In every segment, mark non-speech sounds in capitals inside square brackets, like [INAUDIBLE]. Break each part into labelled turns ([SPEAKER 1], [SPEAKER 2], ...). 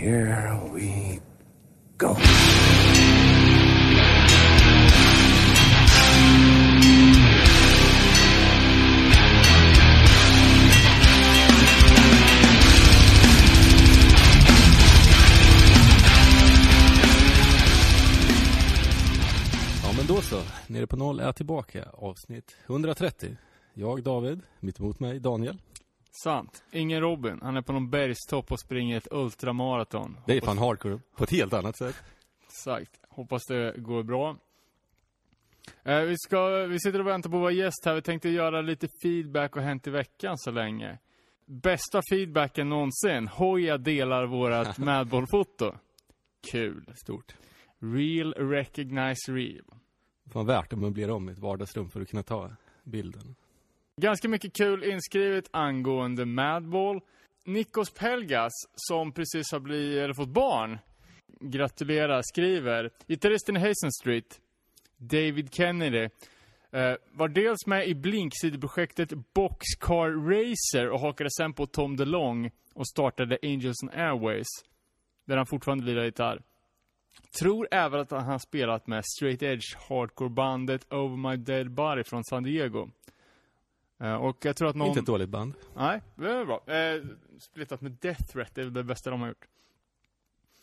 [SPEAKER 1] here we go.
[SPEAKER 2] Ja men då så, Nere på noll är tillbaka, avsnitt 130. Jag David, mitt emot mig Daniel.
[SPEAKER 3] Sant. Ingen Robin. Han är på någon bergstopp och springer ett ultramaraton.
[SPEAKER 2] Det är fan hardcore, på ett helt annat sätt.
[SPEAKER 3] Exakt. Hoppas det går bra. Eh, vi, ska, vi sitter och väntar på vår gäst här. Vi tänkte göra lite feedback och hänt i veckan så länge. Bästa feedbacken någonsin. Hoja delar vårat [LAUGHS] Madball-foto. Kul.
[SPEAKER 2] Stort.
[SPEAKER 3] Real recognize real.
[SPEAKER 2] Fan värt att möblera om ett vardagsrum för att kunna ta bilden.
[SPEAKER 3] Ganska mycket kul inskrivet angående Madball. Nikos Pelgas, som precis har blivit, eller fått barn, gratulerar, skriver. Gitarristen i Hazen Street, David Kennedy, eh, var dels med i Blink-sidoprojektet Boxcar Racer och hakade sen på Tom DeLong och startade Angels and Airways, där han fortfarande lirar gitarr. Tror även att han har spelat med straight edge hardcore-bandet Over My Dead Body från San Diego. Eh, och jag tror att någon...
[SPEAKER 2] Inte ett dåligt band.
[SPEAKER 3] Nej, det är bra. Eh, splittat med Death Threat, det är det bästa de har gjort.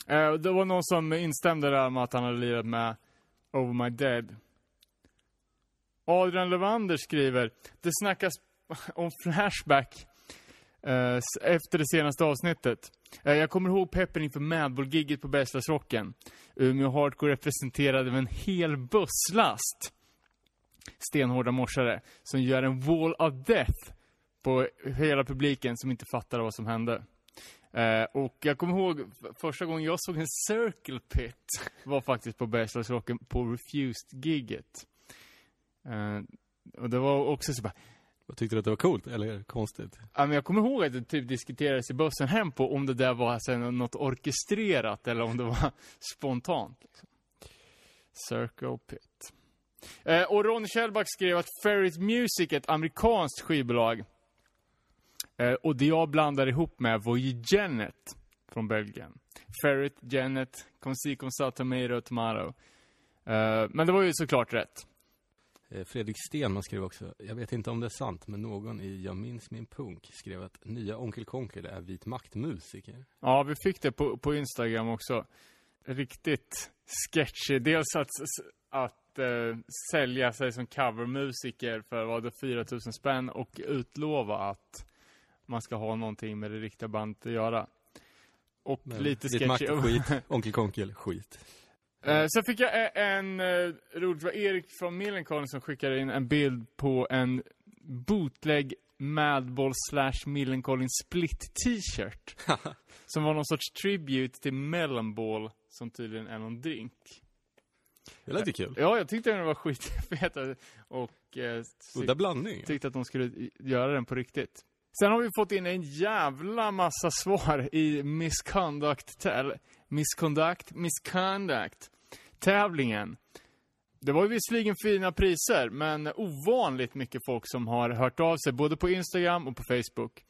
[SPEAKER 3] Eh, det var någon som instämde där med att han hade lirat med Over My Dead. Adrian Levander skriver, det snackas [LAUGHS] om Flashback eh, efter det senaste avsnittet. Eh, jag kommer ihåg peppen inför Madball-gigget på Bergslagsrocken. Umeå Hardcore representerade med en hel busslast stenhårda morsare som gör en wall of death på hela publiken som inte fattade vad som hände. Eh, och jag kommer ihåg första gången jag såg en circle pit var faktiskt på Bergslagsrocken på Refused-gigget. Eh, och det var också så bara,
[SPEAKER 2] Vad tyckte du att det var coolt, eller konstigt?
[SPEAKER 3] ja, men jag kommer ihåg att det typ diskuterades i bussen hem på om det där var alltså något orkestrerat eller om det var [LAUGHS] spontant. Liksom. Circle Pit. Eh, och Ron Kjellback skrev att Ferret Music är ett amerikanskt skivbolag. Eh, och det jag blandar ihop med var ju Genet från Belgien. Ferret, Genet, Consi, Consa, Tomato, Tomato. Eh, men det var ju såklart rätt.
[SPEAKER 2] Eh, Fredrik Stenman skrev också, jag vet inte om det är sant, men någon i Jag minns min punk skrev att nya Onkel Konkel är vit maktmusiker.
[SPEAKER 3] Ja, vi fick det på, på Instagram också. Riktigt sketchy. Dels att, att eh, sälja sig som covermusiker för vad det 4000 spänn och utlova att man ska ha någonting med det riktiga bandet att göra. Och
[SPEAKER 2] Men
[SPEAKER 3] lite sketchy.
[SPEAKER 2] skit. [LAUGHS] Onkel Konkel, skit.
[SPEAKER 3] Eh, sen fick jag e- en, en roligt, var Erik från Millencolin som skickade in en bild på en bootleg Madball slash Millencolin split t-shirt. [LAUGHS] som var någon sorts tribute till Melonball, som tydligen är någon drink.
[SPEAKER 2] Det lät ju kul.
[SPEAKER 3] Ja, jag tyckte den var skitfet och eh,
[SPEAKER 2] Udda blandning.
[SPEAKER 3] tyckte att de skulle göra den på riktigt. Sen har vi fått in en jävla massa svar i misconduct, misconduct, misconduct tävlingen. Det var ju visserligen fina priser, men ovanligt mycket folk som har hört av sig, både på Instagram och på Facebook.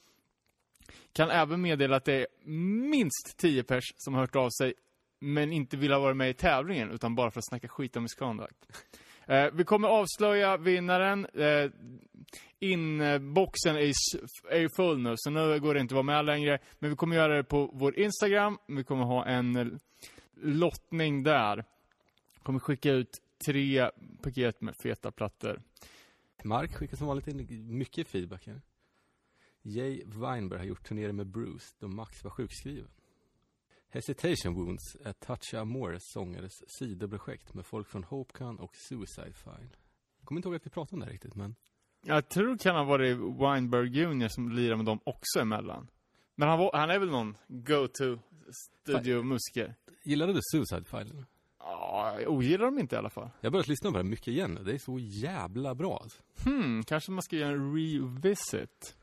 [SPEAKER 3] Kan även meddela att det är minst 10 pers som har hört av sig, men inte vill ha varit med i tävlingen, utan bara för att snacka skit om misconduct. [LAUGHS] Eh, vi kommer avslöja vinnaren. Eh, Inboxen är, är ju full nu, så nu går det inte att vara med längre. Men vi kommer göra det på vår Instagram. Vi kommer ha en eh, lottning där. Kommer skicka ut tre paket med feta plattor.
[SPEAKER 2] Mark skickar som vanligt in mycket feedback här. Jay Weinberg har gjort turnéer med Bruce då Max var sjukskriven. Hesitation Wounds är Toucha Amores sångares sidoprojekt med folk från Hopecon och Suicide. Jag kommer inte ihåg att vi pratade om det riktigt, men
[SPEAKER 3] Jag tror det kan ha varit Weinberg Jr som lirar med dem också emellan. Men han, var, han är väl någon go-to studiomusiker?
[SPEAKER 2] gillade du Suicide File?
[SPEAKER 3] Ja, jag ogillar dem inte i alla fall.
[SPEAKER 2] Jag har börjat lyssna på det mycket igen. Det är så jävla bra alltså.
[SPEAKER 3] Hmm, kanske man ska göra en revisit.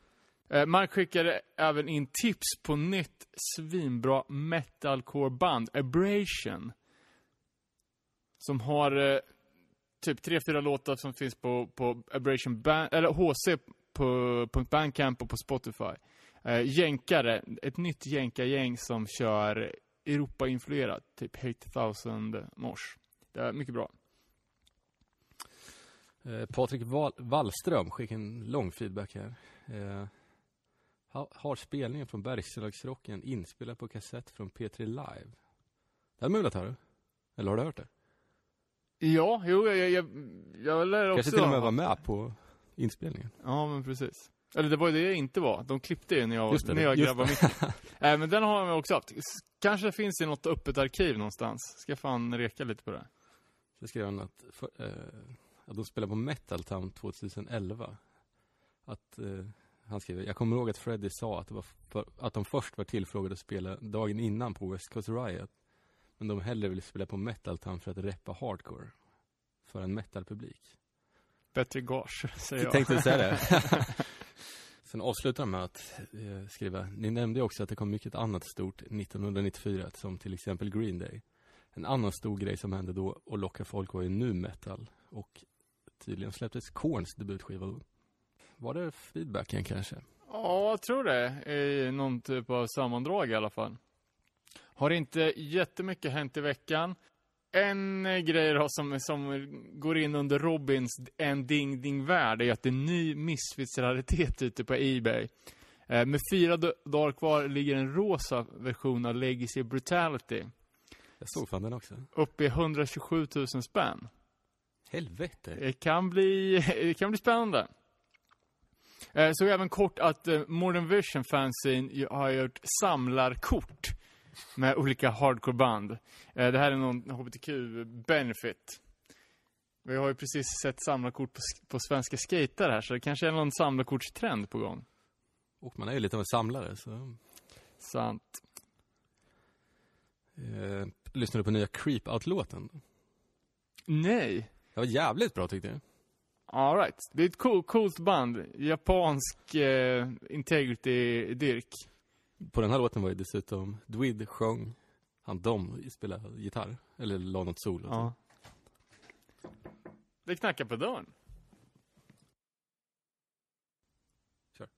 [SPEAKER 3] Eh, Mark skickade även in tips på nytt svinbra metalcore-band, Abrasion. Som har eh, typ tre, fyra låtar som finns på, på Abrasion Band, eller HC på, på Bandcamp och på Spotify. Eh, jänkare, ett nytt jänkargäng som kör Europa-influerat. Typ 8000 mors. Det är mycket bra.
[SPEAKER 2] Eh, Patrik Wall Wallström skickade en lång feedback här. Eh, ha, har spelningen från Bergslagsrocken inspelad på kassett från P3 Live. Det är möjligt, har du? Eller har du hört det?
[SPEAKER 3] Ja, jo, jag, jag, jag, jag lär också...
[SPEAKER 2] Kanske till och med var med på inspelningen.
[SPEAKER 3] Ja, men precis. Eller det var ju det jag inte var. De klippte ju när jag,
[SPEAKER 2] det,
[SPEAKER 3] när jag grabbade mitt. äh, [LAUGHS] men den har jag också haft. Kanske finns i något öppet arkiv någonstans. Ska fan reka lite på det.
[SPEAKER 2] Så skrev han att, för, eh, att de spelade på Metal Town 2011. Att, eh, han skriver, jag kommer ihåg att Freddie sa att, för, att de först var tillfrågade att spela dagen innan på West Coast Riot. Men de hellre ville spela på Metal Town för att reppa hardcore. För en metalpublik.
[SPEAKER 3] Bättre gage, säger jag.
[SPEAKER 2] Jag tänkte säga det. [LAUGHS] Sen avslutar han med att eh, skriva, ni nämnde också att det kom mycket annat stort 1994, som till exempel Green Day. En annan stor grej som hände då och lockade folk var ju nu metal. Och tydligen släpptes Korns debutskiva. Var det feedbacken kanske?
[SPEAKER 3] Ja, jag tror det. I någon typ av sammandrag i alla fall. Har inte jättemycket hänt i veckan. En grej då som, som går in under Robins en ding ding värld är att det är en ny Misfits-raritet ute på Ebay. Eh, med fyra dagar kvar ligger en rosa version av Legacy Brutality.
[SPEAKER 2] Jag såg fan den också.
[SPEAKER 3] Uppe i 127 000 spänn.
[SPEAKER 2] Helvete.
[SPEAKER 3] Det kan bli, det kan bli spännande. Eh, Så även kort att eh, Modern Vision Fanzine har gjort samlarkort med olika hardcore-band. Eh, Det här är någon HBTQ-benefit. Vi har ju precis sett samlarkort på, på svenska skater här, så det kanske är någon samlarkortstrend på gång.
[SPEAKER 2] Och man är ju lite av en samlare, så...
[SPEAKER 3] Sant.
[SPEAKER 2] Eh, lyssnade du på nya Creep Out-låten?
[SPEAKER 3] Nej.
[SPEAKER 2] Det var jävligt bra tyckte jag.
[SPEAKER 3] All right. Det är ett cool, coolt band. Japansk eh, integrity-dyrk.
[SPEAKER 2] På den här låten var ju dessutom Dwid sjöng, han Dom spelade gitarr, eller la något solo.
[SPEAKER 3] Ja. Det knackar på dörren.
[SPEAKER 2] Kör.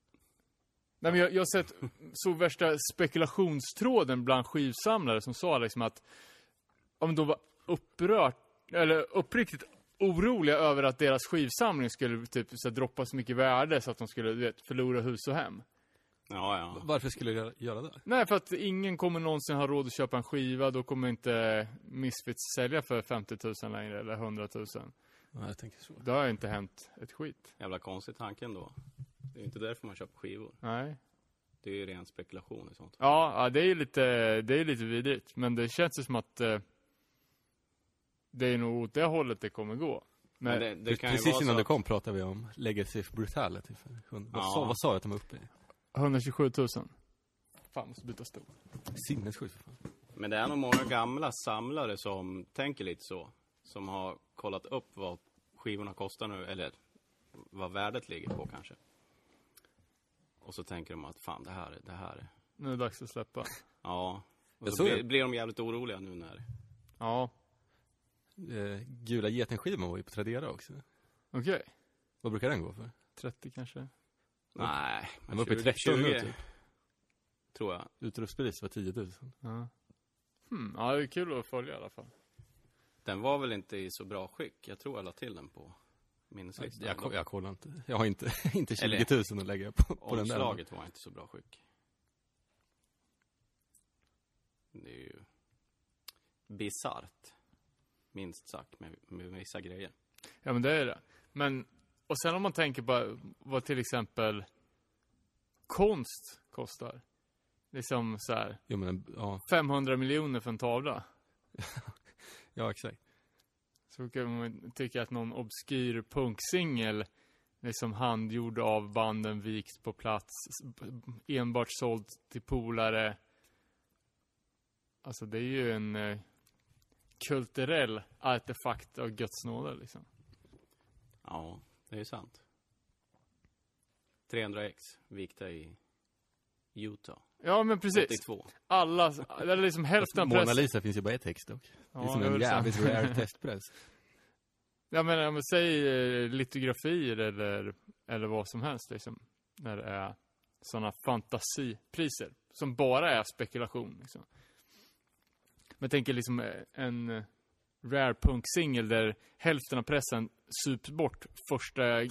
[SPEAKER 3] Nej, men jag, jag har sett så värsta spekulationstråden bland skivsamlare som sa liksom att om de var upprört, eller uppriktigt oroliga över att deras skivsamling skulle typ så här, droppa så mycket värde så att de skulle du vet, förlora hus och hem.
[SPEAKER 4] Ja, ja.
[SPEAKER 2] Varför skulle du göra- det?
[SPEAKER 3] Nej, för att ingen kommer någonsin ha råd att köpa en skiva, då kommer inte Misfits sälja för 50 000 längre, eller 100 000.
[SPEAKER 2] Ja, jag tänker så.
[SPEAKER 3] Det har inte hänt ett skit.
[SPEAKER 4] Jävla konstig tanke ändå. Det är ju inte därför man köper skivor.
[SPEAKER 3] Nej.
[SPEAKER 4] Det är ju ren spekulation och sånt.
[SPEAKER 3] Ja, ja det är ju lite, det är lite vidrigt. Men det känns ju som att eh, det är nog åt det hållet det kommer gå. Men,
[SPEAKER 4] Men det, det kan ju
[SPEAKER 2] Precis innan
[SPEAKER 4] att-
[SPEAKER 2] kom pratade vi om Legacy of Brutality. För, vad,
[SPEAKER 4] Ja.
[SPEAKER 2] sa, vad sa jag att de var uppe i?
[SPEAKER 3] 127 000. Fan, måste byta stol.
[SPEAKER 2] Sinnessjukt för fan.
[SPEAKER 4] Men det är nog många gamla samlare som tänker lite så. Som har kollat upp vad skivorna kostar nu, eller vad värdet ligger på kanske. Och så tänker de att fan, det här, är- det här. är-
[SPEAKER 3] Nu är det dags att släppa.
[SPEAKER 4] Ja. Och
[SPEAKER 2] Jag
[SPEAKER 4] så blir,
[SPEAKER 2] det.
[SPEAKER 4] blir de jävligt oroliga nu när...
[SPEAKER 3] Ja,
[SPEAKER 2] Eh, Gula geten-skivan var ju på Tradera också.
[SPEAKER 3] okej.
[SPEAKER 2] Vad brukar den gå för?
[SPEAKER 3] 30 kanske.
[SPEAKER 4] Nej,
[SPEAKER 2] Den var uppe i
[SPEAKER 4] 20,
[SPEAKER 2] 13 nu
[SPEAKER 4] 20,
[SPEAKER 2] typ.
[SPEAKER 4] tror jag.
[SPEAKER 2] Utrustpris var 10 000.
[SPEAKER 3] Ja. Hmm, ja, det är kul att följa i alla fall.
[SPEAKER 4] Den var väl inte i så bra skick. Jag tror jag la till den på minneslistan.
[SPEAKER 2] Jag, ko- jag kollar inte. Jag har inte, [LAUGHS] inte 20
[SPEAKER 4] Eller-
[SPEAKER 2] 000 att lägga på, på den där.
[SPEAKER 4] Omslaget var inte så bra skick. Det är ju bisarrt. Minst sagt med, med vissa grejer.
[SPEAKER 3] Ja, men det är det. Men, och sen om man tänker på vad till exempel konst kostar. Liksom så här,
[SPEAKER 2] Jo men, ja,
[SPEAKER 3] 500 miljoner för en tavla. [LAUGHS]
[SPEAKER 2] ja exakt.
[SPEAKER 3] Så kan man tycka att någon obskyr punksingel, liksom handgjord av banden vikt på plats, enbart såld till polare. Alltså det är ju en eh, kulturell artefakt av Guds nåde liksom.
[SPEAKER 4] Ja, det är sant. 300x vikta i Utah.
[SPEAKER 3] Ja men precis.
[SPEAKER 4] 82.
[SPEAKER 3] Alla, eller liksom hälften av
[SPEAKER 2] Mona
[SPEAKER 3] press.
[SPEAKER 2] Lisa finns ju bara ett text dock.
[SPEAKER 3] Ja,
[SPEAKER 2] det är som
[SPEAKER 3] det är
[SPEAKER 2] en jävligt rare [LAUGHS] testpress.
[SPEAKER 3] Ja men, ja, men säg eh, litografier eller, eller vad som helst liksom. När det är sådana fantasipriser. Som bara är spekulation liksom jag tänker liksom eh, en eh, rare punk-singel där hälften av pressen sups bort första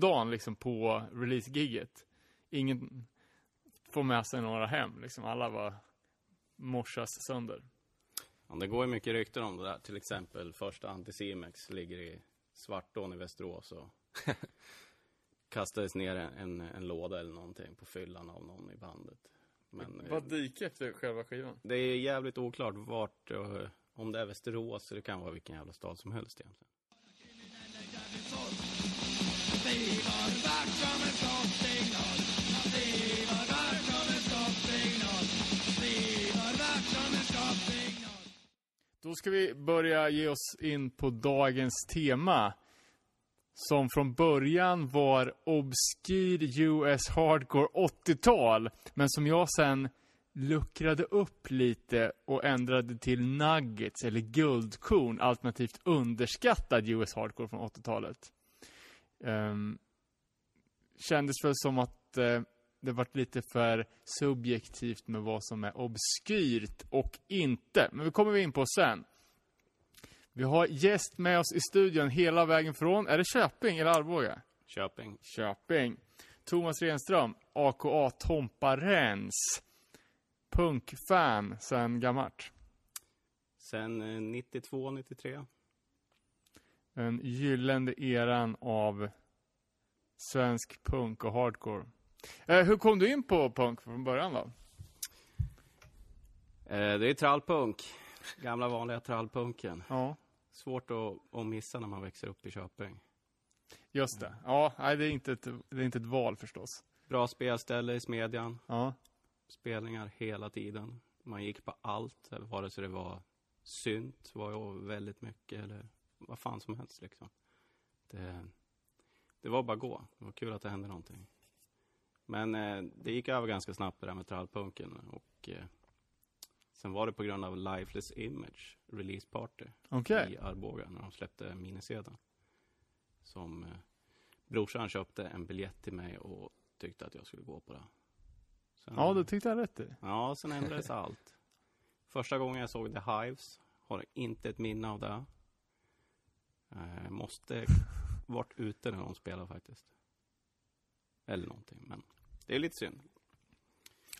[SPEAKER 3] dagen liksom på release-giget. Ingen får med sig några hem liksom. Alla var morsas sönder.
[SPEAKER 4] Ja, det går ju mycket rykten om det där. Till exempel första Anticimex ligger i Svartån i Västerås och [LAUGHS] kastades ner en, en, en låda eller någonting på fyllan av någon i bandet. Men eh,
[SPEAKER 3] Vad dike efter själva skivan.
[SPEAKER 4] det är jävligt oklart vart, eh, om det är Västerås eller det kan vara vilken jävla stad som helst egentligen.
[SPEAKER 3] Då ska vi börja ge oss in på dagens tema. Som från början var obskyr US Hardcore 80-tal. Men som jag sen luckrade upp lite och ändrade till nuggets eller guldkorn alternativt underskattad US Hardcore från 80-talet. Um, ehm, kändes väl som att uh, det varit lite för subjektivt med vad som är obskyrt och inte. Men det kommer vi in på sen. Vi har gäst med oss i studion hela vägen från, är det Köping eller Arboga?
[SPEAKER 4] Köping.
[SPEAKER 3] Köping. Thomas Renström, aka Tompa Rens. Punkfan sen gammalt.
[SPEAKER 4] Sen eh, 92, 93.
[SPEAKER 3] Den gyllene eran av svensk punk och hardcore. Eh, hur kom du in på punk från början då?
[SPEAKER 4] Eh, det är trallpunk. Gamla vanliga trallpunken.
[SPEAKER 3] Ja,
[SPEAKER 4] Svårt att, att missa när man växer upp i Köping.
[SPEAKER 3] just det. Ja, nej, det är inte ett, det är inte ett val förstås.
[SPEAKER 4] Bra spelställe i Smedjan.
[SPEAKER 3] Ja,
[SPEAKER 4] Spelningar hela tiden. Man gick på allt, vare sig det var synt, var ju väldigt mycket, eller vad fan som helst liksom. Det, det var bara gå. Det var kul att det hände någonting. Men eh, det gick över ganska snabbt det där med trallpunken. Och eh, sen var det på grund av Lifeless Image release party
[SPEAKER 3] okej.
[SPEAKER 4] i Arboga när de släppte minisedeln. Som eh, brorsan köpte en biljett till mig och tyckte att jag skulle gå på det. Sen,
[SPEAKER 3] Ja, det tyckte jag rätt i.
[SPEAKER 4] Ja, sen ändrades [LAUGHS] allt. Första gången jag såg The Hives har inte ett minne av det. Eh, måste [LAUGHS] varit ute när de spelade faktiskt. Eller någonting, men det är lite synd.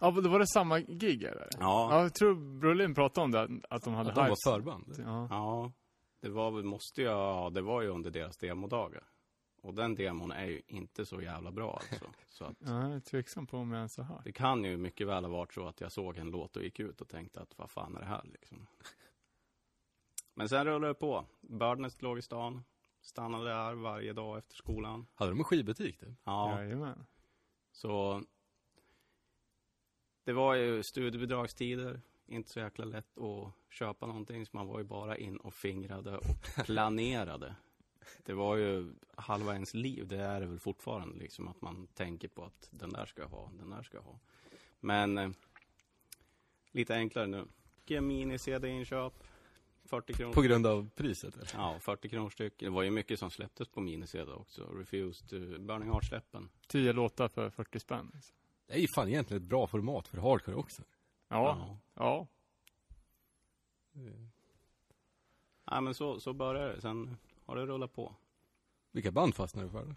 [SPEAKER 3] Ja, det var det samma gig eller?
[SPEAKER 4] Ja,
[SPEAKER 3] Ja, jag tror Brolin pratade om det, att de hade
[SPEAKER 2] Att de var förband.
[SPEAKER 3] Ja.
[SPEAKER 4] ja. Det var väl, måste jag, ja, det var ju under deras demodagar. Och den demon är ju inte så jävla bra alltså. [LAUGHS] Så att
[SPEAKER 3] ja, jag är tveksam på om jag ens har hört.
[SPEAKER 4] det kan ju mycket väl ha varit så att jag såg en låt och gick ut och tänkte att vad fan är det här liksom. [LAUGHS] Men sen rullade det på. Birdnest låg i stan. Stannade där varje dag efter skolan.
[SPEAKER 2] Hade de en skivbutik typ?
[SPEAKER 4] Ja,
[SPEAKER 3] Jajamän.
[SPEAKER 4] så det var ju studiebidragstider. Inte så jäkla lätt att köpa någonting. Så man var ju bara in och fingrade och [LAUGHS] planerade. Det var ju halva ens liv. Det är det väl fortfarande liksom att man tänker på att den där ska jag ha, den där ska jag ha. Men eh, lite enklare nu. Mini-CD-inköp. 40 kronor.
[SPEAKER 2] På grund av priset eller?
[SPEAKER 4] Ja, 40 kronor styck. Det var ju mycket som släpptes på mini-CD också. Refused, uh, Burning Heart-släppen.
[SPEAKER 3] Tio låtar för 40 spänn. liksom.
[SPEAKER 2] Det är ju fan egentligen ett bra format för hardcore också.
[SPEAKER 3] Ja, ja.
[SPEAKER 4] Ja, men så, så började det. Sen har det rullat på.
[SPEAKER 2] Vilka band fastnade du för?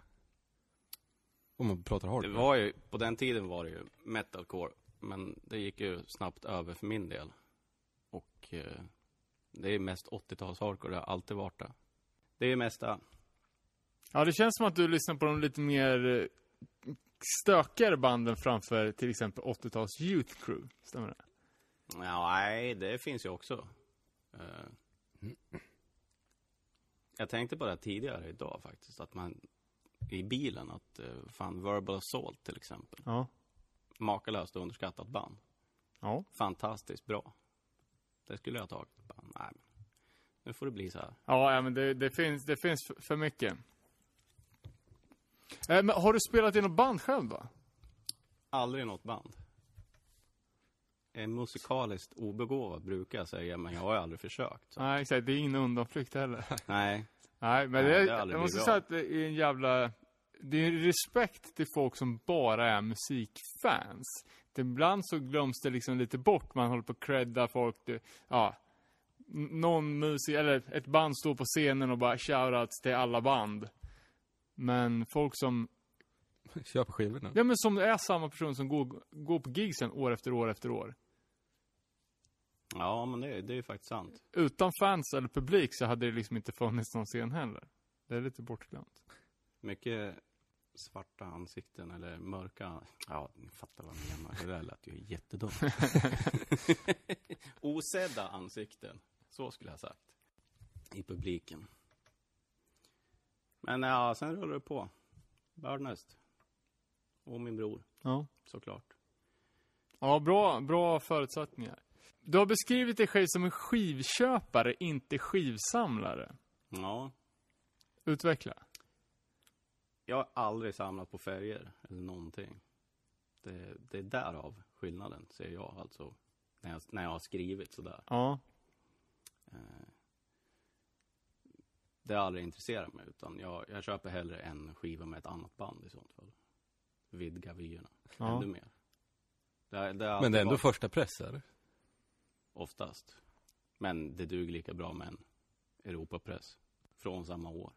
[SPEAKER 2] Om man pratar
[SPEAKER 4] Det
[SPEAKER 2] hardcore.
[SPEAKER 4] var ju, på den tiden var det ju metalcore. Men det gick ju snabbt över för min del. Och eh, det är mest 80-tals hardcore. Det har alltid varit det. Det är mesta.
[SPEAKER 3] Ja, det känns som att du lyssnar på de lite mer eh, stökigare banden framför till exempel 80-tals Youth Crew. Stämmer det?
[SPEAKER 4] Ja, nej, det finns ju också. Eh, jag tänkte på det tidigare idag faktiskt. Att man i bilen, att eh, fan Verbal Assault till exempel.
[SPEAKER 3] Ja.
[SPEAKER 4] Makalöst underskattat band.
[SPEAKER 3] Ja.
[SPEAKER 4] Fantastiskt bra. Det skulle jag ha tagit. Bara, nej, men nu får det bli så här.
[SPEAKER 3] Ja, men det, det finns, det finns för mycket. Eh, men har du spelat i något band själv då?
[SPEAKER 4] Aldrig något band. Är musikaliskt obegåvad brukar jag säga, men jag har aldrig försökt. Så.
[SPEAKER 3] Nej, exakt. Det är ingen undanflykt heller. [LAUGHS]
[SPEAKER 4] Nej,
[SPEAKER 3] Nej, men
[SPEAKER 4] Nej,
[SPEAKER 3] det,
[SPEAKER 4] det har aldrig
[SPEAKER 3] jag måste
[SPEAKER 4] blivit
[SPEAKER 3] säga att det är en jävla... Det är en respekt till folk som bara är musikfans. Det, ibland så glöms det liksom lite bort. Man håller på att credda folk. Det, ja, någon musik, eller ett band står på scenen och bara shoutouts till alla band. Men folk som, [LAUGHS]
[SPEAKER 2] Köper skivorna.
[SPEAKER 3] ja men som är samma person som går, går på gigsen år efter år efter år.
[SPEAKER 4] Ja, men det, det är ju faktiskt sant.
[SPEAKER 3] Utan fans eller publik så hade det liksom inte funnits någon scen heller. Det är lite bortglömt.
[SPEAKER 4] Mycket svarta ansikten eller mörka, ja, ni fattar vad jag menar. Det där lät ju jättedumt. [LAUGHS] [LAUGHS] Osedda ansikten, så skulle jag ha sagt. I publiken. Men ja, sen rullar det på. Birdnest. Och min bror,
[SPEAKER 3] Ja.
[SPEAKER 4] såklart.
[SPEAKER 3] Ja, bra, bra förutsättningar. Du har beskrivit dig själv som en skivköpare, inte skivsamlare.
[SPEAKER 4] Ja,
[SPEAKER 3] Utveckla.
[SPEAKER 4] jag har aldrig samlat på färger eller någonting. Det, det är därav skillnaden, ser jag alltså. När jag, när jag har skrivit sådär.
[SPEAKER 3] Ja.
[SPEAKER 4] Eh, Det har aldrig intresserat mig, utan jag, jag köper hellre en skiva med ett annat band i sånt fall. Vidga vyerna
[SPEAKER 3] ja.
[SPEAKER 4] ännu mer. Det, det
[SPEAKER 2] Men det är ändå
[SPEAKER 4] varit
[SPEAKER 2] första press, eller?
[SPEAKER 4] Oftast. Men det duger lika bra med en Europapress från samma år.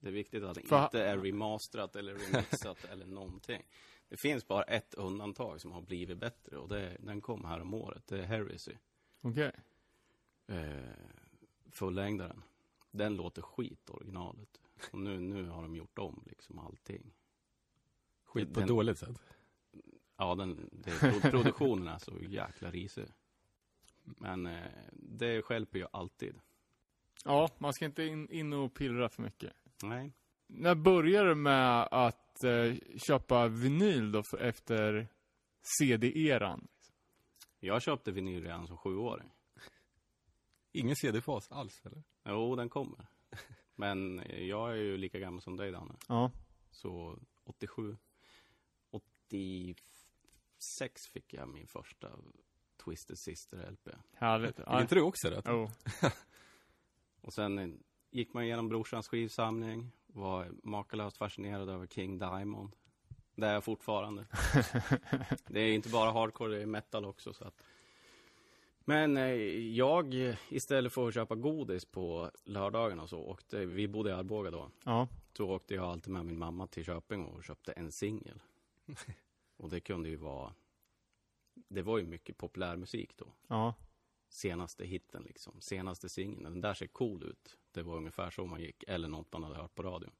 [SPEAKER 4] Det är viktigt att det
[SPEAKER 3] För-
[SPEAKER 4] inte är remasterat eller remixat [LAUGHS] eller någonting. Det finns bara ett undantag som har blivit bättre och det, den kom här om året. Det är Heresy.
[SPEAKER 3] Okej.
[SPEAKER 4] eh, fullängdaren. Den låter skit, originalet. Och nu, nu har de gjort om liksom allting.
[SPEAKER 2] Skit på ett dåligt sätt.
[SPEAKER 4] Ja, den, det, pro- produktionen är så jäkla risig. Men eh, det skälper ju alltid.
[SPEAKER 3] Ja, man ska inte in, in och pillra för mycket.
[SPEAKER 4] Nej.
[SPEAKER 3] När började du med att eh, köpa vinyl då för, efter CD-eran?
[SPEAKER 4] Jag köpte vinyl redan som sjuåring.
[SPEAKER 2] Ingen CD-fas alls, eller?
[SPEAKER 4] Jo, den kommer. Men jag är ju lika gammal som dig, Danne.
[SPEAKER 3] Ja.
[SPEAKER 4] Så 87, 86 fick jag min första Twisted Sister-LP.
[SPEAKER 3] Härligt.
[SPEAKER 2] Fick inte du också det?
[SPEAKER 3] Jo. [LAUGHS]
[SPEAKER 4] Och sen gick man igenom brorsans skivsamling, var makalöst fascinerad över King Diamond. Det är jag fortfarande. [LAUGHS] det är inte bara hardcore, det är metal också. Så att. Men eh, jag, istället för att köpa godis på lördagarna och så, åkte, vi bodde i Arboga då,
[SPEAKER 3] Ja.
[SPEAKER 4] så åkte jag alltid med min mamma till Köping och köpte en singel. [LAUGHS] och det kunde ju vara, det var ju mycket populärmusik då
[SPEAKER 3] Ja.
[SPEAKER 4] senaste hitten liksom. Senaste singeln. Den där ser cool ut. Det var ungefär så man gick. Eller något man hade hört på radion.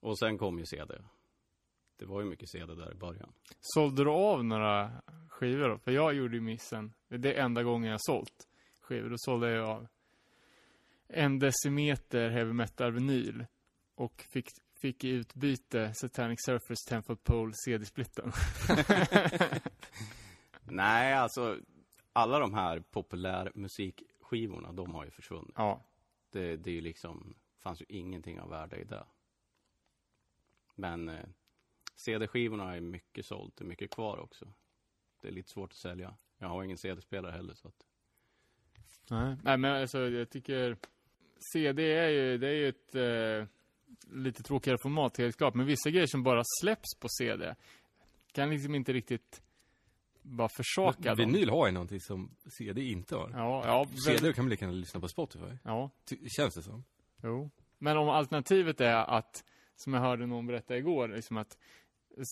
[SPEAKER 4] Och sen kom ju CD. Det var ju mycket CD där i början.
[SPEAKER 3] Sålde du av några skivor då? För jag gjorde ju missen. Det är enda gången jag sålt skivor. Då sålde jag av en decimeter heavy metal vinyl. Och fick, fick i utbyte Satanic Surface Tenfold Pole CD-splitten. [LAUGHS]
[SPEAKER 4] Nej, alltså. Alla de här populärmusikskivorna, de har ju försvunnit.
[SPEAKER 3] ja.
[SPEAKER 4] Det, det är ju liksom, fanns ju ingenting av värde i det. Men eh, CD-skivorna är mycket sålt. Det är mycket kvar också. Det är lite svårt att sälja. Jag har ingen CD-spelare heller så att
[SPEAKER 3] Nej. Nej, men alltså jag tycker CD är ju, det är ju ett eh, lite tråkigare format helt klart. Men vissa grejer som bara släpps på CD kan liksom inte riktigt bara försaka dem.
[SPEAKER 2] Vinyl har ju någonting som CD inte har.
[SPEAKER 3] Ja, ja.
[SPEAKER 2] CD kan man lika gärna lyssna på Spotify.
[SPEAKER 3] Ja,
[SPEAKER 2] Ty- Känns det som.
[SPEAKER 3] jo. Men om alternativet är att, som jag hörde någon berätta igår, liksom att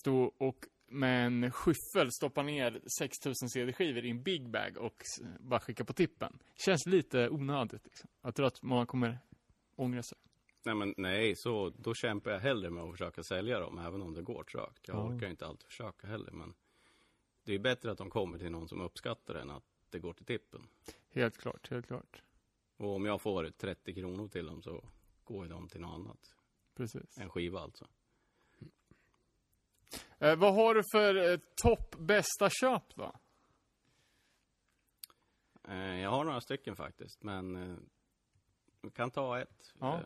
[SPEAKER 3] stå och med en skyffel stoppa ner 6000 CD-skivor i en big bag och bara skicka på tippen. Känns lite onödigt liksom. Jag tror att många kommer ångra sig.
[SPEAKER 4] Nej men nej, så då kämpar jag hellre med att försöka sälja dem, även om det går trögt. Jag
[SPEAKER 3] Ja.
[SPEAKER 4] orkar inte alltid försöka heller, men det är bättre att de kommer till någon som uppskattar det än att det går till tippen.
[SPEAKER 3] Helt klart, helt klart.
[SPEAKER 4] Och om jag får 30 kronor till dem så går de till något annat.
[SPEAKER 3] Precis.
[SPEAKER 4] En skiva alltså.
[SPEAKER 3] Eh, vad har du för eh, topp bästa köp då?
[SPEAKER 4] Eh, jag har några stycken faktiskt, men eh, kan ta ett.
[SPEAKER 3] Ja.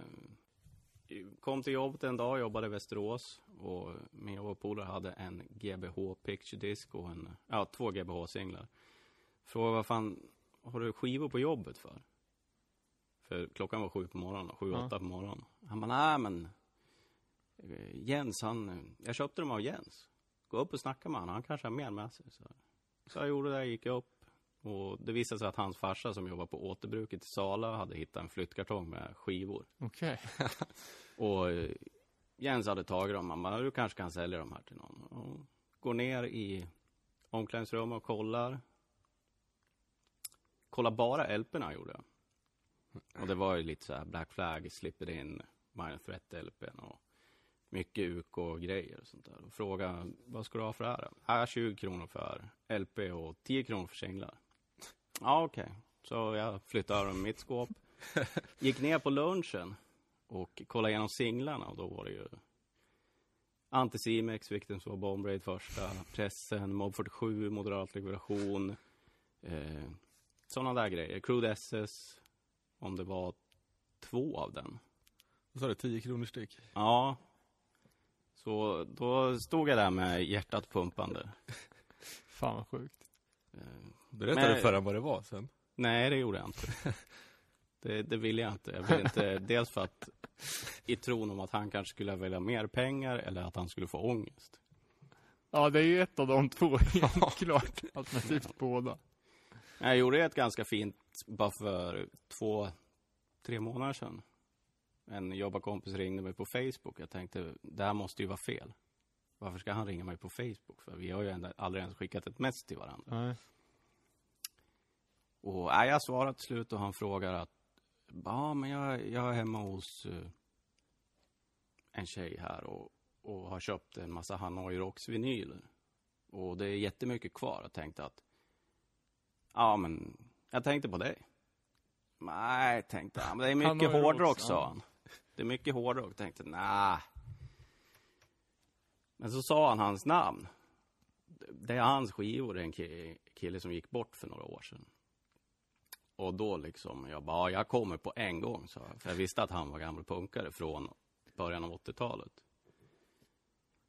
[SPEAKER 4] Eh, kom till jobbet en dag, jobbade i Västerås och min jobbpolare hade en GBH Picture Disc och en, ja, två GBH-singlar. Frågade vad fan har du skivor på jobbet för? För klockan var sju på morgonen, sju,
[SPEAKER 3] Ja.
[SPEAKER 4] åtta på morgonen. Han bara, nej men Jens, han, jag köpte dem av Jens. Gå upp och snacka med honom, han kanske har mer med sig. Så, så jag gjorde det, gick upp, Och det visade sig att hans farsa som jobbar på återbruket i Sala hade hittat en flyttkartong med skivor.
[SPEAKER 3] Okej. [LAUGHS]
[SPEAKER 4] Och eh, Jens hade tagit dem. Han bara, du kanske kan sälja dem här till någon. Och går ner i omklädningsrummet och kollar. Kollar bara LP'na gjorde jag. Och det var ju lite så här Black Flag, Slip It In, Minor Threat LP'n och mycket UK och sånt där. Och fråga, vad ska du ha för det här? Ja, 20 kronor för LP och 10 kronor för singlar. Ja, okej. Så jag flyttade över mitt skåp. [LAUGHS] Gick ner på lunchen och kollade igenom singlarna och då var det ju Anticimex, Victims of Bomb Raid första, Pressen, Mob 47, Moderat Liberation, eh, sådana där grejer. Crude SS, om det var två av den.
[SPEAKER 2] Vad sa du, 10 kronor styck?
[SPEAKER 4] Ja. Så då stod jag där med hjärtat pumpande. [LAUGHS]
[SPEAKER 3] Fan vad sjukt.
[SPEAKER 4] Eh,
[SPEAKER 2] Berättade
[SPEAKER 4] Men-
[SPEAKER 2] du för honom vad det var sen?
[SPEAKER 4] nej, det gjorde jag inte. [LAUGHS] Det, det ville jag inte. Jag ville inte, dels för att i tron om att han kanske skulle vilja mer pengar eller att han skulle få ångest.
[SPEAKER 3] Ja, det är ju ett av de två, [LAUGHS] helt klart. Alternativt båda.
[SPEAKER 4] Jag gjorde ett ganska fint bara för två, tre månader sedan. En jobbarkompis ringde mig på Facebook. Jag tänkte, det här måste ju vara fel. Varför ska han ringa mig på Facebook? För vi har ju ändå- aldrig ens skickat ett mess till varandra.
[SPEAKER 3] Nej.
[SPEAKER 4] Och nej, jag svarar till slut och han frågar att ja, men jag, jag är hemma hos eh, en tjej här och, och har köpt en massa Hanoi Rocks vinyler. Och det är jättemycket kvar. Jag tänkte att ja, men jag tänkte på dig. Nej, tänkte han. Det är mycket hårdrock, sa han. Det är mycket hårdrock. Tänkte, nej. Men så sa han hans namn. Det är hans skivor, det är en ki- kille som gick bort för några år sedan. Och då liksom, jag bara, ja, jag kommer på en gång, så För jag visste att han var gammal punkare från början av 80-talet.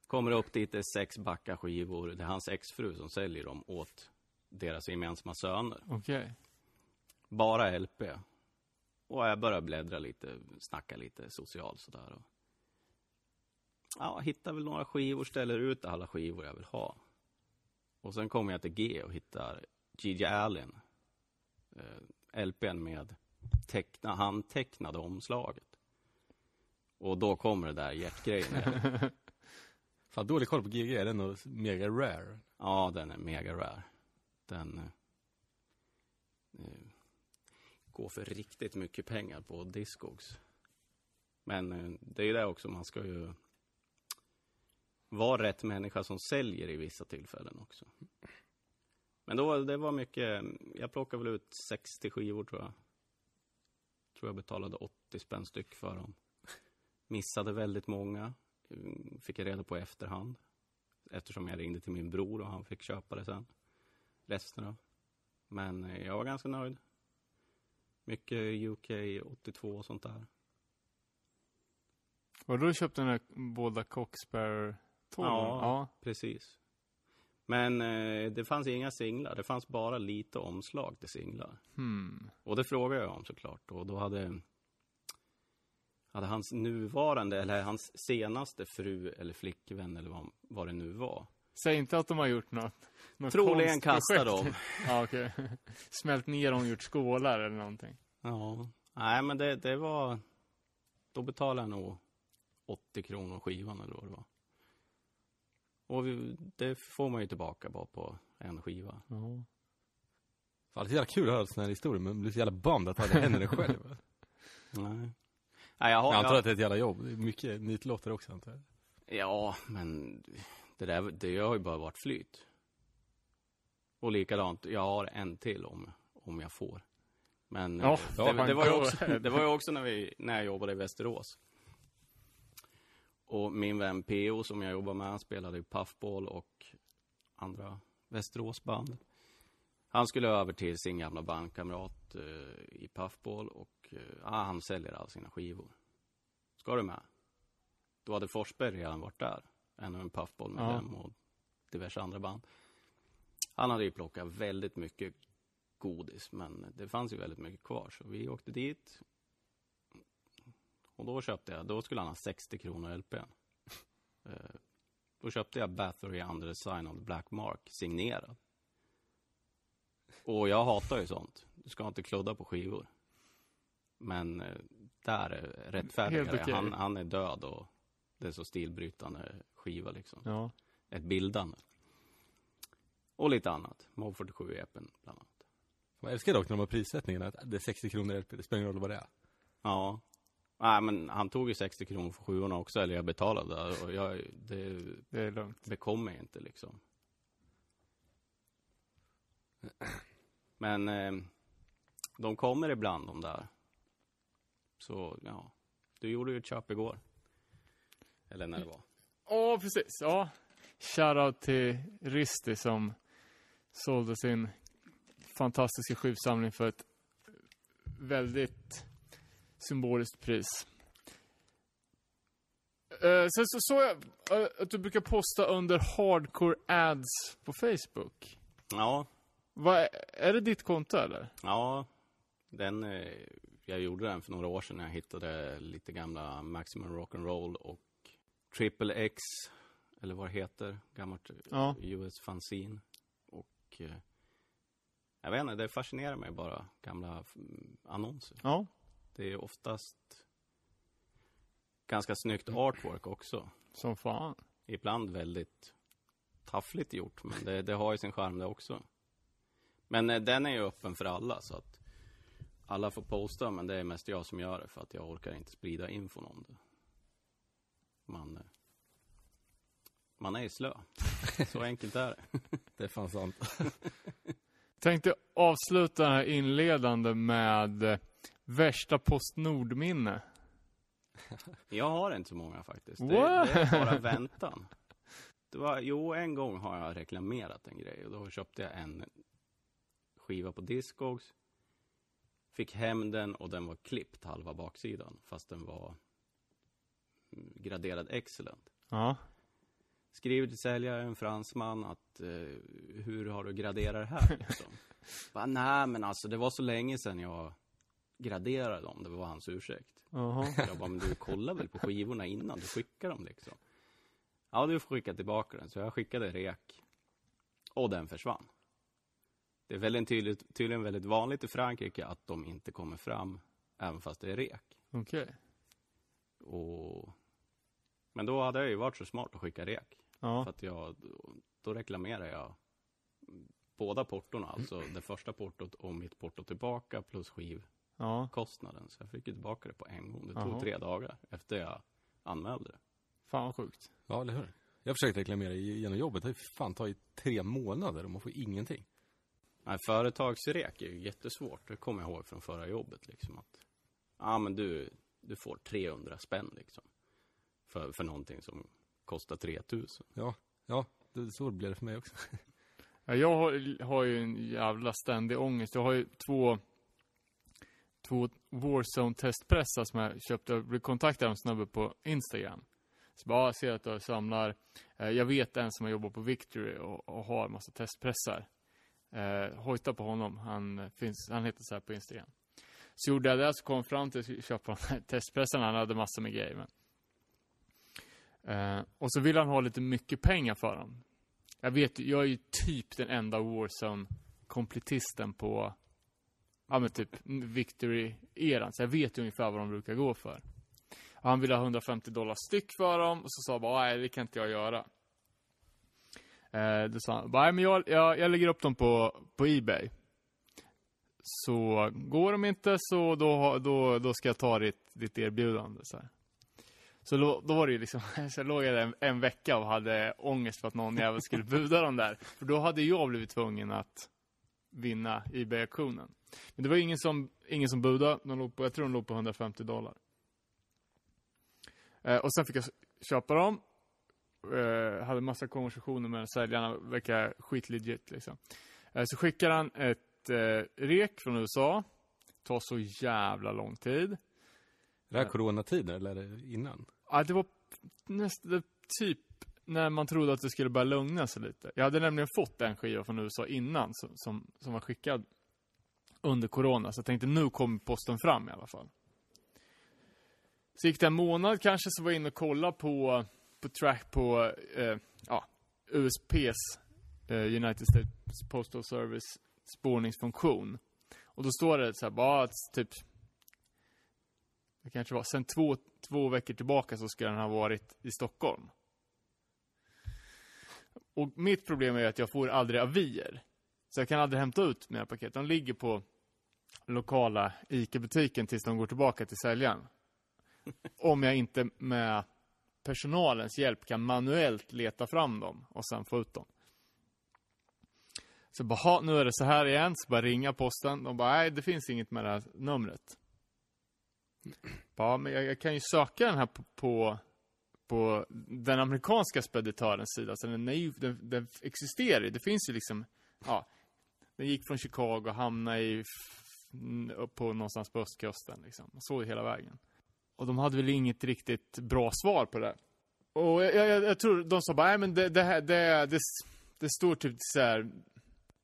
[SPEAKER 4] Kommer upp dit, det är sex backar skivor. Det är hans exfru som säljer dem åt deras gemensamma söner.
[SPEAKER 3] Okej.
[SPEAKER 4] Bara LP. Och jag börjar bläddra lite, snacka lite socialt sådär. Och... Ja, hittar väl några skivor, ställer ut alla skivor jag vill ha. Och sen kommer jag till G och hittar Gigi Allen. Eh, LPn med teckna, handtecknade omslaget. Och då kommer det där hjärtgrejen. [LAUGHS]
[SPEAKER 2] Fan, dålig koll på GG, är den mega rare?
[SPEAKER 4] Ja, den är mega rare. Den eh, gå för riktigt mycket pengar på Discogs. Men eh, det är ju det också, man ska ju vara rätt människa som säljer i vissa tillfällen också. Men då, det var mycket, jag plockade väl ut 60 skivor tror jag. Tror jag betalade 80 spänn styck för dem. Missade väldigt många, fick jag reda på i efterhand. Eftersom jag ringde till min bror och han fick köpa det sen. Resten då. Men eh, jag var ganska nöjd. Mycket UK 82 och sånt där.
[SPEAKER 3] Och då köpte den här båda Coxbearer tågen?
[SPEAKER 4] Ja.
[SPEAKER 3] ja.
[SPEAKER 4] Precis. Men eh, det fanns inga singlar. Det fanns bara lite omslag till singlar.
[SPEAKER 3] Hmm.
[SPEAKER 4] Och det frågade jag om såklart. Och då hade, hade hans nuvarande, eller hans senaste fru eller flickvän eller vad, vad det nu var.
[SPEAKER 3] Säg inte att de har gjort något. något
[SPEAKER 4] Troligen kastade de. [LAUGHS]
[SPEAKER 3] ja, okej. Smält ner dem och gjort skålar eller någonting.
[SPEAKER 4] Ja, nej men det, det var, då betalade jag nog 80 kronor skivan eller vad det var. Och vi, det får man ju tillbaka bara på en skiva.
[SPEAKER 3] Ja.
[SPEAKER 2] Fan, det är så jävla kul att höra såna här historier, men blir så jävla bummed att han händer det själv. [LAUGHS]
[SPEAKER 4] Nej. Nej, jag har,
[SPEAKER 2] Jag antar
[SPEAKER 4] jag,
[SPEAKER 2] att det är ett jävla jobb. Det är mycket nitlåtar också, antar jag.
[SPEAKER 4] Ja, men det där, det har ju bara varit flyt. Och likadant, jag har en till om, om jag får. Men
[SPEAKER 3] Ja,
[SPEAKER 4] eh,
[SPEAKER 3] ja,
[SPEAKER 4] det, det, var ju också, det var ju också när, vi, när jag jobbade i Västerås. Och min vän PO som jag jobbar med, han spelade i Puffball och andra Västeråsband. Han skulle över till sin gamla bandkamrat eh, i Puffball och eh, ah, han säljer alla sina skivor. Ska du med? Då hade Forsberg redan varit där. Ännu en Puffball med
[SPEAKER 3] Ja.
[SPEAKER 4] dem och diverse andra band. Han hade ju plockat väldigt mycket godis, men det fanns ju väldigt mycket kvar. Så vi åkte dit. Och då köpte jag, då skulle han ha 60 kronor LPn. Eh, Då köpte jag Bathory Under the Sign of the Black Mark signerad. Och jag hatar ju sånt. Du ska inte kludda på skivor. Men eh, där är rättfärdigare.
[SPEAKER 3] Helt okej.
[SPEAKER 4] han, han är död och det är så stilbrytande skiva liksom.
[SPEAKER 3] Ja.
[SPEAKER 4] Ett bildande. Och lite annat. Mob 47 EPn bland annat.
[SPEAKER 2] Jag älskar dock när de har prissättningen att det är 60 kronor LP, det spelar ingen roll vad det är.
[SPEAKER 4] Ja. Nej men han tog ju 60 kronor för sjuorna också, eller jag betalade. Och jag, det
[SPEAKER 3] Det är lugnt.
[SPEAKER 4] bekom mig inte liksom. Men eh, de kommer ibland de där. Så ja, du gjorde ju ett köp igår. Eller när det var.
[SPEAKER 3] Ja, precis. Ja. Shoutout till Risti som sålde sin fantastiska skivsamling för ett väldigt symboliskt pris. Eh, sen så såg jag eh, att du brukar posta under hardcore ads på Facebook.
[SPEAKER 4] Ja,
[SPEAKER 3] Vad är, är det ditt konto eller?
[SPEAKER 4] ja. Den, eh, jag gjorde den för några år sedan när jag hittade lite gamla Maximum Rock'n'Roll och Triple X, eller vad det heter, gammalt
[SPEAKER 3] Ja.
[SPEAKER 4] US fanzine. Och eh, jag vet inte, det fascinerar mig bara, gamla annonser.
[SPEAKER 3] Ja.
[SPEAKER 4] Det är oftast ganska snyggt artwork också.
[SPEAKER 3] Som fan.
[SPEAKER 4] Ibland väldigt taffligt gjort, men det, det har ju sin charm det också. Men eh, den är ju öppen för alla, så att alla får posta, men det är mest jag som gör det, för att jag orkar inte sprida infon om det. Man, eh, man är ju slö. Så enkelt är det. [LAUGHS]
[SPEAKER 2] Det är fan sant. [LAUGHS]
[SPEAKER 3] Tänkte avsluta den här inledande med eh, värsta Postnord-minne.
[SPEAKER 4] Jag har inte så många faktiskt. Det, det är bara [LAUGHS] väntan. Det var, jo, en gång har jag reklamerat en grej och då köpte jag en skiva på Discogs. Fick hem den och den var klippt halva baksidan fast den var graderad excellent.
[SPEAKER 3] Ja.
[SPEAKER 4] Skriver till säljaren, en fransman, att eh, hur har du graderat det här [LAUGHS] liksom? Bara, nej men alltså det var så länge sedan jag graderade dem, det var hans ursäkt.
[SPEAKER 3] Jaha.
[SPEAKER 4] Jag bara, men du kollar väl på skivorna innan du skickar dem liksom? Ja, du får skicka tillbaka den. Så jag skickade rek. Och den försvann. Det är väldigt tydligt, tydligen väldigt vanligt i Frankrike att de inte kommer fram även fast det är rek.
[SPEAKER 3] Okej.
[SPEAKER 4] Och... Men då hade jag ju varit så smart att skicka rek. För
[SPEAKER 3] Ja.
[SPEAKER 4] att jag, då reklamerar jag båda portorna, alltså det första portot och mitt porto tillbaka plus skivkostnaden.
[SPEAKER 3] Ja.
[SPEAKER 4] Så jag fick ju tillbaka det på en gång. Det tog tre dagar efter jag anmälde det.
[SPEAKER 3] Fan vad sjukt.
[SPEAKER 2] Ja, eller hur? Jag har försökt reklamera genom jobbet. Det har ju fan tagit tre månader och man får ingenting.
[SPEAKER 4] Nej, företagsrek är ju jättesvårt. Det kommer jag ihåg från förra jobbet liksom att ja men du, du får 300 spänn liksom. För, för någonting som kostar 3000.
[SPEAKER 2] Ja, ja, det, så blev det för mig också.
[SPEAKER 3] Ja, jag har, har ju en jävla ständig ångest. Jag har ju två, två Warzone-testpressar som jag köpte. Jag blev kontaktad av en snubbe på Instagram. Så bara, "Ja, jag ser att du samlar. Eh, Jag vet en som har jobbat på Victory och, och har en massa testpressar. Eh, hojta på honom. Han, finns, han heter så här på Instagram. Så gjorde jag det, så kom fram till att köpa de här testpressarna. Han hade massor med grejer. Men. Eh, och så ville han ha lite mycket pengar för dem. Jag vet, jag är ju typ den enda Warzone-kompletisten på, ja men typ Victory-eran. Så jag vet ju ungefär vad de brukar gå för. Och han ville ha 150 dollar styck för dem och så sa jag bara, nej det kan inte jag göra. Eh, då sa han, nej men jag, jag, jag lägger upp dem på, på Ebay. Så går de inte så då, då, då ska jag ta ditt, ditt erbjudande. Så, här så då, då var det ju liksom, [LAUGHS] så jag låg där en, en vecka och hade ångest för att någon jävel skulle buda dem där. [LAUGHS] För då hade jag blivit tvungen att vinna Ebay-auktionen. Men det var ingen som, ingen som budade. De låg på, jag tror de låg på 150 dollar. Eh, och sen fick jag köpa dem. Eh, hade massa konversationer med säljarna, verkar skitlegit liksom. Eh, så skickar han ett eh, rek från USA. Tar så jävla lång tid.
[SPEAKER 2] Är det här coronatider eller innan?
[SPEAKER 3] Ja, det var nästan typ när man trodde att det skulle börja lugna sig lite. Jag hade nämligen fått en skiva från USA innan som, som, som var skickad under corona. Så jag tänkte nu kommer posten fram i alla fall. Så gick det en månad kanske så var jag inne och kollade på, på track på, eh, ja, USPs, eh, United States Postal Service spårningsfunktion. Och då står det så här, bara att typ, det kanske var, sen två, två veckor tillbaka så skulle den ha varit i Stockholm. Och mitt problem är att jag får aldrig avier. Så jag kan aldrig hämta ut mina paket. De ligger på lokala ICA-butiken tills de går tillbaka till säljaren. Om jag inte med personalens hjälp kan manuellt leta fram dem och sen få ut dem. Så bara, nu är det så här igen, så bara ringa posten. De bara, nej det finns inget med det här numret. Ja, men jag, jag kan ju söka den här på, på, på den amerikanska speditörens sida. Så den, är ju, den, den existerar ju. Det finns ju liksom, ja. Den gick från Chicago och hamnade i, upp på någonstans på östkusten liksom. Så hela vägen. Och de hade väl inget riktigt bra svar på det. Och jag, jag, jag tror de sa bara, nej men det, det här, det, det, det står typ så här.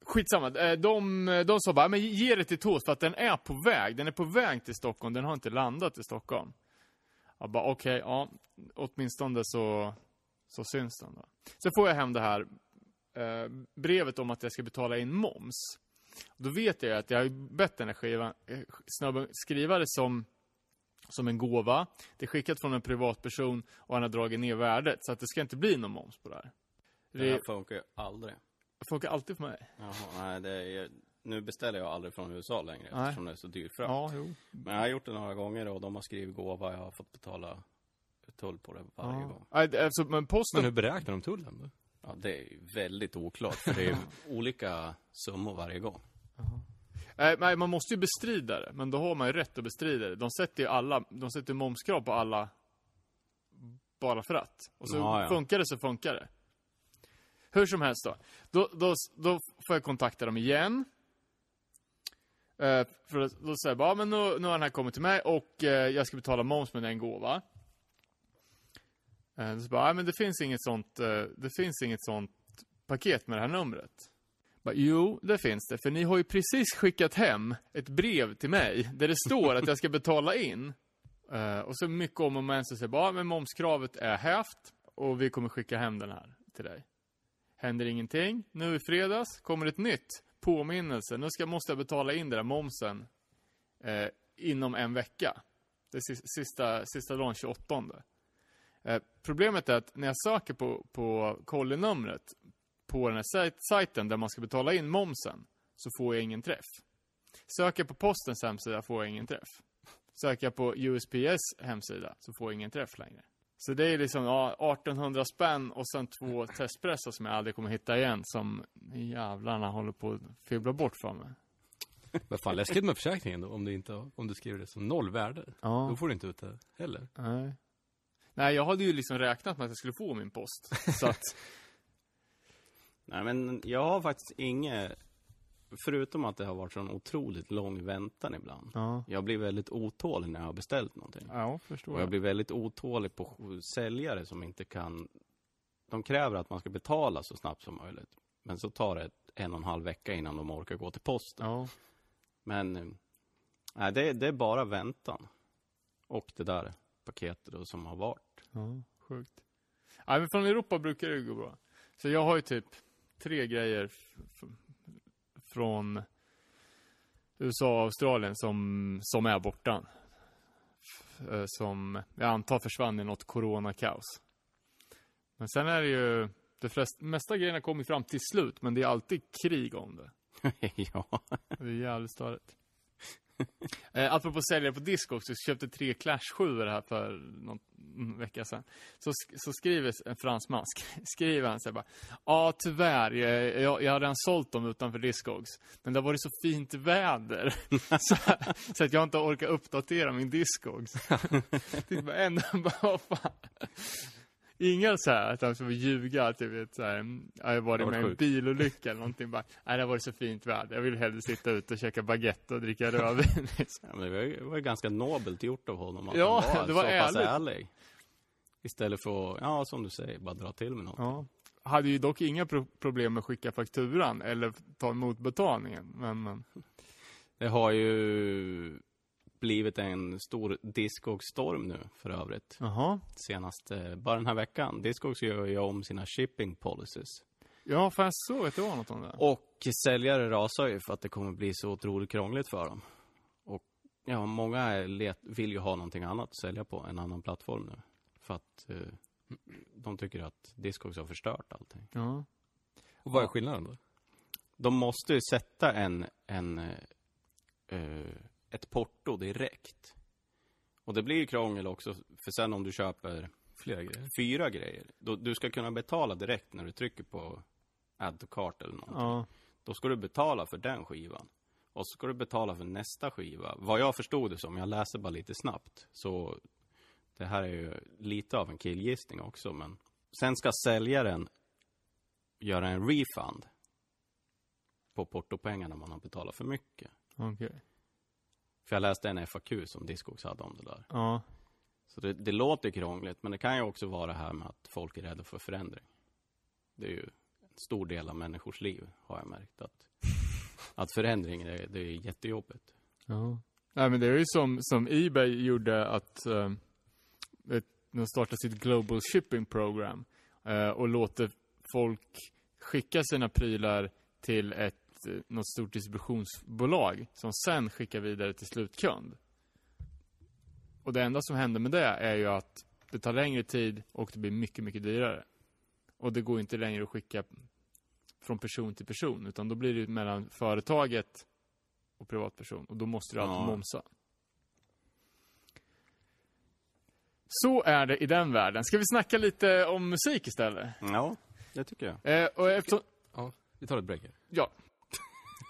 [SPEAKER 3] Skitsamma. Eh, De, de sa bara, men ge det till Toast för att den är på väg. Den är på väg till Stockholm, den har inte landat i Stockholm. Jag bara, okej, ja. Åtminstone så, så syns den då. Så får jag hem det här eh, brevet om att jag ska betala in moms. Då vet jag att jag har bett den här skivan, eh, snubben skriva det som, som en gåva. Det är skickat från en privatperson och han har dragit ner värdet. Så att det ska inte bli någon moms på det här.
[SPEAKER 4] Det här funkar ju aldrig.
[SPEAKER 3] Funkar alltid för mig.
[SPEAKER 4] Jaha, nej, det är, nu beställer jag aldrig från USA längre
[SPEAKER 3] Nej.
[SPEAKER 4] eftersom det är så dyrt frakt.
[SPEAKER 3] Ja, jo.
[SPEAKER 4] Men jag har gjort det några gånger och de har skrivit gåva. Jag har fått betala tull på det varje
[SPEAKER 3] Ja.
[SPEAKER 4] gång.
[SPEAKER 3] Nej, Alltså, men posten...
[SPEAKER 2] Men hur beräknar de tullen då?
[SPEAKER 4] Ja, det är ju väldigt oklart. För det är [LAUGHS] olika summor varje gång.
[SPEAKER 3] Nej, nej, man måste ju bestrida det. Men då har man ju rätt att bestrida det. De sätter ju alla, de sätter momskrav på alla bara för att. Och så
[SPEAKER 4] Ja, ja.
[SPEAKER 3] funkar det så funkar det. Hur som helst då. Då, då, då får jag kontakta dem igen. Eh, för då säger jag bara, ja, men nu, nu har den här kommit till mig och eh, jag ska betala moms med en gåva. Eh, så bara, ja, men det finns inget sånt, eh, det finns inget sånt paket med det här numret. Bara, jo, det finns det. För ni har ju precis skickat hem ett brev till mig där det står att jag ska betala in. Eh, och så mycket om och men så säger bara, ja, men momskravet är hävt och vi kommer skicka hem den här till dig. Händer ingenting. Nu i fredags kommer ett nytt påminnelse. Nu ska, måste jag betala in den där momsen eh, inom en vecka. Det är sista, sista dagen 28. Eh, problemet är att när jag söker på, på kollinumret på den här sajten där man ska betala in momsen så får jag ingen träff. Söker jag på postens hemsida får jag ingen träff. Söker jag på USPS hemsida så får jag ingen träff längre. Så det är liksom ja, 1800 spänn och sen två testpressar som jag aldrig kommer hitta igen som jävlarna håller på att fibbla bort för mig.
[SPEAKER 2] Men fan läskigt med försäkringen då, om du inte, om du skriver det som noll värde. Då
[SPEAKER 3] Ja.
[SPEAKER 2] får du inte ut det heller.
[SPEAKER 3] Nej. Nej, jag hade ju liksom räknat med att jag skulle få min post. Så att, [LAUGHS]
[SPEAKER 4] Nej, men jag har faktiskt inget... Förutom att det har varit sån otroligt lång väntan ibland.
[SPEAKER 3] ja.
[SPEAKER 4] Jag blir väldigt otålig när jag har beställt någonting.
[SPEAKER 3] Ja, förstår
[SPEAKER 4] Och jag blir väldigt otålig på säljare som inte kan... De kräver att man ska betala så snabbt som möjligt. Men så tar det en och en halv vecka innan de orkar gå till posten.
[SPEAKER 3] Ja.
[SPEAKER 4] Men nej, det, det är bara väntan. Och det där paketet då som har varit.
[SPEAKER 3] Ja, sjukt. Nej, men från Europa brukar det gå bra. Så jag har ju typ tre grejer från USA och Australien som, som är borta. Eh, Som jag antar försvann i något coronakaos. Men sen är det ju, de flesta, mesta grejerna kommer fram till slut, men det är alltid krig om det. [LAUGHS]
[SPEAKER 4] ja.
[SPEAKER 3] Det är jävligt störigt. [LAUGHS] Eh, apropå säljare på disk också, så köpte tre Clash 7 här för någon mm, vecka sedan. Så, sk- så skriver en fransman, sk- [LAUGHS] skriver han så här bara, ja tyvärr, jag, jag, jag har redan sålt dem utanför Discogs. Men det har varit så fint väder. [LAUGHS] så, så att jag inte orkar uppdatera min Discogs. det är bara ändå bara, vad fan. Inga så här att han ska ljuga, typ vet, så här, jag har varit
[SPEAKER 2] Det
[SPEAKER 3] med i en bilolycka eller någonting bara, nej det har varit så fint väder, jag vill hellre sitta ute och käka baguette och dricka rödvin. liksom. [LAUGHS]
[SPEAKER 4] ja men det var, ju- ganska nobelt gjort av honom att
[SPEAKER 3] Ja,
[SPEAKER 4] han var,
[SPEAKER 3] det var
[SPEAKER 4] så pass
[SPEAKER 3] ärligt.
[SPEAKER 4] ärlig. Istället för att, ja som du säger, bara dra till med något.
[SPEAKER 3] Ja. Hade ju dock inga pro problem med att skicka fakturan eller ta emot betalningen, men, men
[SPEAKER 4] Det har ju blivit en stor Discogs-storm nu för övrigt.
[SPEAKER 3] jaha.
[SPEAKER 4] Senast, eh, bara den här veckan. Discogs gör ju om sina shipping policies.
[SPEAKER 3] Ja, för jag såg att det var något om det.
[SPEAKER 4] Och säljare rasar ju för att det kommer bli så otroligt krångligt för dem. Och ja, många är let, vill ju ha någonting annat att sälja på, en annan plattform nu. För att eh, de tycker att Discogs har förstört allting.
[SPEAKER 3] Ja.
[SPEAKER 2] Och vad är skillnaden då?
[SPEAKER 4] De måste ju sätta en, en, eh, eh, ett porto direkt. Och det blir ju krångel också, för sen om du köper
[SPEAKER 2] Flera grejer.
[SPEAKER 4] fyra grejer, då, du ska kunna betala direkt när du trycker på add to cart eller någonting.
[SPEAKER 3] Ja.
[SPEAKER 4] Då ska du betala för den skivan. Och så ska du betala för nästa skiva. Vad jag förstod det som, jag läste bara lite snabbt, så det här är ju lite av en killgissning också, men sen ska säljaren göra en refund på portopengarna man har betalat för mycket.
[SPEAKER 3] Okej.
[SPEAKER 4] För jag läste en FAQ som Discogs hade om det där.
[SPEAKER 3] Ja.
[SPEAKER 4] Så det, det låter krångligt, men det kan ju också vara det här med att folk är rädda för förändring. Det är ju en stor del av människors liv, har jag märkt. Att, [LAUGHS] att förändring, det, det är jättejobbigt.
[SPEAKER 3] Ja. Nej, men det är ju som, som Ebay gjorde att eh, de startade sitt Global Shipping Program eh, och låter folk skicka sina prylar till ett, något stort distributionsbolag som sen skickar vidare till slutkund. Och det enda som händer med det är ju att det tar längre tid och det blir mycket, mycket dyrare. Och det går inte längre att skicka från person till person, utan då blir det mellan företaget och privatperson. Och då måste du alltid
[SPEAKER 4] Ja.
[SPEAKER 3] momsa. Så är det i den världen. Ska vi snacka lite om musik istället?
[SPEAKER 4] Ja, det tycker jag.
[SPEAKER 3] Eh, och eftersom,
[SPEAKER 2] Ja, vi tar ett break här.
[SPEAKER 3] ja.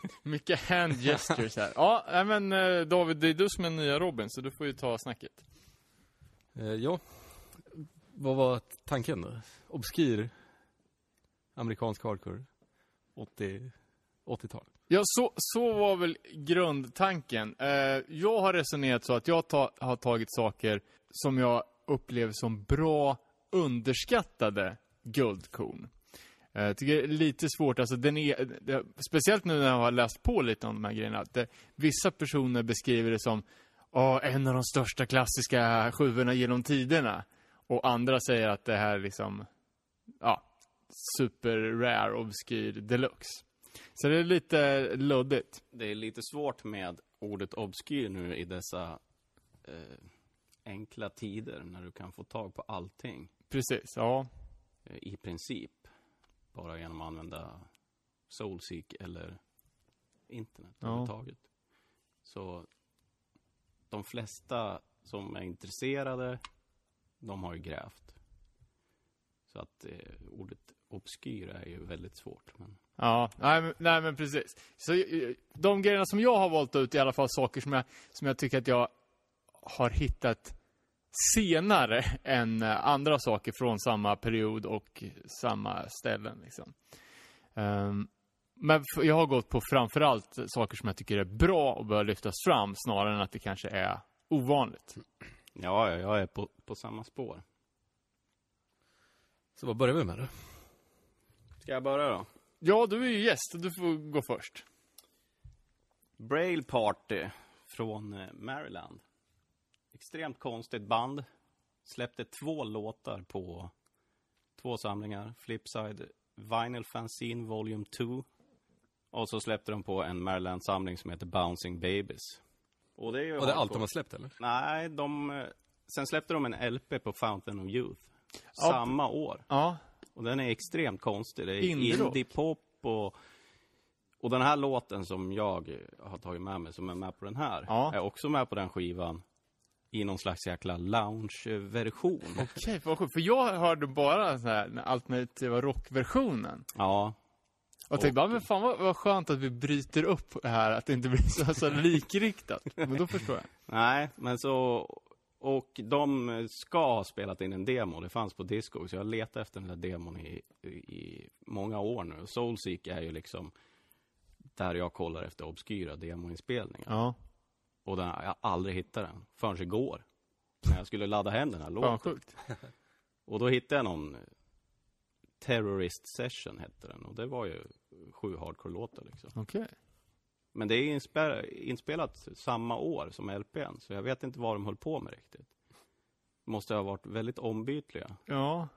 [SPEAKER 3] [LAUGHS] Mycket hand gestures här. Ja, men eh, David, det är du som är nya Robin, så du får ju ta snacket.
[SPEAKER 2] Eh, ja, vad var tanken då? Obskyr amerikansk hardcore 80, 80-tal.
[SPEAKER 3] Ja, så, så var väl grundtanken. Eh, jag har resonerat så att jag ta, har tagit saker som jag upplever som bra underskattade guldkorn. Eh, Jag tycker det är lite svårt, alltså den är, det, speciellt nu när jag har läst på lite om de här grejerna, att det, vissa personer beskriver det som "Ja, en av de största klassiska sjuorna genom tiderna. Och andra säger att det här är liksom, ja, super rare, obskyr deluxe. Så det är lite luddigt.
[SPEAKER 4] Det är lite svårt med ordet obskyr nu i dessa eh, enkla tider när du kan få tag på allting
[SPEAKER 3] Precis, ja.
[SPEAKER 4] eh, i princip. Bara genom att använda Soulseek eller internet
[SPEAKER 3] Ja.
[SPEAKER 4] överhuvudtaget. Så de flesta som är intresserade, de har ju grävt. Så att eh, ordet obskyr är ju väldigt svårt. Men
[SPEAKER 3] Ja, nej men, nej, men precis. Så eh, de grejerna som jag har valt ut i alla fall saker som jag, som jag tycker att jag har hittat senare än eh, andra saker från samma period och samma ställen. Liksom. Ehm, men jag har gått på framförallt saker som jag tycker är bra och bör lyftas fram snarare än att det kanske är ovanligt.
[SPEAKER 4] ja, ja, jag är på, på samma spår.
[SPEAKER 2] Så vad börjar vi med då?
[SPEAKER 4] Ska jag börja då?
[SPEAKER 3] Ja, du är ju gäst, du får gå först.
[SPEAKER 4] Braille Party från eh, Maryland. Extremt konstigt band. Släppte två låtar på två samlingar. Flipside Vinyl Fanzine Volume 2. Och så släppte de på en Maryland-samling som heter Bouncing Babies. Och det är ju
[SPEAKER 2] Var det allt
[SPEAKER 4] hardcore.
[SPEAKER 2] de har släppt eller?
[SPEAKER 4] Nej, de... eh, Sen släppte de en LP på Fountain of Youth.
[SPEAKER 3] Ja,
[SPEAKER 4] Samma år.
[SPEAKER 3] Ja,
[SPEAKER 4] Och den är extremt konstig. Det är indie-pop och... Och den här låten som jag har tagit med mig, som är med på den här,
[SPEAKER 3] Ja.
[SPEAKER 4] är också med på den skivan. I någon slags jäkla lounge-version.
[SPEAKER 3] okej, vad sjukt. För jag hörde bara så här, den alternativa rockversionen.
[SPEAKER 4] ja.
[SPEAKER 3] Och tänkte bara, men fan vad, vad skönt att vi bryter upp det här, att det inte blir så, så likriktat. Men då förstår jag.
[SPEAKER 4] Nej, men så... Och de ska ha spelat in en demo, det fanns på Disco, så jag har letat efter den där demon i, i många år nu. Soulseek är ju liksom där jag kollar efter obskyra demoinspelningar.
[SPEAKER 3] Ja,
[SPEAKER 4] Och den, jag har aldrig hittat den förrän igår. När jag skulle ladda hem den här låten.
[SPEAKER 3] fan sjukt.
[SPEAKER 4] Och då hittade jag någon Terrorist Session hette den. Och det var ju sju hardcore-låtar liksom.
[SPEAKER 3] Okej.
[SPEAKER 4] Men det är inspe- inspelat samma år som LPn. Så jag vet inte vad de höll på med riktigt. Måste ha varit väldigt ombytliga.
[SPEAKER 3] Ja,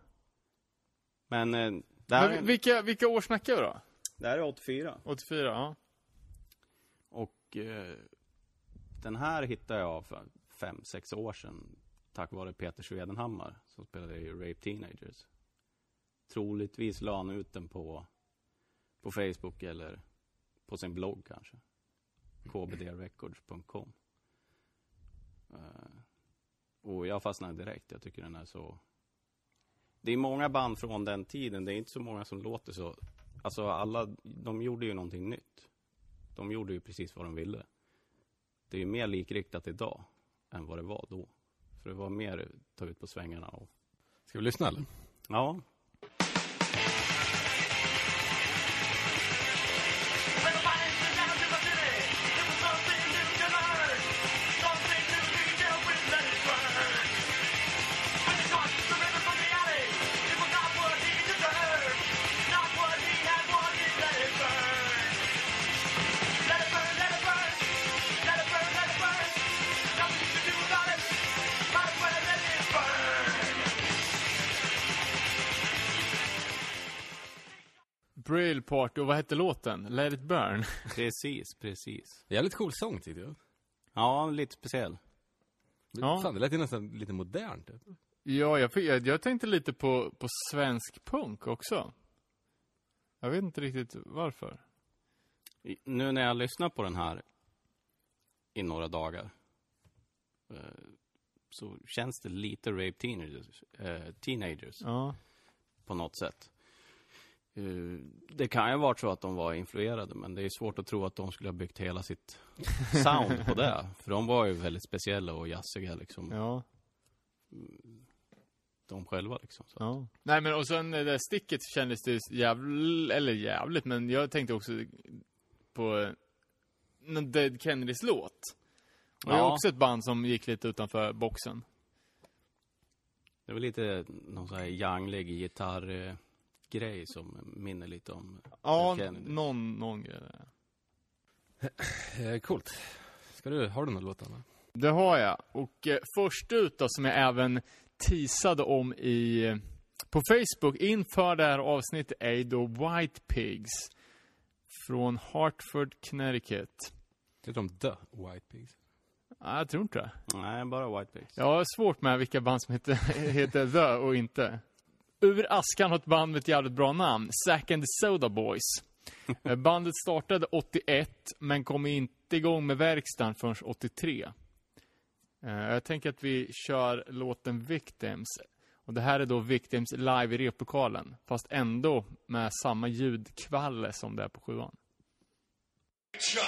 [SPEAKER 4] Men eh, Det här,
[SPEAKER 3] Men vilka, vilka år snackar vi då?
[SPEAKER 4] det här är 84.
[SPEAKER 3] 84, ja.
[SPEAKER 4] Och eh, den här hittade jag för fem, sex år sedan. Tack vare Peter Swedenhammar som spelade i Rape Teenagers. Troligtvis la han ut den på, på Facebook eller på sin blogg kanske. kbdrecords.com Uh, eh, Och jag fastnade direkt. Jag tycker den är så... Det är många band från den tiden. Det är inte så många som låter så. Alltså alla, de gjorde ju någonting nytt. De gjorde ju precis vad de ville. Det är ju mer likriktat idag än vad det var då. För det var mer ta ut på svängarna och...
[SPEAKER 2] Ska vi lyssna eller?
[SPEAKER 4] Ja,
[SPEAKER 3] Braille Party, och vad hette låten? Let it burn? [LAUGHS]
[SPEAKER 4] precis, precis.
[SPEAKER 2] Jävligt cool sång tyckte jag.
[SPEAKER 4] Ja, lite speciell.
[SPEAKER 3] Ja.
[SPEAKER 2] Fan, det lät ju nästan lite modernt. Typ.
[SPEAKER 3] Ja, jag, jag, jag tänkte lite på, på svensk punk också. Jag vet inte riktigt varför.
[SPEAKER 4] I- Nu när jag lyssnar på den här i några dagar eh, så känns det lite Rape Teenagers, eh, teenagers
[SPEAKER 3] Ja.
[SPEAKER 4] på något sätt. Eh, Det kan ju vara så att de var influerade, men det är svårt att tro att de skulle ha byggt hela sitt sound på det. [LAUGHS] För de var ju väldigt speciella och jazziga liksom,
[SPEAKER 3] Ja.
[SPEAKER 4] de själva liksom.
[SPEAKER 3] Ja. Nej men och sen det där sticket kändes det jävligt, eller jävligt, men jag tänkte också på eh, någon Dead Kennedys låt. Och det är
[SPEAKER 4] Ja.
[SPEAKER 3] också ett band som gick lite utanför boxen.
[SPEAKER 4] Det var lite någon sån här janglig gitarrgrej som minner lite om
[SPEAKER 3] Ja, någon, någon grej där.
[SPEAKER 2] Eh, coolt. Ska du, har du någon låt Anna?
[SPEAKER 3] Det har jag. Och eh, först ut då, som jag även teasade om i, eh, på Facebook inför det här avsnittet är då White Pigs. Från Hartford, Connecticut.
[SPEAKER 2] Heter de The White Pigs?
[SPEAKER 3] Nej, jag tror inte det.
[SPEAKER 4] Nej, bara White Pigs.
[SPEAKER 3] Jag har svårt med vilka band som heter, [LAUGHS] heter The och inte. Ur askan har ett band med ett jävligt bra namn. Zack and the Soda Boys. Eh, [LAUGHS] Bandet startade 81, men kom inte igång med verkstaden förrän 83. Eh, Jag tänker att vi kör låten Victims. Och det här är då Victims live i replokalen. Fast ändå med samma ljudkvalle som det är på sjuan.
[SPEAKER 4] Också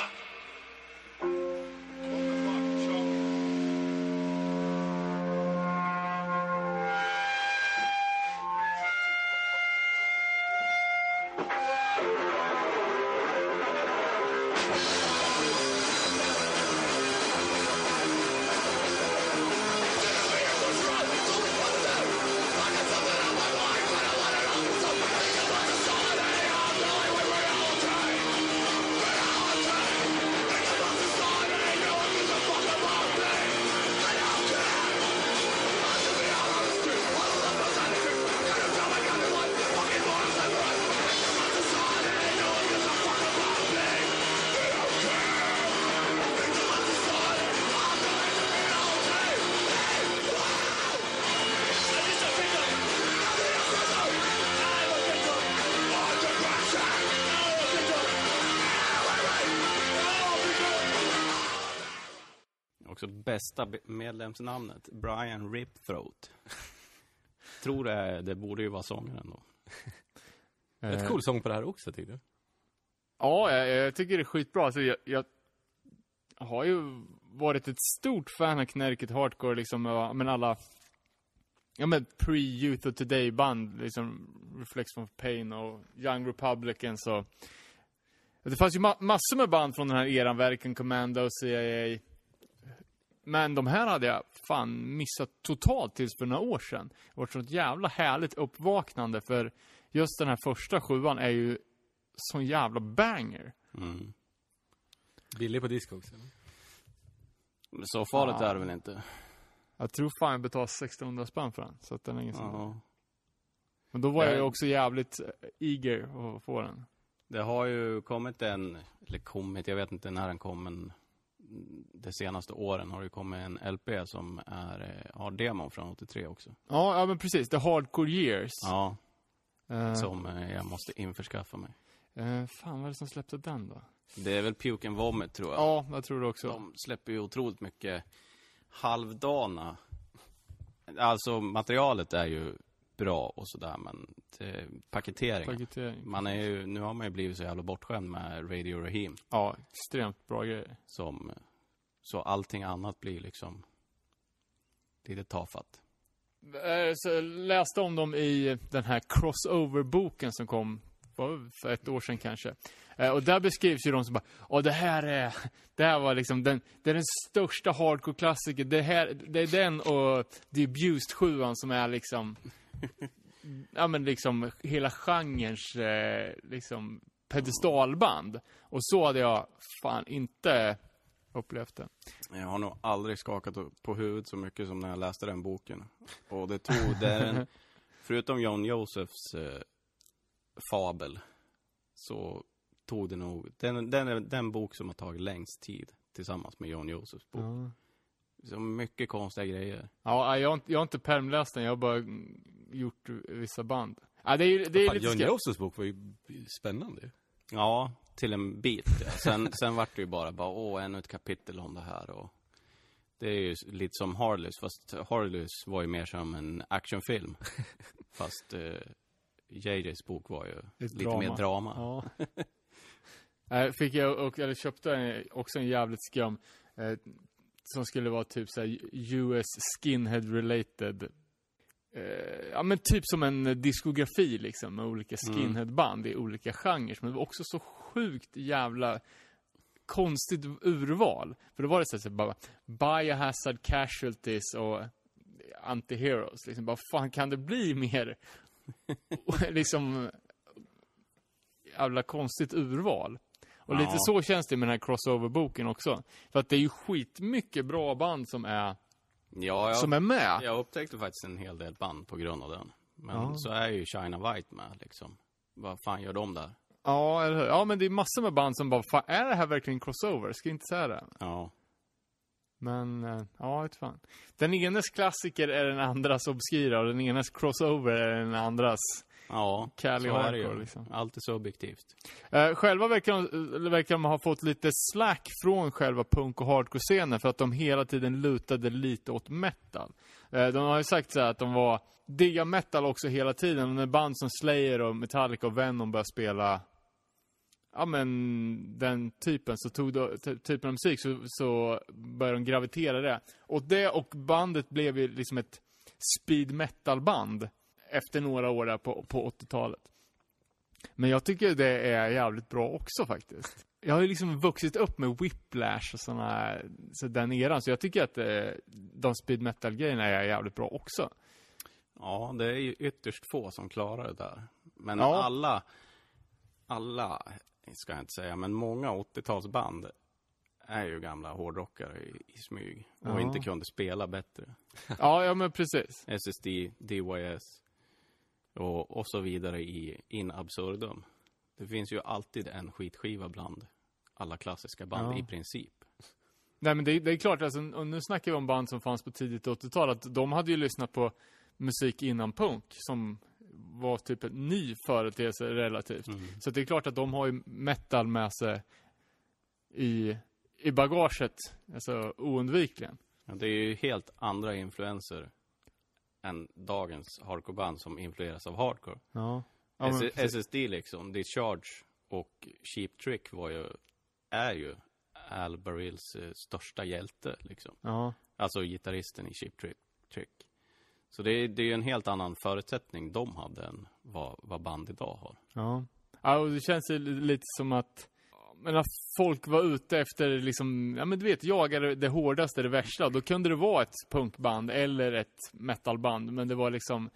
[SPEAKER 4] bästa medlemsnamnet, Brian Ripthroat. [LAUGHS] Tror det, det borde ju vara sångaren då. [LAUGHS]
[SPEAKER 2] Ett
[SPEAKER 3] Eh,
[SPEAKER 2] cool sång på det här också tyckte jag.
[SPEAKER 3] Ja, jag, jag tycker det är skitbra. Alltså, jag, jag har ju varit ett stort fan av Connecticut Hardcore, liksom, men alla, ja men pre-Youth of Today-band, liksom Reflex from Pain och Young Republicans och det fanns ju ma- massor med band från den här eran, Verken Commando, CIA. Men de här hade jag fan missat totalt tills för några år sedan. Det var ett jävla härligt uppvaknande för just den här första sjuan är ju sån jävla banger.
[SPEAKER 4] Mm.
[SPEAKER 2] Billig på disco också. eller?
[SPEAKER 4] Men Så farligt
[SPEAKER 3] Ja.
[SPEAKER 4] är det väl inte?
[SPEAKER 3] Jag tror fan jag betalade 1600 spänn för den, så att den är ingen.
[SPEAKER 4] Ja.
[SPEAKER 3] Och då var jag ju också jävligt eh, eager att få den.
[SPEAKER 4] Det har ju kommit en, eller kommit, jag vet inte när den kom, men de senaste åren har det kommit en LP som är, eh, har demon från 83 också.
[SPEAKER 3] Ja, ja men precis. The Hardcore Years.
[SPEAKER 4] Ja,
[SPEAKER 3] Eh,
[SPEAKER 4] som eh, jag måste införskaffa mig.
[SPEAKER 3] eh, fan, vad är det som släppte den då?
[SPEAKER 4] Det är väl Puke and Vomit tror jag.
[SPEAKER 3] Ja, jag tror det också.
[SPEAKER 4] De släpper ju otroligt mycket halvdana. Alltså materialet är ju bra och sådär, men det, paketeringen.
[SPEAKER 3] Paketering.
[SPEAKER 4] Man är ju, nu har man ju blivit så jävla bortskämd med Radio Rahim.
[SPEAKER 3] Ja, extremt bra grejer.
[SPEAKER 4] Som, så allting annat blir liksom lite tafatt.
[SPEAKER 3] Eh, Så jag läste om dem i den här crossover-boken som kom för ett år sedan kanske. Eh, Och där beskrivs ju de som bara, åh det här är, det här var liksom den, det är den största hardcore-klassiker. Det här, det är den och The Abused 7 som är liksom, ja men liksom hela genrens eh, liksom pedestalband. Och så hade jag fan inte upplevt det.
[SPEAKER 4] Jag har nog aldrig skakat på huvudet så mycket som när jag läste den boken. Och det tog, det är en, [LAUGHS] förutom John Josephs eh, fabel, så tog det nog, den, den är den bok som har tagit längst tid tillsammans med John Josephs bok.
[SPEAKER 3] Ja.
[SPEAKER 4] Så mycket konstiga grejer.
[SPEAKER 3] Ja, jag har, inte- jag har inte permläst den, jag har bara gjort vissa band. Ja, det är, ju- det är
[SPEAKER 2] Fan,
[SPEAKER 3] lite
[SPEAKER 2] John. Josephs bok var ju spännande.
[SPEAKER 4] Ja, till en bit. Ja. Sen, sen vart det ju bara, bara, åh, ännu ett kapitel om det här och det är ju lite som Harleys, fast Harleys var ju mer som en actionfilm. [LAUGHS] fast eh, JJs bok var ju
[SPEAKER 3] Ett
[SPEAKER 4] lite
[SPEAKER 3] drama.
[SPEAKER 4] mer drama.
[SPEAKER 3] Ja. [LAUGHS] Fick jag, och, eller köpte en, också en jävligt skum, eh, som skulle vara typ såhär US skinhead related. Eh, ja men typ som en diskografi liksom, med olika
[SPEAKER 4] Mm.
[SPEAKER 3] skinheadband i olika genrer. Men det var också så sjukt jävla konstigt urval. För då var det så här, bara Biohazard Casualties och Antiheroes. Liksom, bara fan kan det bli mer [LAUGHS] liksom jävla konstigt urval. Och
[SPEAKER 4] Ja.
[SPEAKER 3] lite så känns det med den här crossover-boken också. För att det är ju skitmycket bra band som är,
[SPEAKER 4] Ja, jag,
[SPEAKER 3] som är med.
[SPEAKER 4] jag upptäckte faktiskt en hel del band på grund av den. Men
[SPEAKER 3] Ja.
[SPEAKER 4] så är ju China White med liksom. Vad fan gör de där?
[SPEAKER 3] Ja, eller hur? Ja, men det är massor med band som bara, fan, är det här verkligen crossover? Ska jag inte säga det?
[SPEAKER 4] Ja.
[SPEAKER 3] Men, eh, ja, vet fan. Den enes klassiker är den andras obskyra och den enes crossover är den andras
[SPEAKER 4] Ja,
[SPEAKER 3] Cali
[SPEAKER 4] så är det ju.
[SPEAKER 3] liksom.
[SPEAKER 4] Allt är subjektivt.
[SPEAKER 3] Eh, själva verkar de, eller verkar de ha fått lite slack från själva punk och hardcore-scenen för att de hela tiden lutade lite åt metal. Eh, de har ju sagt så här att de var, digga metal också hela tiden. När band som Slayer och Metallica och Venom började spela Ja men den typen, så tog då, ty- typen av musik så, så började de gravitera det. Och det och bandet blev ju liksom ett speed metal band efter några år där på, på 80-talet. Men jag tycker det är jävligt bra också faktiskt. Jag har ju liksom vuxit upp med Whiplash och såna här, så den eran, så jag tycker att eh, de speed metal-grejerna är jävligt bra också.
[SPEAKER 4] Ja, det är ju ytterst få som klarar det där. Men
[SPEAKER 3] Ja.
[SPEAKER 4] alla, alla, ska jag inte säga, men många 80-talsband är ju gamla hårdrockare i, i smyg. Och
[SPEAKER 3] Ja.
[SPEAKER 4] inte kunde spela bättre.
[SPEAKER 3] Ja, ja men precis. [LAUGHS]
[SPEAKER 4] SSD, DYS och, och så vidare i in absurdum. Det finns ju alltid en skitskiva bland alla klassiska band
[SPEAKER 3] Ja.
[SPEAKER 4] i princip.
[SPEAKER 3] Nej men det, det är klart, alltså, och nu snackar vi om band som fanns på tidigt 80-tal, att de hade ju lyssnat på musik innan punk, som var typ en ny företeelse relativt.
[SPEAKER 4] Mm.
[SPEAKER 3] Så det är klart att de har ju metal med sig i, i bagaget, alltså oundvikligen.
[SPEAKER 4] Ja, det är ju helt andra influenser än dagens hardcoreband som influeras av hardcore.
[SPEAKER 3] Ja. ja men.
[SPEAKER 4] SSD liksom, Discharge och Cheap Trick var ju, är ju Al Barills eh, största hjälte liksom.
[SPEAKER 3] ja.
[SPEAKER 4] Alltså gitarristen i Cheap Trick. Trick. Så det är, det är ju en helt annan förutsättning de hade än vad, vad band idag har.
[SPEAKER 3] Ja. ja, och det känns ju lite som att men att folk var ute efter liksom, ja men du vet, jagade det hårdaste, det värsta. Då kunde det vara ett punkband eller ett metalband, men det var liksom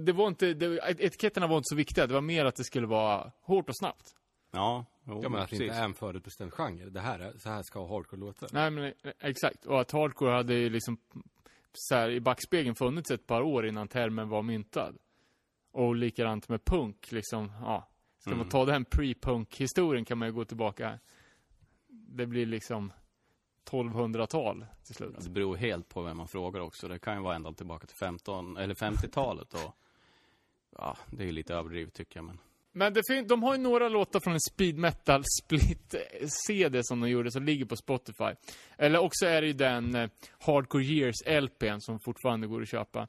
[SPEAKER 3] det var inte, det, etiketterna var inte så viktiga, det var mer att det skulle vara hårt och snabbt.
[SPEAKER 4] Ja, jo,
[SPEAKER 2] Ja, men att det inte är en förutbestämd genre. Det här är, så här ska hardcore låta.
[SPEAKER 3] Nej men exakt, och att hardcore hade ju liksom så här, i backspegeln funnits ett par år innan termen var myntad. Och likadant med punk, liksom, ja. Ska
[SPEAKER 4] Mm.
[SPEAKER 3] man ta den pre-punk-historien kan man ju gå tillbaka. Det blir liksom 1200-tal till slut.
[SPEAKER 4] Det beror helt på vem man frågar också. Det kan ju vara ända tillbaka till 15 eller 50-talet och ja, det är ju lite överdrivet tycker jag men.
[SPEAKER 3] Men det fin- de har ju några låtar från en speed metal split eh, CD som de gjorde som ligger på Spotify. Eller också är det ju den eh, Hardcore Years LPn som fortfarande går att köpa.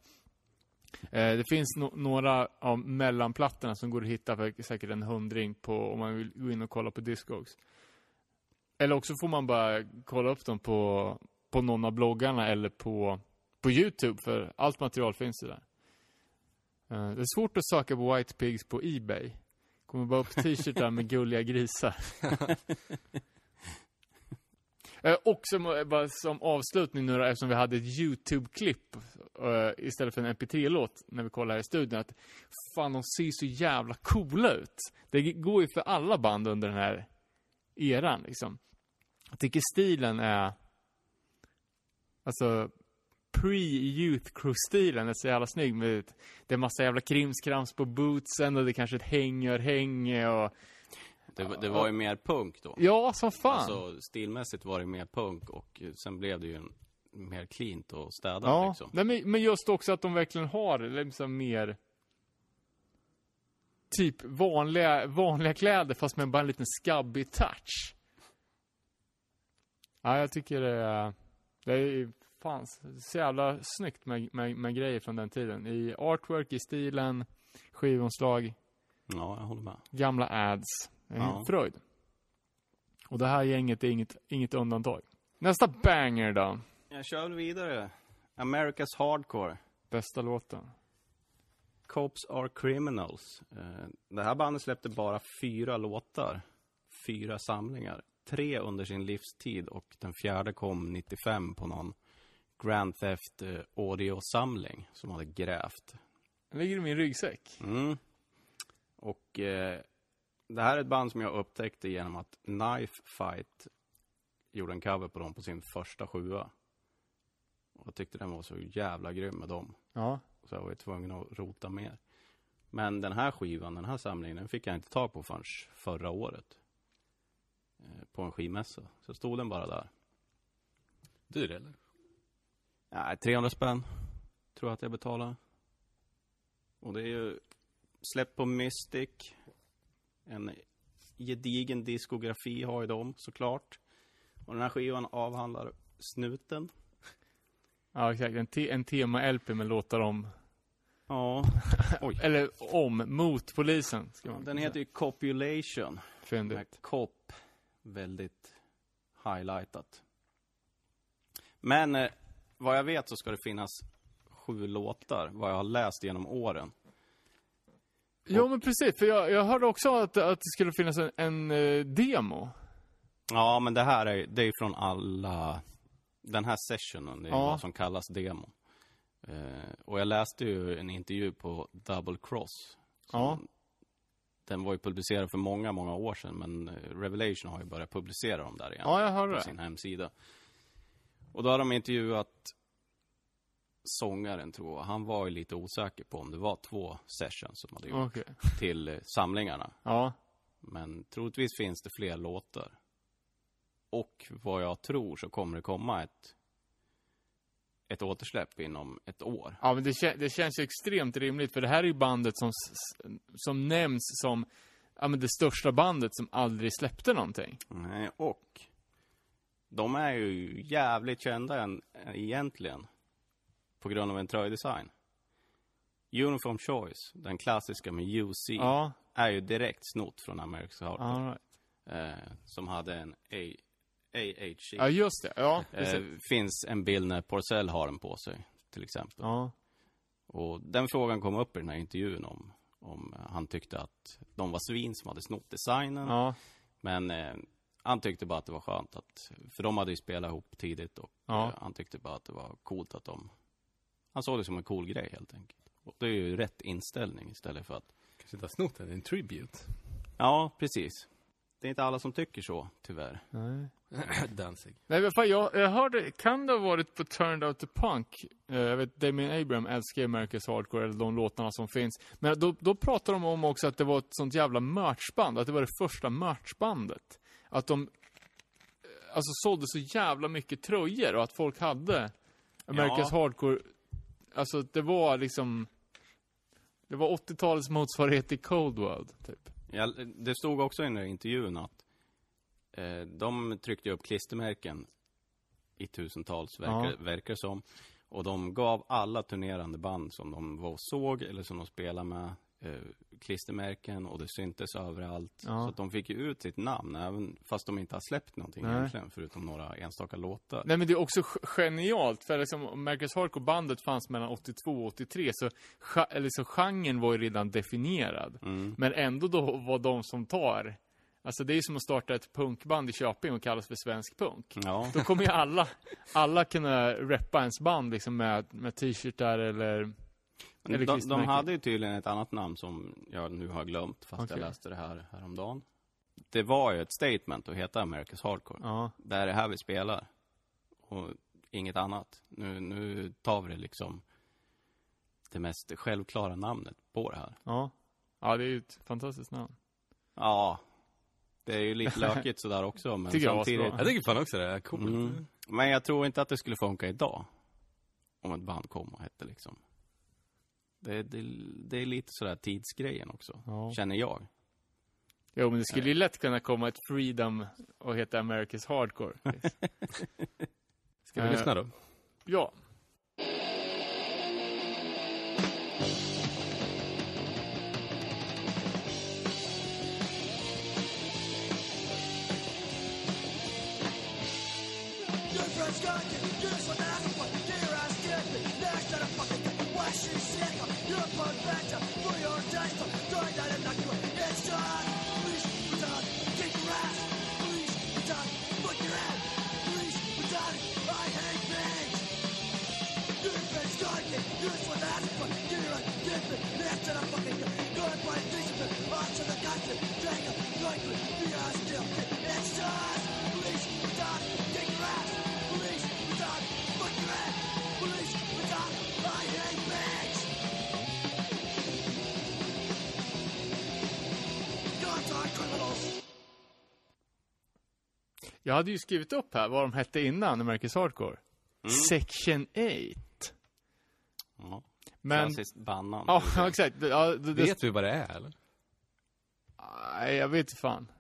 [SPEAKER 3] Eh, det finns no- några av mellanplattorna som går att hitta för säkert en hundring på om man vill gå in och kolla på Discogs. Eller också får man bara kolla upp dem på, på någon av bloggarna eller på, på Youtube för allt material finns ju där. Eh, Det är svårt att söka på White Pigs på Ebay. Kommer bara upp t-shirtar med gulliga grisar. [LAUGHS] Eh, Och som, eh, bara som avslutning nu då, eftersom vi hade ett YouTube-klipp eh, istället för en MP3-låt när vi kollade här i studion, att fan, de ser så jävla coola ut. Det går ju för alla band under den här eran, liksom. Jag tycker stilen är, alltså, pre-Youth Crew-stilen är så jävla snygg med det är massa jävla krimskrams på bootsen och det är kanske ett hängörhänge och
[SPEAKER 4] det, var- det var ju mer punk då.
[SPEAKER 3] Ja, som fan.
[SPEAKER 4] Alltså stilmässigt var det mer punk och sen blev det ju en, mer cleant och städat
[SPEAKER 3] ja,
[SPEAKER 4] liksom.
[SPEAKER 3] nej, men, men just också att de verkligen har liksom mer typ vanliga, vanliga kläder fast med bara en liten skabbig touch. Ja, jag tycker det är, det är fan så jävla snyggt med, med, med grejer från den tiden. I artwork, i stilen, skivomslag,
[SPEAKER 4] Ja, jag håller med.
[SPEAKER 3] gamla ads. En
[SPEAKER 4] Ja.
[SPEAKER 3] fröjd. Och det här gänget är inget, inget undantag. Nästa banger då.
[SPEAKER 4] Jag kör väl vidare. America's Hardcore.
[SPEAKER 3] Bästa låten.
[SPEAKER 4] Cops Are Criminals. Eh, Det här bandet släppte bara fyra låtar. Fyra samlingar. Tre under sin livstid och den fjärde kom 95 på någon Grand Theft eh, Audio-samling som hade grävt.
[SPEAKER 3] Den ligger i min ryggsäck.
[SPEAKER 4] Mm. Och eh, det här är ett band som jag upptäckte genom att Knife Fight gjorde en cover på dem på sin första sjua. Och jag tyckte den var så jävla grym med dem.
[SPEAKER 3] Ja.
[SPEAKER 4] Så jag var ju tvungen att rota mer. Men den här skivan, den här samlingen, den fick jag inte tag på förrän förra året. Eh, På en skivmässa. Så stod den bara där.
[SPEAKER 2] Dyr eller?
[SPEAKER 4] Nej, 300 spänn. Tror jag att jag betalade. Och det är ju släppt på Mystic. En gedigen diskografi har ju de såklart. Och den här skivan avhandlar snuten.
[SPEAKER 3] Ja, exakt. En, te- en tema-LP med låtar om,
[SPEAKER 4] Ja, [LAUGHS]
[SPEAKER 3] eller om, mot polisen. Ska man
[SPEAKER 4] den heter ju Copulation.
[SPEAKER 3] Fyndigt.
[SPEAKER 4] cop. Väldigt highlightat. Men eh, vad jag vet så ska det finnas sju låtar, vad jag har läst genom åren.
[SPEAKER 3] Jo, men precis. För jag, jag hörde också att, att det skulle finnas en, en eh, demo.
[SPEAKER 4] Ja, men det här är, det är från alla, den här sessionen, det är
[SPEAKER 3] Ja.
[SPEAKER 4] vad som kallas demo. Eh, och jag läste ju en intervju på Double Cross.
[SPEAKER 3] Ja.
[SPEAKER 4] Den var ju publicerad för många, många år sedan, men eh, Revelation har ju börjat publicera dem där igen.
[SPEAKER 3] Ja, jag hörde
[SPEAKER 4] på
[SPEAKER 3] det.
[SPEAKER 4] sin hemsida. Och då har de intervjuat sångaren, tror jag. Han var ju lite osäker på om det var två sessions som hade gjort
[SPEAKER 3] Okej.
[SPEAKER 4] till eh, samlingarna.
[SPEAKER 3] Ja.
[SPEAKER 4] Men troligtvis finns det fler låtar. Och vad jag tror så kommer det komma ett ett återsläpp inom ett år.
[SPEAKER 3] Ja, men det, det känns ju extremt rimligt, för det här är ju bandet som, som nämns som ja, men det största bandet som aldrig släppte någonting.
[SPEAKER 4] Nej, och de är ju jävligt kända än, egentligen på grund av en tröjdesign. Uniform Choice, den klassiska med UC,
[SPEAKER 3] Ja,
[SPEAKER 4] är ju direkt snott från America's Hardcore.
[SPEAKER 3] right.
[SPEAKER 4] Eh, som hade en A, AHC.
[SPEAKER 3] ja just det. Ja,
[SPEAKER 4] eh, finns en bild när Porcell har den på sig, till exempel.
[SPEAKER 3] Ja.
[SPEAKER 4] Och den frågan kom upp i den här intervjun om, om han tyckte att de var svin som hade snott designen.
[SPEAKER 3] Ja.
[SPEAKER 4] Men eh, han tyckte bara att det var skönt att, för de hade ju spelat ihop tidigt och
[SPEAKER 3] Ja.
[SPEAKER 4] eh, han tyckte bara att det var coolt att de, han såg det som en cool grej helt enkelt. Och det är ju rätt inställning istället för att,
[SPEAKER 2] Kanske inte har snott den, det är en tribute.
[SPEAKER 4] ja precis. Det är inte alla som tycker så, tyvärr.
[SPEAKER 3] Nej. [CLEARS THROAT]
[SPEAKER 2] Danzig.
[SPEAKER 3] Nej, men fan, jag, jag hörde, kan det ha varit på Turned Out to Punk? Eh, jag vet, Damien Abraham älskar America's Hardcore, eller de låtarna som finns. Men då, då pratar de om också att det var ett sånt jävla merchband, att det var det första merchbandet. Att de, eh, alltså sålde så jävla mycket tröjor och att folk hade America's
[SPEAKER 4] Ja.
[SPEAKER 3] Hardcore. Alltså det var liksom, det var 80-talets motsvarighet till Cold World, typ.
[SPEAKER 4] Ja, det stod också i den där intervjun att eh, de tryckte upp klistermärken i tusentals, verkar,
[SPEAKER 3] Ja.
[SPEAKER 4] verkar som. Och de gav alla turnerande band som de var såg eller som de spelade med eh, klistermärken och det syntes överallt.
[SPEAKER 3] Ja.
[SPEAKER 4] Så att de fick ju ut sitt namn, även fast de inte har släppt någonting
[SPEAKER 3] Nej.
[SPEAKER 4] egentligen, förutom några enstaka låtar.
[SPEAKER 3] Nej men det är också genialt, för liksom America's Hardcore-bandet fanns mellan 82 och 83, så så genren var ju redan definierad.
[SPEAKER 4] Mm.
[SPEAKER 3] Men ändå då var de som tar, alltså det är ju som att starta ett punkband i Köping och kallas för svensk punk.
[SPEAKER 4] Ja,
[SPEAKER 3] Då kommer ju alla, alla kunna reppa ens band liksom med, med t-shirtar eller, eller
[SPEAKER 4] de, de hade ju tydligen ett annat namn som jag nu har glömt, fast
[SPEAKER 3] Okej.
[SPEAKER 4] jag läste det här häromdagen. Det var ju ett statement att heta America's Hardcore.
[SPEAKER 3] ja,
[SPEAKER 4] Det är det här vi spelar. Och inget annat. Nu, nu tar vi det liksom det mest självklara namnet på det här.
[SPEAKER 3] ja. Ja, det är ju ett fantastiskt namn.
[SPEAKER 4] Ja, det är ju lite [LAUGHS] lökigt sådär också. Men
[SPEAKER 3] Tycker jag
[SPEAKER 4] samtidigt...
[SPEAKER 3] bra.
[SPEAKER 2] Jag tycker fan också det är coolt.
[SPEAKER 4] Mm. Men jag tror inte att det skulle funka idag. Om ett band kom och hette liksom. Det, det, det är lite sådär tidsgrejen också.
[SPEAKER 3] Ja.
[SPEAKER 4] Känner jag.
[SPEAKER 3] Jo, men det skulle ju lätt kunna komma ett Freedom och heta America's Hardcore. [LAUGHS]
[SPEAKER 2] Ska vi
[SPEAKER 3] Eh,
[SPEAKER 2] lyssna då?
[SPEAKER 3] ja.
[SPEAKER 5] Your perfection for your taste Joy that is not your extract Please without kick your ass Please without put your ass Please without I hate things You're a bitch gardening You're just one ass but you're a different Left to the fucking good by the decent Arch of the country Jacob Joyful We are still
[SPEAKER 3] Jag hade ju skrivit upp här vad de hette innan America's Hardcore.
[SPEAKER 4] Mm.
[SPEAKER 3] Section 8.
[SPEAKER 4] Ja.
[SPEAKER 3] Men,
[SPEAKER 4] Klassiskt bandnamn.
[SPEAKER 3] ja [LAUGHS] exakt. Ja, det, det,
[SPEAKER 2] Vet vi vad det är eller?
[SPEAKER 3] nej, jag vet inte fan.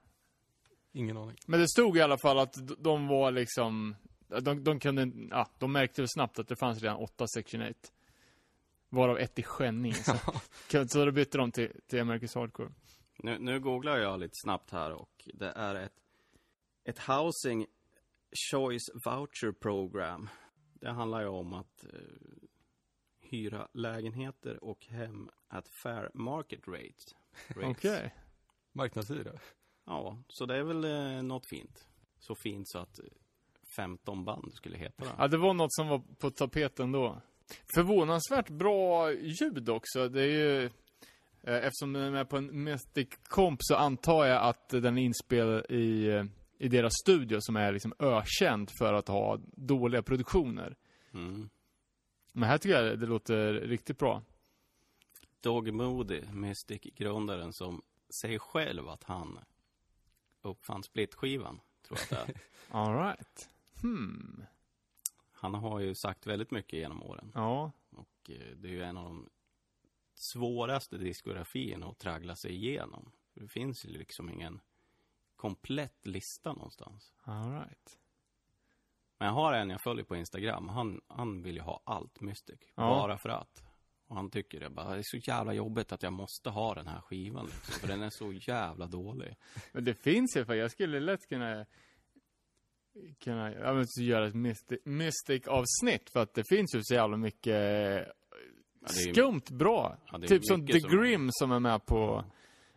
[SPEAKER 2] Ingen aning.
[SPEAKER 3] Men det stod i alla fall att de var liksom, de, de kunde, ja, de märkte väl snabbt att det fanns redan åtta Section 8. Varav ett i Skänninge. Så, [LAUGHS] så då bytte de till, till America's Hardcore.
[SPEAKER 4] Nu, nu googlar jag lite snabbt här och det är ett, ett Housing Choice Voucher Program. Det handlar ju om att eh, hyra lägenheter och hem at fair market rates. [LAUGHS]
[SPEAKER 3] Okej.
[SPEAKER 2] Marknadshyra.
[SPEAKER 4] Ja, så det är väl eh, något fint. Så fint så att eh, 15 band skulle heta det.
[SPEAKER 3] Ja, det var något som var på tapeten då. Förvånansvärt bra ljud också. Det är ju, eh, eftersom den är på en Mystic Comp så antar jag att den är inspelad i, eh, i deras studio som är liksom ökänd för att ha dåliga produktioner.
[SPEAKER 4] Mm.
[SPEAKER 3] Men här tycker jag det låter riktigt bra.
[SPEAKER 4] Dog Moody, Mystic-grundaren som säger själv att han uppfann splitskivan, tror jag det är. [LAUGHS]
[SPEAKER 3] All right. Hmm.
[SPEAKER 4] Han har ju sagt väldigt mycket genom åren.
[SPEAKER 3] Ja.
[SPEAKER 4] Och eh, det är ju en av de svåraste diskografierna att traggla sig igenom. Det finns ju liksom ingen komplett lista någonstans.
[SPEAKER 3] All right.
[SPEAKER 4] Men jag har en jag följer på Instagram. Han, han vill ju ha allt Mystic.
[SPEAKER 3] Ja.
[SPEAKER 4] Bara för att. Och han tycker det bara, det är så jävla jobbigt att jag måste ha den här skivan liksom, För den är så jävla dålig. [LAUGHS]
[SPEAKER 3] Men det finns ju, för jag skulle lätt kunna kunna ja, men, så göra ett Mystic, Mystic avsnitt för att det finns ju så jävla mycket
[SPEAKER 4] Ja,
[SPEAKER 3] skumt bra.
[SPEAKER 4] Ja,
[SPEAKER 3] typ som The
[SPEAKER 4] som-
[SPEAKER 3] Grim som är med på,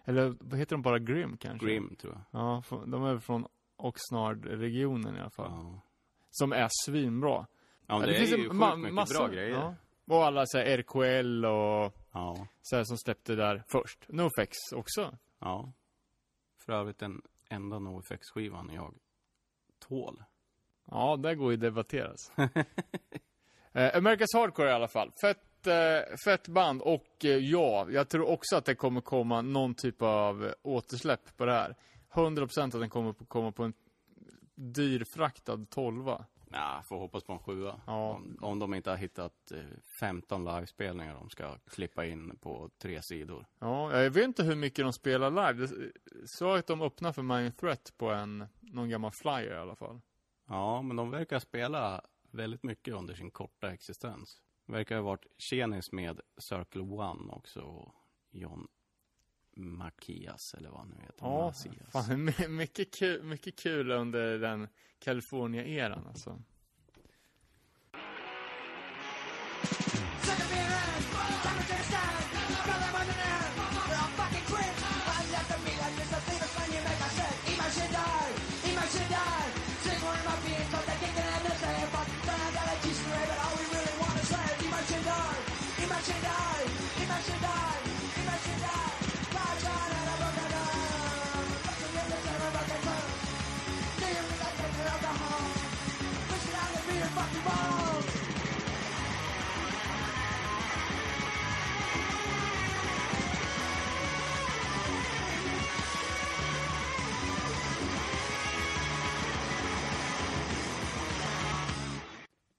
[SPEAKER 3] eller vad heter de bara Grim kanske?
[SPEAKER 4] Grim, tror jag.
[SPEAKER 3] Ja, de är från Oxnard-regionen i alla fall.
[SPEAKER 4] Ja.
[SPEAKER 3] Som är svinbra.
[SPEAKER 4] Ja, det, är
[SPEAKER 3] finns
[SPEAKER 4] ju
[SPEAKER 3] en
[SPEAKER 4] sjukt
[SPEAKER 3] ma-
[SPEAKER 4] mycket
[SPEAKER 3] massa-
[SPEAKER 4] bra grejer.
[SPEAKER 3] Ja. Och alla så här RKL och
[SPEAKER 4] Ja.
[SPEAKER 3] så här som släppte där först. NoFX också.
[SPEAKER 4] ja. För övrigt den enda NoFX-skivan jag hål.
[SPEAKER 3] Ja, det går ju att debatteras. [LAUGHS] eh, America's Hardcore i alla fall. Fett, eh, fett band och eh, ja, jag tror också att det kommer komma någon typ av eh, återsläpp på det här. 100% att den kommer komma på en dyrfraktad tolva.
[SPEAKER 4] Ja, får hoppas på en sjua.
[SPEAKER 3] Ja.
[SPEAKER 4] Om, om de inte har hittat eh, 15 livespelningar de ska klippa in på tre sidor.
[SPEAKER 3] Ja, jag vet inte hur mycket de spelar live. Sa att de öppnar för Mind Threat på en, någon gammal flyer i alla fall.
[SPEAKER 4] Ja, men de verkar spela väldigt mycket under sin korta existens. Verkar ha varit tjenis med Circle One också och John Macias eller vad han nu heter.
[SPEAKER 3] Ja,
[SPEAKER 4] Macias.
[SPEAKER 3] fan, my- mycket kul, mycket kul under den California-eran alltså.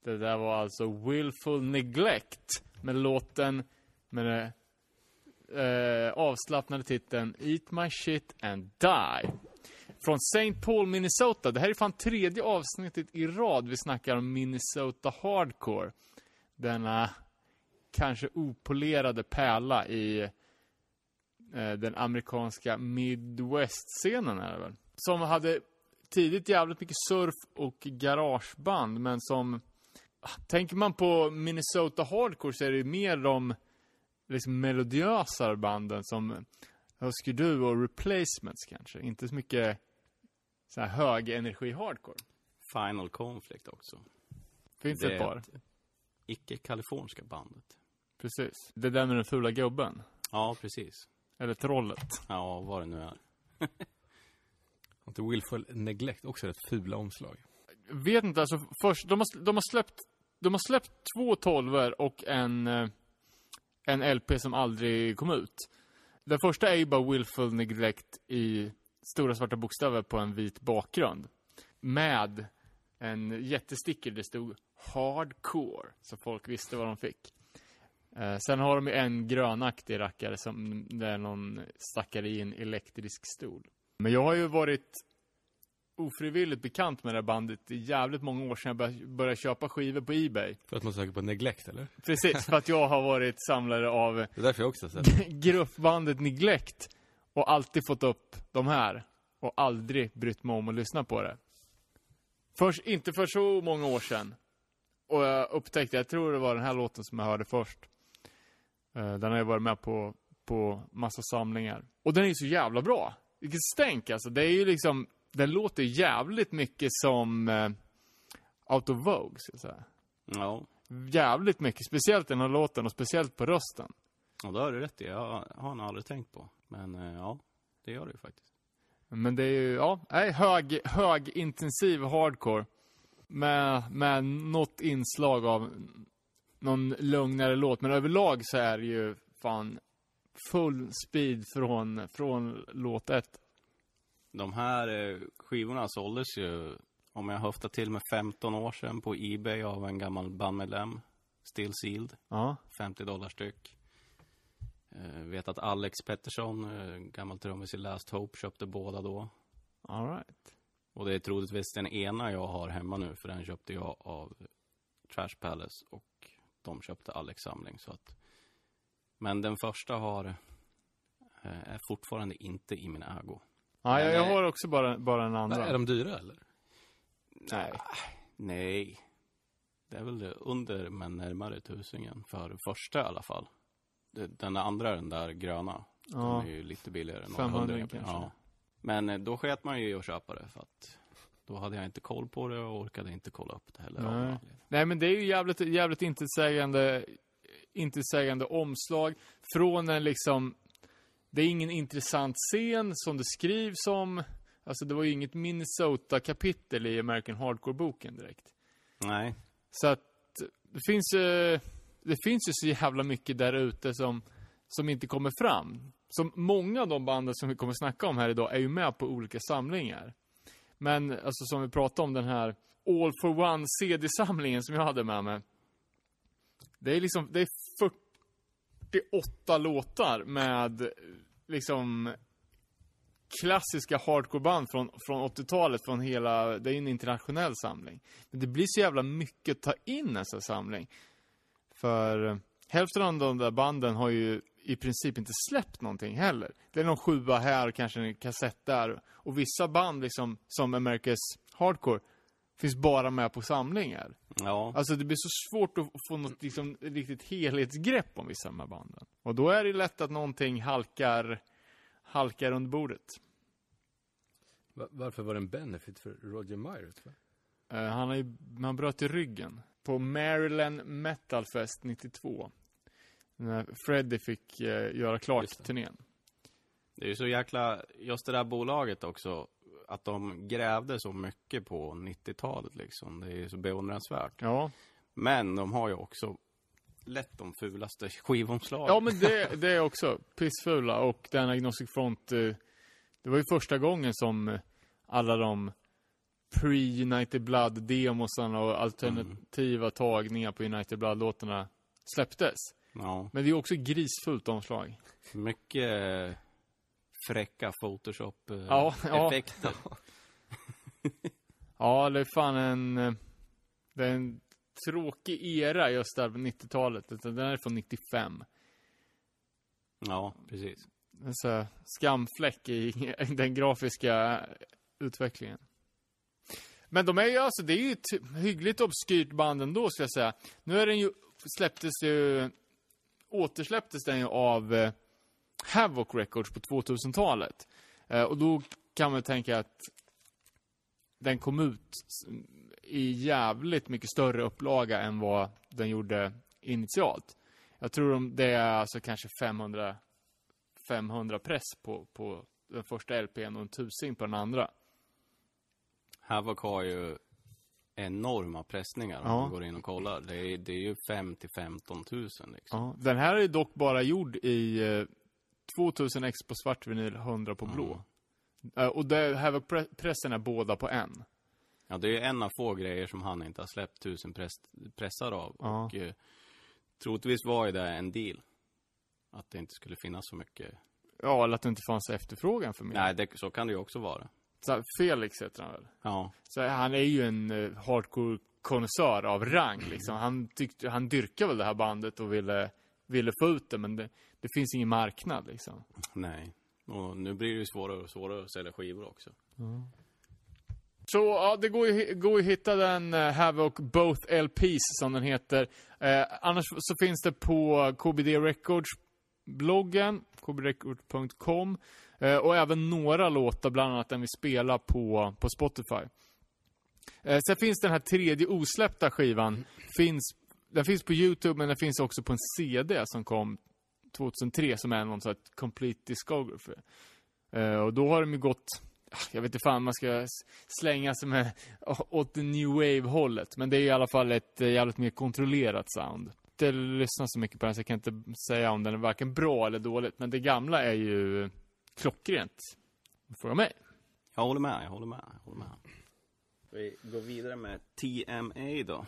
[SPEAKER 3] Det där var alltså Willful Neglect med låten med den eh, avslappnade titeln Eat My Shit and Die. Från St. Paul, Minnesota. Det här är fan tredje avsnittet i rad vi snackar om Minnesota Hardcore. Denna kanske opolerade pärla i eh, den amerikanska Midwest-scenen är det väl. Som hade tidigt jävligt mycket surf och garageband, men som Tänker man på Minnesota Hardcore så är det mer de liksom melodiösare banden som Husker Du och Replacements kanske. Inte så mycket så här hög energi hardcore.
[SPEAKER 4] Final Conflict också.
[SPEAKER 3] Finns
[SPEAKER 4] Det
[SPEAKER 3] ett par.
[SPEAKER 4] icke-kaliforniska bandet.
[SPEAKER 3] Precis. Det där med den fula gubben.
[SPEAKER 4] Ja, precis.
[SPEAKER 3] Eller trollet.
[SPEAKER 4] Ja, vad det nu är. [LAUGHS]
[SPEAKER 2] Har inte Willful Neglect också rätt fula omslag?
[SPEAKER 3] Vet inte, alltså först, de har, de har släppt, de har släppt två tolvor och en, eh, en LP som aldrig kom ut. Den första är ju bara Willful Neglect i stora svarta bokstäver på en vit bakgrund. Med en jättesticker det stod Hardcore, så folk visste vad de fick. Eh, sen har de ju en grönaktig rackare som, där någon stackar i en elektrisk stol. Men jag har ju varit ofrivilligt bekant med det här bandet i jävligt många år sedan jag började, började köpa skivor på Ebay.
[SPEAKER 2] För att man söker på Neglect, eller?
[SPEAKER 3] Precis, för att jag har varit samlare av [LAUGHS]
[SPEAKER 2] Det är därför jag också har sett [LAUGHS]
[SPEAKER 3] gruppbandet Neglect och alltid fått upp de här och aldrig brytt mig om att lyssna på det. Först, inte för så många år sedan. Och jag upptäckte, jag tror det var den här låten som jag hörde först. Eh, Den har jag varit med på, på massa samlingar. Och den är ju så jävla bra. Vilket stänk alltså. Det är ju liksom, den låter jävligt mycket som uh, Out of Vogue, ska jag säga.
[SPEAKER 4] Ja,
[SPEAKER 3] Jävligt mycket, speciellt den här låten och speciellt på rösten.
[SPEAKER 4] och det har du rätt i. Jag har nog aldrig tänkt på. Men eh, ja, det gör det ju faktiskt.
[SPEAKER 3] Men det är ju, ja, nej, hög, hög intensiv hardcore. Med, med något inslag av någon lugnare låt. Men överlag så är det ju fan full speed från, från låt ett.
[SPEAKER 4] De här eh, skivorna såldes ju, om jag höftar till med 15 år sedan på Ebay av en gammal bandmedlem. Still sealed,
[SPEAKER 3] Ja.
[SPEAKER 4] 50 dollar styck. Eh, vet att Alex Pettersson, eh, gammal trummis i Last Hope, köpte båda då.
[SPEAKER 3] All right.
[SPEAKER 4] Och det är troligtvis den ena jag har hemma nu, för den köpte jag av Trash Palace och de köpte Alex samling. Så att... Men den första har, är fortfarande inte i min ägo.
[SPEAKER 3] Ja, jag, jag har också bara, bara den andra.
[SPEAKER 2] Är de dyra, eller?
[SPEAKER 3] Nej.
[SPEAKER 4] Nej. Det är väl det under, men närmare tusingen. För första i alla fall. Den andra, den där gröna,
[SPEAKER 3] Ja.
[SPEAKER 4] den är ju lite billigare. några
[SPEAKER 3] 500
[SPEAKER 4] hundringar.
[SPEAKER 3] kanske.
[SPEAKER 4] Ja. Men eh, då sket man ju i att köpa det för att då hade jag inte koll på det och orkade inte kolla upp det heller.
[SPEAKER 3] Nej. Nej, men det är ju jävligt, jävligt intetsägande, intetsägande omslag. Från en liksom, det är ingen intressant scen som det skrivs om. Alltså det var ju inget Minnesota-kapitel i American Hardcore-boken direkt.
[SPEAKER 4] Nej.
[SPEAKER 3] Så att det finns ju, det finns ju så jävla mycket där ute som, som inte kommer fram. Som många av de banden som vi kommer snacka om här idag är ju med på olika samlingar. Men alltså som vi pratade om den här All for One CD-samlingen som jag hade med mig. Det är liksom, det är 48 låtar med liksom klassiska hardcoreband från, från 80-talet, från hela, det är ju en internationell samling. Men det blir så jävla mycket att ta in en samling. För eh, hälften av de där banden har ju i princip inte släppt någonting heller. Det är någon sjua här, kanske en kassett där. Och vissa band liksom, som America's Hardcore, finns bara med på samlingar.
[SPEAKER 4] Ja.
[SPEAKER 3] Alltså det blir så svårt att få något liksom, riktigt helhetsgrepp om vissa av de här banden. Och då är det lätt att någonting halkar, halkar under bordet.
[SPEAKER 2] Va- Varför var det en benefit för Roger Myers? Va?
[SPEAKER 3] Eh, han, har ju, han bröt i ryggen på Maryland Metal Fest 92. När Freddie fick eh, göra klart
[SPEAKER 2] det.
[SPEAKER 3] turnén.
[SPEAKER 4] Det är ju så jäkla, just det där bolaget också, att de grävde så mycket på 90-talet liksom. Det är ju så beundransvärt.
[SPEAKER 3] Ja,
[SPEAKER 4] Men de har ju också lätt de fulaste [LAUGHS] skivomslagen.
[SPEAKER 3] ja men det, det är också pissfula och den Agnostic Front, eh, det var ju första gången som eh, alla de pre-United Blood-demosarna och alternativa tagningar på United Blood-låtarna släpptes.
[SPEAKER 4] Ja,
[SPEAKER 3] Men det är också grisfullt omslag.
[SPEAKER 4] mycket eh, fräcka
[SPEAKER 3] Ja, ja.
[SPEAKER 4] Photoshop-effekter. [LAUGHS]
[SPEAKER 3] Ja, det är fan en... eh, Det är en tråkig era just där på 90-talet. utan Den är från 95.
[SPEAKER 4] ja, precis.
[SPEAKER 3] En så skamfläck i den grafiska utvecklingen. Men de är ju alltså, det är ju ett hyggligt obskyrt band ändå ska jag säga. Nu är den ju, släpptes ju, återsläpptes den ju av eh, Havoc Records på 2000-talet. Eh, och då kan man tänka att den kom ut i jävligt mycket större upplaga än vad den gjorde initialt. Jag tror de, det är alltså kanske 500 500 press på, på den första LPn och en tusing på den andra.
[SPEAKER 4] Havoc har ju enorma pressningar om
[SPEAKER 3] Ja.
[SPEAKER 4] man går in och kollar. Det är, det är ju 5 till 15 000 liksom.
[SPEAKER 3] Ja, den här är dock bara gjord i eh, 2000 ex på svart vinyl, 100 på blå. Eh, och det, Havoc-pressen är båda på en.
[SPEAKER 4] Ja, det är en av få grejer som han inte har släppt tusen press, pressar av.
[SPEAKER 3] Ja.
[SPEAKER 4] Och eh, troligtvis var ju det en deal. Att det inte skulle finnas så mycket.
[SPEAKER 3] Ja, eller att det inte fanns efterfrågan för mer.
[SPEAKER 4] Nej, det, så kan det ju också vara.
[SPEAKER 3] Så här, Felix heter han väl?
[SPEAKER 4] Ja,
[SPEAKER 3] Så han är ju en uh, hardcore konnässör av rang liksom. Han, tyckte, han dyrkade väl det här bandet och ville, ville få ut det, men det, det finns ingen marknad liksom.
[SPEAKER 4] nej. Och nu blir det ju svårare och svårare att sälja skivor också.
[SPEAKER 3] Så ja, det går ju, går ju att hitta den uh, Havoc Both LPs som den heter. Eh, annars så finns det på KBD Records bloggen, kbdrecords.com eh, och även några låtar, bland annat den vi spelar på, på Spotify. Eh, sen finns den här tredje osläppta skivan, finns, den finns på Youtube men den finns också på en CD som kom 2003 som är någon sån här complete discography. Eh, och då har de ju gått Ah, jag vet inte fan man ska slänga sig med [LAUGHS] åt the new wave-hållet. Men det är i alla fall ett eh, jävligt mer kontrollerat sound. Jag har inte lyssnat så mycket på den så jag kan inte säga om den är varken bra eller dåligt. Men det gamla är ju klockrent. Fråga mig.
[SPEAKER 4] Jag håller med, jag håller med, jag håller med. Vi går vidare med TMA då.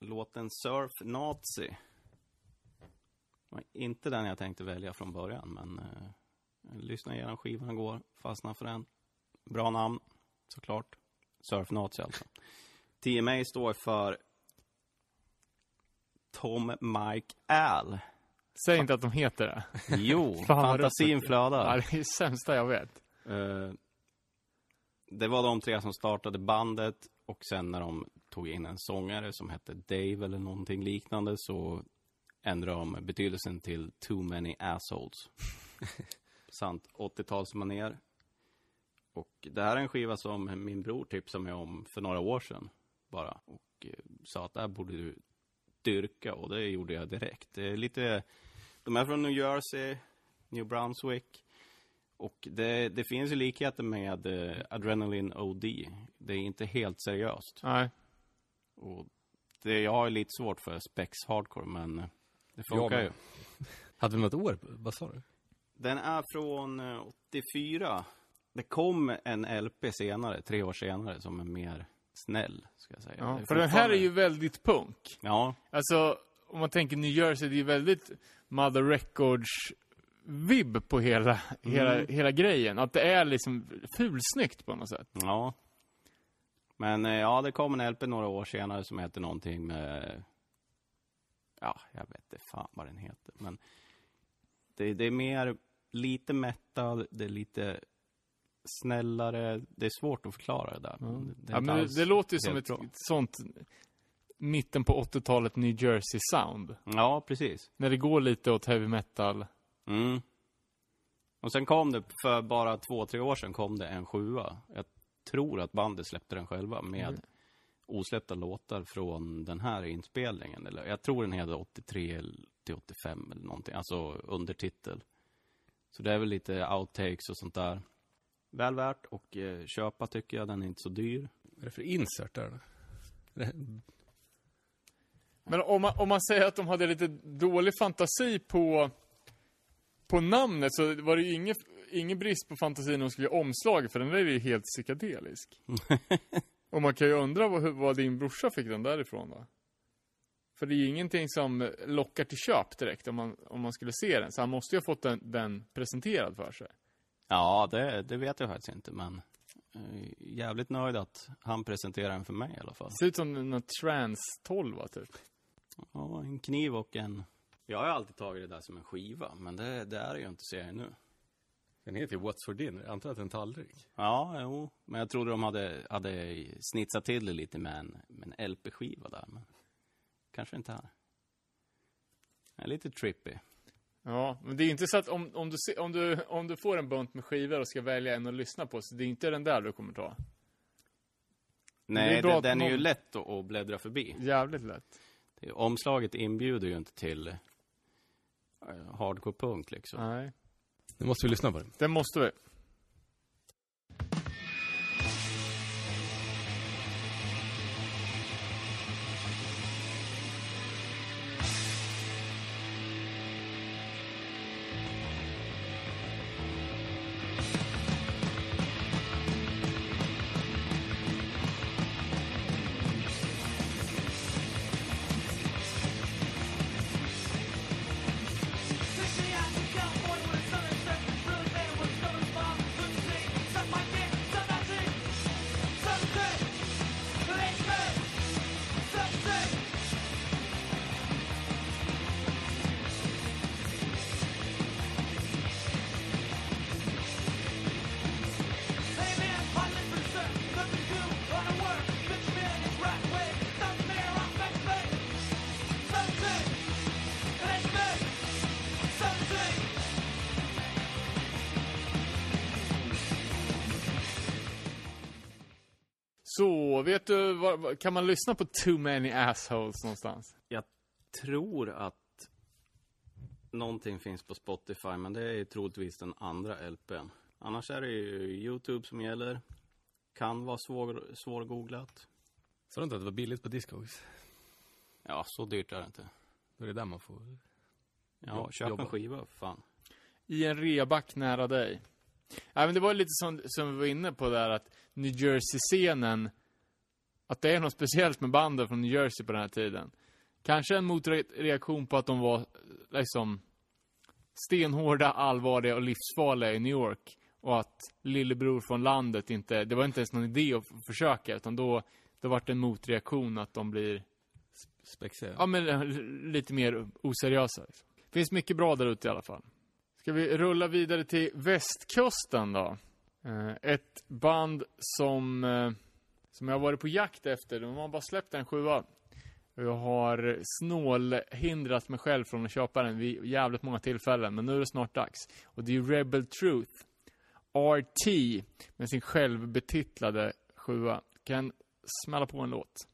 [SPEAKER 4] Låten Surf Nazi. Var inte den jag tänkte välja från början, men eh, jag lyssnar igenom skivan igår, fastnade för den. Bra namn, såklart. Surf Nazi alltså. TMA står för Tom Mike Al.
[SPEAKER 3] Säg inte att de heter det.
[SPEAKER 4] Jo, [LAUGHS]
[SPEAKER 3] Fan,
[SPEAKER 4] fantasin flödar.
[SPEAKER 3] Ja, det är det sämsta jag vet.
[SPEAKER 4] Eh, det var de tre som startade bandet och sen när de tog in en sångare som hette Dave eller någonting liknande så ändrade de betydelsen till Too Many Assholes. [LAUGHS] Sant 80-talsmanér. Och det här är en skiva som min bror tipsade mig om för några år sedan bara. Och eh, sa att det här borde du dyrka och det gjorde jag direkt. Det är lite, de är från New Jersey, New Brunswick. Och det, det finns ju likheter med eh, Adrenaline OD. Det är inte helt seriöst.
[SPEAKER 3] Nej.
[SPEAKER 4] Och det, jag har lite svårt för Spex Hardcore, men eh, det funkar
[SPEAKER 2] med.
[SPEAKER 4] ju.
[SPEAKER 2] Hade vi något år? Vad sa du?
[SPEAKER 4] Den är från eh, 84. Det kom en LP senare, tre år senare, som är mer snäll, ska jag säga.
[SPEAKER 3] Ja, för den här är ju väldigt punk.
[SPEAKER 4] Ja,
[SPEAKER 3] Alltså, om man tänker New Jersey, det är ju väldigt Mother Records-vibb på hela, hela,
[SPEAKER 4] Mm.
[SPEAKER 3] hela grejen. Att det är liksom fulsnyggt på något sätt.
[SPEAKER 4] ja. Men eh, ja, det kom en LP några år senare som heter någonting med... Ja, jag vet inte fan vad den heter. Men det, det är mer lite metal, det är lite snällare. Det är svårt att förklara det där. men Det, är
[SPEAKER 3] ja, men det, det låter ju som ett
[SPEAKER 4] bra.
[SPEAKER 3] sånt mitten på 80-talet New Jersey-sound.
[SPEAKER 4] Ja, precis.
[SPEAKER 3] När det går lite åt heavy metal.
[SPEAKER 4] Mm. Och sen kom det, för bara två, tre år sedan kom det en sjua. Jag tror att bandet släppte den själva med
[SPEAKER 3] Mm.
[SPEAKER 4] Osläppta låtar från den här inspelningen. Eller, jag tror den heter 83 till 85 eller någonting, alltså undertitel. Så det är väl lite outtakes och sånt där. Väl värt och eh, köpa tycker jag, den är inte så dyr.
[SPEAKER 2] Vad är det för insert där?
[SPEAKER 3] Men om man, om man säger att de hade lite dålig fantasi på, på namnet så var det ju ingen, ingen brist på fantasi när de skulle göra omslaget, för den där är ju helt psykedelisk. [LAUGHS] Och man kan ju undra vad, vad din brorsa fick den därifrån då? För det är ju ingenting som lockar till köp direkt om man, om man skulle se den. Så han måste ju ha fått den, den presenterad för sig.
[SPEAKER 4] Ja, det, det vet jag faktiskt inte, men eh, jävligt nöjd att han presenterar den för mig i alla fall.
[SPEAKER 3] Det ser ut som en trans 12 va, typ.
[SPEAKER 4] Ja, en kniv och en... Jag har ju alltid tagit det där som en skiva, men det, det är det ju inte ser jag nu.
[SPEAKER 2] Den heter ju What's for dinner. Jag antar att det är en tallrik.
[SPEAKER 4] Ja, jo, men jag trodde de hade, hade snitsat till det lite med en, med en LP-skiva där, men kanske inte här. Det är lite trippy.
[SPEAKER 3] Ja, men det är inte så att om, om, du, om, du, om du får en bunt med skivor och ska välja en att lyssna på, så det är inte den där du kommer ta.
[SPEAKER 4] Nej,
[SPEAKER 3] är att
[SPEAKER 4] den är ju lätt att, att bläddra förbi.
[SPEAKER 3] Jävligt lätt.
[SPEAKER 4] Det, omslaget inbjuder ju inte till eh, hardcore punk liksom.
[SPEAKER 3] Nej.
[SPEAKER 2] Nu måste vi lyssna på den.
[SPEAKER 3] Det måste vi. Var, var, kan man lyssna på Too Many Assholes någonstans?
[SPEAKER 4] Jag tror att någonting finns på Spotify, men det är ju troligtvis den andra LPn. Annars är det ju YouTube som gäller. Kan vara svår, svårgooglat.
[SPEAKER 2] Sa du inte att det var billigt på Discogs?
[SPEAKER 4] Ja, så dyrt är det inte.
[SPEAKER 2] Då är det där man får...
[SPEAKER 4] Ja,
[SPEAKER 2] Jobb-
[SPEAKER 4] köp
[SPEAKER 2] jobba.
[SPEAKER 4] en skiva, fan.
[SPEAKER 3] I en reback nära dig. Ja, men det var lite som, som vi var inne på där att New Jersey-scenen, att det är något speciellt med banden från New Jersey på den här tiden. Kanske en motreaktion på att de var liksom stenhårda, allvarliga och livsfarliga i New York. Och att lillebror från landet inte, det var inte ens någon idé att försöka, utan då, då vart det en motreaktion att de blir
[SPEAKER 2] Spexiga.
[SPEAKER 3] Ja, men eh, lite mer oseriösa. Liksom. Finns mycket bra där ute i alla fall. Ska vi rulla vidare till västkusten då? Eh, ett band som, eh, som jag har varit på jakt efter. De har bara släppt en sjua. Och Jag har snålhindrat mig själv från att köpa den vid jävligt många tillfällen. Men nu är det snart dags. Och det är ju Rebel Truth. RT. Med sin självbetitlade sjua. Kan smälla på en låt.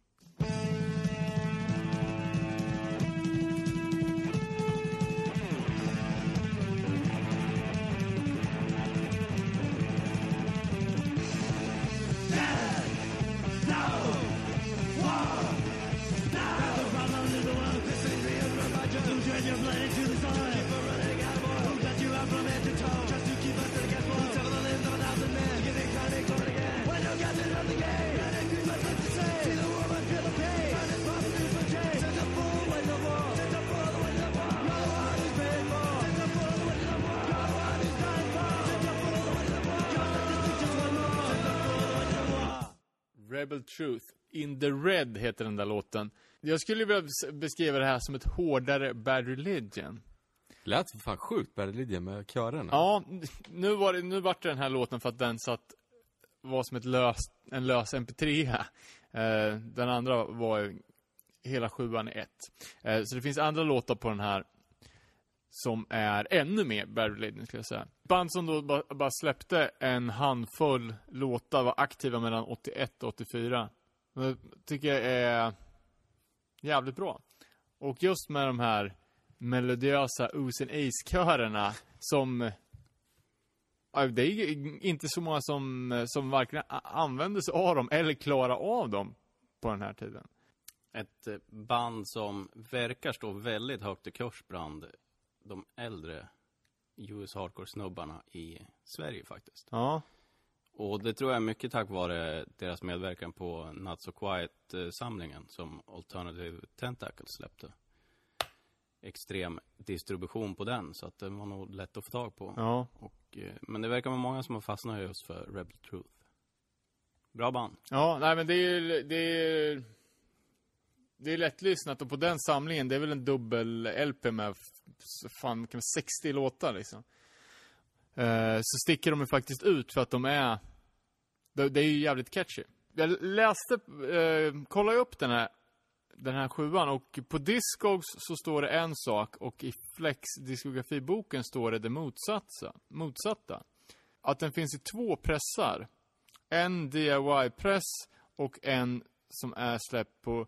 [SPEAKER 3] Truth. In the Red heter den där låten. Jag skulle vilja bes- beskriva det här som ett hårdare Bad Religion.
[SPEAKER 2] Lät för fan sjukt Bad Religion med körerna.
[SPEAKER 3] Ja, nu var det, nu vart det den här låten för att den satt, var som ett löst, en lös mp3. Eh, den andra var hela sjuan i ett. Eh, så det finns andra låtar på den här som är ännu mer Bad Religion skulle jag säga. Band som då bara, bara släppte en handfull låtar, var aktiva mellan 81 och 84. Det tycker jag är jävligt bra. Och just med de här melodiösa Ooze and Ace-körerna som det är ju inte så många som, som varken använder sig av dem eller klarar av dem på den här tiden.
[SPEAKER 4] Ett eh, band som verkar stå väldigt högt i kurs bland de äldre US Hardcore-snubbarna i Sverige faktiskt.
[SPEAKER 3] Ja.
[SPEAKER 4] Och det tror jag är mycket tack vare deras medverkan på Not So Quiet-samlingen som Alternative Tentacles släppte. Extrem distribution på den, så att den var nog lätt att få tag på.
[SPEAKER 3] Ja.
[SPEAKER 4] Och, eh, men det verkar vara många som har fastnat just för Rebel Truth. Bra band.
[SPEAKER 3] Ja, nej men det är ju- det är det är lättlyssnat och på den samlingen, det är väl en dubbel-LP med fan, kan 60 låtar liksom. Eh, så sticker de ju faktiskt ut för att de är, det, det är ju jävligt catchy. Jag läste, eh, kollade upp den här, den här sjuan och på Discogs så står det en sak och i Flex diskografiboken står det det motsatsa, motsatta. Att den finns i två pressar. En DIY-press och en som är släppt på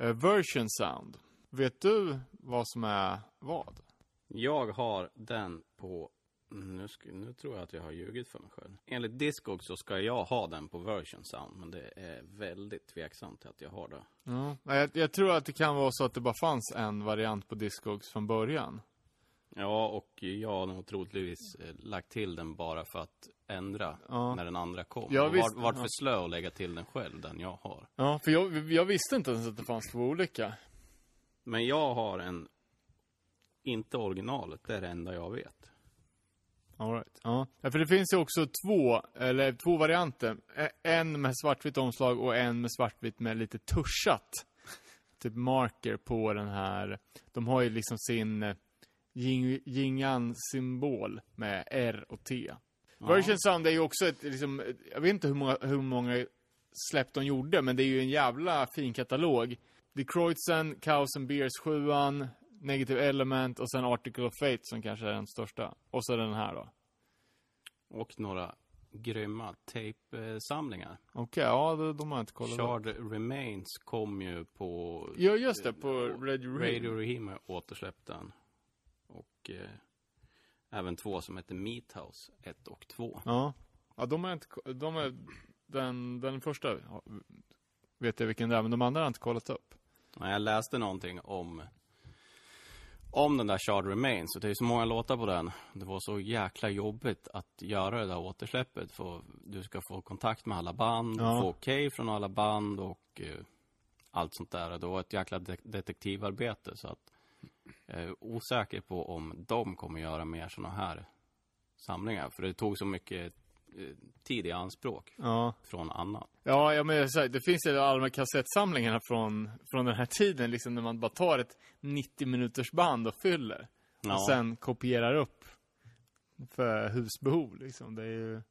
[SPEAKER 3] Version Sound. Vet du vad som är vad?
[SPEAKER 4] Jag har den på, nu, ska, nu tror jag att jag har ljugit för mig själv. Enligt Discog så ska jag ha den på version sound, men det är väldigt tveksamt att jag har det.
[SPEAKER 3] Ja. Jag, jag tror att det kan vara så att det bara fanns en variant på Discogs från början.
[SPEAKER 4] Ja, och jag har nog troligtvis eh, lagt till den bara för att ändra
[SPEAKER 3] Ja.
[SPEAKER 4] när den andra kom.
[SPEAKER 3] Ja,
[SPEAKER 4] och
[SPEAKER 3] visst.
[SPEAKER 4] varit
[SPEAKER 3] Ja.
[SPEAKER 4] för slö att lägga till den själv, den jag har.
[SPEAKER 3] Ja, för jag, jag visste inte ens att det fanns två olika.
[SPEAKER 4] Men jag har en, inte originalet, det är det enda jag vet.
[SPEAKER 3] All right. Ja. ja, för det finns ju också två, eller två varianter. En med svartvitt omslag och en med svartvitt med lite tuschat. Typ marker på den här. De har ju liksom sin eh, yin- yin-yang-symbol med R och T. Version Sound är ju också ett, liksom, jag vet inte hur många, hur många släpp de gjorde, men det är ju en jävla fin katalog. The Kreutzen, Chaos and Beers 7 Negative Element och sen Article of Fate som kanske är den största. Och så den här då.
[SPEAKER 4] Och några grymma tejpsamlingar.
[SPEAKER 3] Okej, ja, de, de har jag inte kollat. upp.
[SPEAKER 4] Shard Remains kom ju på
[SPEAKER 3] Ja, just det, på Radio Ring.
[SPEAKER 4] Radio Rahim återsläppte den. Och eh, även två som heter Meat House 1 och 2.
[SPEAKER 3] Ja. Ja, de har inte, de är, den, den första vet jag vilken det är, men de andra har inte kollat upp.
[SPEAKER 4] Ja, Jag läste någonting om om den där Shard Remains, och det är så många låtar på den. Det var så jäkla jobbigt att göra det där återsläppet. För du ska få kontakt med alla band,
[SPEAKER 3] Ja.
[SPEAKER 4] få okej från alla band och eh, allt sånt där. Det var ett jäkla de- detektivarbete. Så att jag är osäker på om de kommer göra mer såna här samlingar. För det tog så mycket eh, tid i anspråk
[SPEAKER 3] Ja.
[SPEAKER 4] från annat.
[SPEAKER 3] Ja, ja men här, det finns ju alla de kassettsamlingarna från, från den här tiden, liksom när man bara tar ett 90 minuters band och fyller.
[SPEAKER 4] Ja.
[SPEAKER 3] Och sen kopierar upp för husbehov liksom. Det är ju...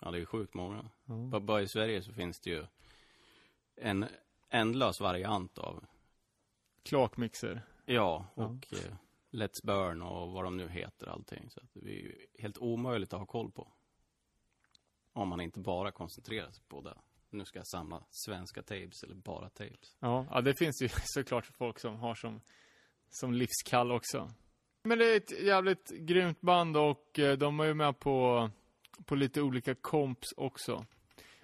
[SPEAKER 4] Ja, det är sjukt många.
[SPEAKER 3] Ja.
[SPEAKER 4] Bara- Bara i Sverige så finns det ju en ändlös variant av,
[SPEAKER 3] Klakmixer.
[SPEAKER 4] Ja,
[SPEAKER 3] Ja.
[SPEAKER 4] och eh, Let's Burn och vad de nu heter allting. Så att det är ju helt omöjligt att ha koll på. Om man inte bara koncentrerar sig på det. Nu ska jag samla svenska tapes eller bara tapes.
[SPEAKER 3] Ja, ja, det finns ju [LAUGHS] såklart folk som har som, som livskall också. Men det är ett jävligt grymt band och eh, de är ju med på, på lite olika komps också.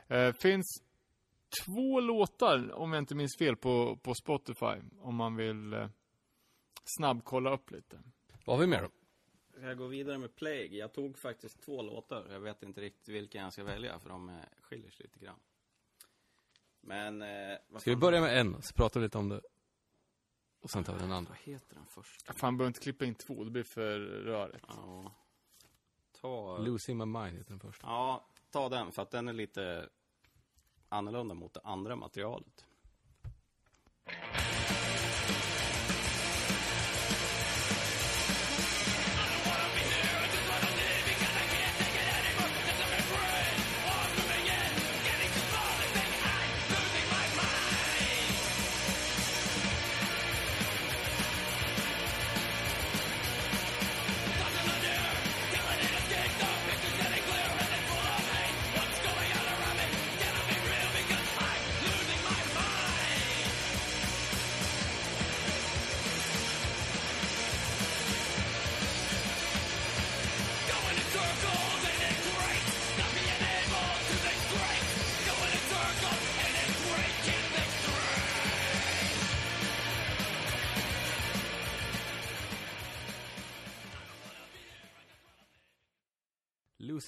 [SPEAKER 3] Eh, finns två låtar, om jag inte minns fel, på, på Spotify. Om man vill eh, snabbkolla upp lite.
[SPEAKER 2] Vad har vi mer då?
[SPEAKER 4] Ska jag gå vidare med Plague? Jag tog faktiskt två låtar. Jag vet inte riktigt vilken jag ska välja för de eh, skiljer sig lite grann. Men... Eh, vad
[SPEAKER 2] Ska vi börja med en, så pratar vi lite om det. Och sen tar vi den andra.
[SPEAKER 4] Vad heter den första?
[SPEAKER 3] Fan, behöver inte klippa in två, det blir för rörigt.
[SPEAKER 4] Ja. Ta...
[SPEAKER 2] Losing my mind heter den första.
[SPEAKER 4] Ja, ta den för att den är lite annorlunda mot det andra materialet.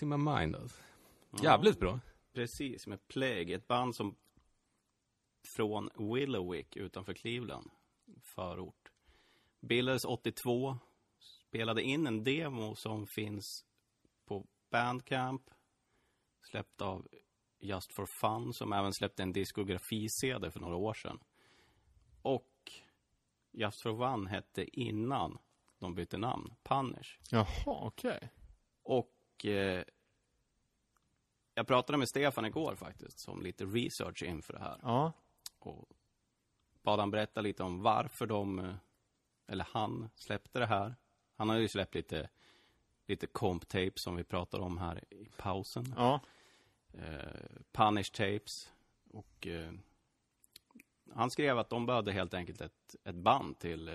[SPEAKER 2] Losing my mind alltså. Jävligt bra.
[SPEAKER 4] Precis, med Plague. Ett band som från Willowick utanför Cleveland, förort. Bildades 82, spelade in en demo som finns på Bandcamp, släppt av Just for Fun, som även släppte en diskografi-CD för några år sedan. Och Just for Fun hette innan de bytte namn, Punish.
[SPEAKER 3] Jaha, okej.
[SPEAKER 4] Och eh, jag pratade med Stefan igår faktiskt, som lite research inför det här.
[SPEAKER 3] Ja.
[SPEAKER 4] Och bad han berätta lite om varför de, eh, eller han, släppte det här. Han har ju släppt lite, lite comp-tapes som vi pratade om här i pausen.
[SPEAKER 3] Ja.
[SPEAKER 4] Eh, punish tapes. Och eh, han skrev att de behövde helt enkelt ett, ett band till eh,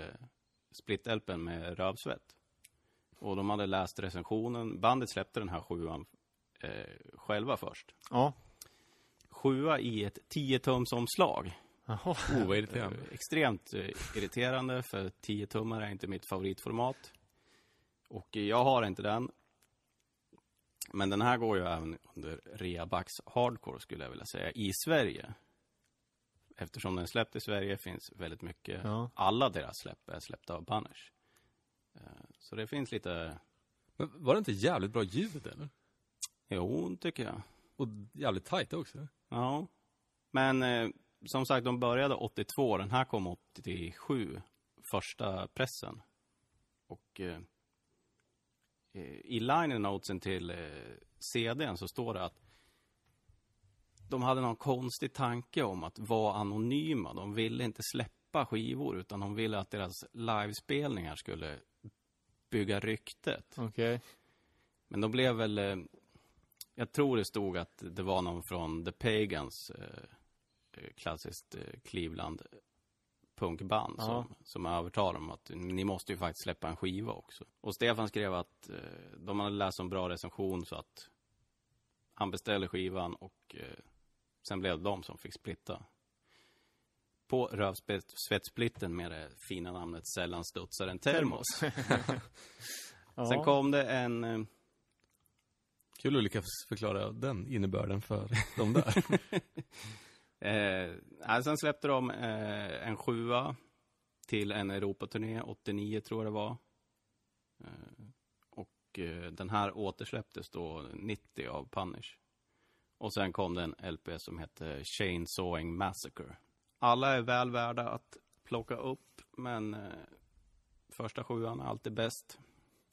[SPEAKER 4] Split-LPn med rövsvett. Och de hade läst recensionen. Bandet släppte den här sjuan eh, själva först.
[SPEAKER 3] Ja.
[SPEAKER 4] Sjua i ett 10-tums omslag.
[SPEAKER 3] Jaha.
[SPEAKER 2] Oh, vad irriterande.
[SPEAKER 4] Eh, Extremt eh, irriterande för 10 tummar är inte mitt favoritformat. Och jag har inte den. Men den här går ju även under Reabax Hardcore skulle jag vilja säga, i Sverige. Eftersom den släppt i Sverige finns väldigt mycket,
[SPEAKER 3] Ja.
[SPEAKER 4] alla deras släpp är släppta av Punish. Eh, Så det finns lite,
[SPEAKER 2] Men var det inte jävligt bra ljud eller?
[SPEAKER 4] jo, tycker jag.
[SPEAKER 2] Och jävligt tajt också.
[SPEAKER 4] Ja. Men eh, som sagt, de började 82. Den här kom 87. Första pressen. Och eh, eh, i liner notesen till eh, CDn så står det att de hade någon konstig tanke om att vara anonyma. De ville inte släppa skivor utan de ville att deras livespelningar skulle bygga ryktet.
[SPEAKER 3] Okej.
[SPEAKER 4] Men de blev väl... Eh, jag tror det stod att det var någon från The Pagans, eh, eh, klassiskt eh, Cleveland punkband
[SPEAKER 3] Ja.
[SPEAKER 4] som, som övertalade dem att ni måste ju faktiskt släppa en skiva också. Och Stefan skrev att eh, de hade läst en bra recension så att han beställde skivan och eh, sen blev det de som fick splitta. På rövsvettsplitten med det fina namnet Sällan studsar en termos. [LAUGHS]
[SPEAKER 3] Ja.
[SPEAKER 4] Sen kom det en... Eh,
[SPEAKER 2] Kul att lyckas förklara den innebörden för de där. [LAUGHS]
[SPEAKER 4] Eh, sen släppte de eh, en sjua till en Europaturné, 89 tror jag det var. Eh, och eh, den här återsläpptes då 90 av Punish. Och sen kom det en LP som hette Chainsawing Massacre. Alla är väl värda att plocka upp, men eh, första sjuan är alltid bäst.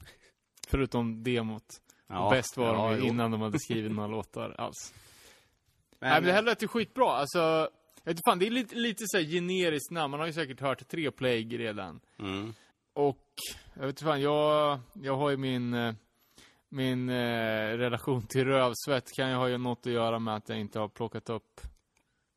[SPEAKER 4] [LAUGHS]
[SPEAKER 3] Förutom demot. och bäst var
[SPEAKER 4] ja,
[SPEAKER 3] de ju innan de hade skrivit några [LAUGHS] låtar alls.
[SPEAKER 4] Men,
[SPEAKER 3] Nej men det här lät ju skitbra. Alltså, jag vet fan, det är lite, lite så generiskt namn. Man har ju säkert hört tre Plague redan.
[SPEAKER 4] mm,
[SPEAKER 3] Och, jag vet inte fan, jag, jag har ju min, eh, min eh, relation till rövsvett kan ju ha ju något att göra med att jag inte har plockat upp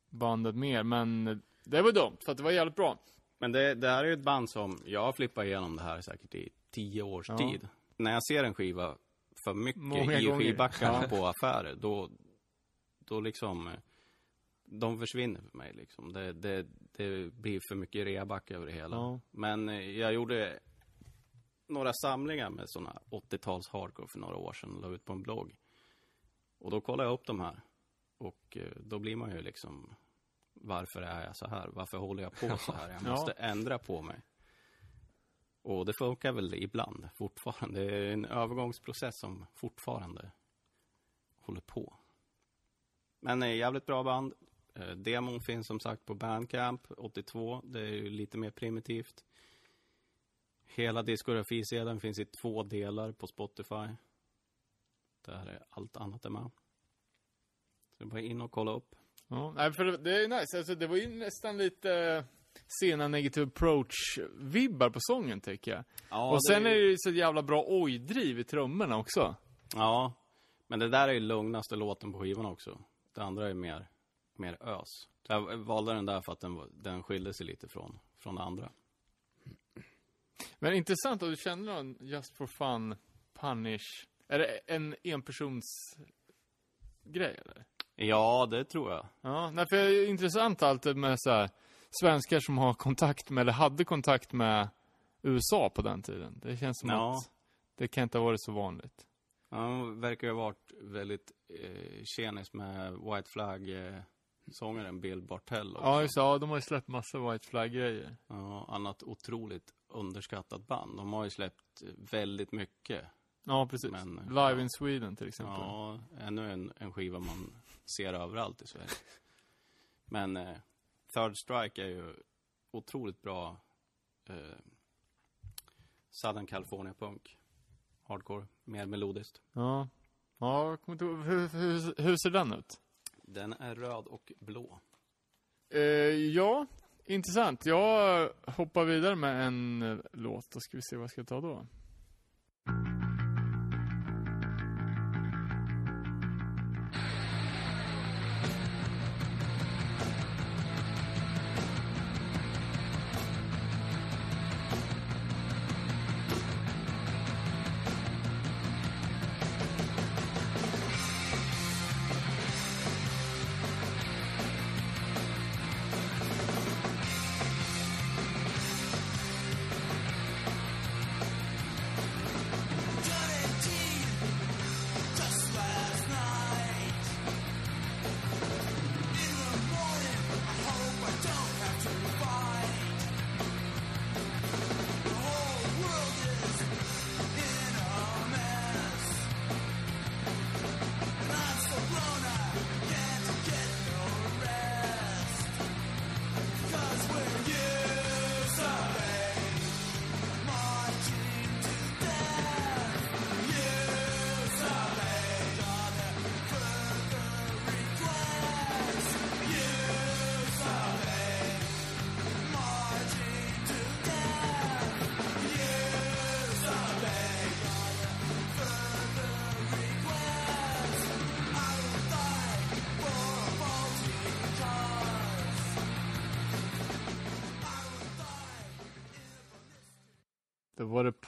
[SPEAKER 3] bandet mer. Men det var dumt, för att det var jävligt bra.
[SPEAKER 4] Men det, det här är ju ett band som, jag har flippat igenom det här säkert i tio års
[SPEAKER 3] Ja.
[SPEAKER 4] tid. När jag ser en skiva för mycket
[SPEAKER 3] Många
[SPEAKER 4] i
[SPEAKER 3] gånger.
[SPEAKER 4] skivbackarna på affärer, då, då liksom, eh, de försvinner för mig liksom. Det, det, det blir för mycket reaback över det hela.
[SPEAKER 3] Ja.
[SPEAKER 4] Men eh, jag gjorde några samlingar med sådana 80-tals hardcore för några år sedan och la ut på en blogg. Och då kollade jag upp de här. Och eh, då blir man ju liksom, varför är jag så här? Varför håller jag på så här? Jag
[SPEAKER 3] Ja.
[SPEAKER 4] måste ändra på mig. Och det funkar väl ibland fortfarande. Det är en övergångsprocess som fortfarande håller på. Men eh, jävligt bra band. Eh, demon finns som sagt på Bandcamp 82. Det är ju lite mer primitivt. Hela diskografisedeln finns i två delar på Spotify. Där är allt annat är med. Så det bara in och kolla upp.
[SPEAKER 3] Ja, nej, för det, är nice. Alltså, det var ju nästan lite sena negative approach-vibbar på sången, tycker jag.
[SPEAKER 4] Ja,
[SPEAKER 3] och sen är det ju så jävla bra oj-driv i trummorna också.
[SPEAKER 4] Ja, men det där är ju lugnaste låten på skivan också. Det andra är mer, mer ös. Så jag valde den där för att den, var- den skilde sig lite från, från det andra.
[SPEAKER 3] Men intressant att du kände någon Just for Fun, Punish. Är det en enpersons grej eller?
[SPEAKER 4] Ja, det tror jag.
[SPEAKER 3] Ja, nej, för det är intressant alltid med så här, svenskar som har kontakt med, eller hade kontakt med USA på den tiden. Det känns som
[SPEAKER 4] Ja.
[SPEAKER 3] att det kan inte ha varit så vanligt.
[SPEAKER 4] Han verkar ju ha varit väldigt eh, tjenis med White Flag-sångaren Bill Bartell också.
[SPEAKER 3] Ja, just. Ja, de har ju släppt massa White Flag-grejer.
[SPEAKER 4] Ja, annat otroligt underskattat band. De har ju släppt väldigt mycket.
[SPEAKER 3] Ja, precis.
[SPEAKER 4] Men,
[SPEAKER 3] Live
[SPEAKER 4] ja.
[SPEAKER 3] in Sweden till exempel.
[SPEAKER 4] Ja, ännu en, en skiva man ser överallt i Sverige. Men eh, Third Strike är ju otroligt bra eh, Southern California punk. Hardcore, mer melodiskt.
[SPEAKER 3] Ja. Ja. Hur, hur, hur ser den ut?
[SPEAKER 4] Den är röd och blå.
[SPEAKER 3] Eh, ja, intressant. Jag hoppar vidare med en eh, låt. Då ska vi se vad jag ska ta då.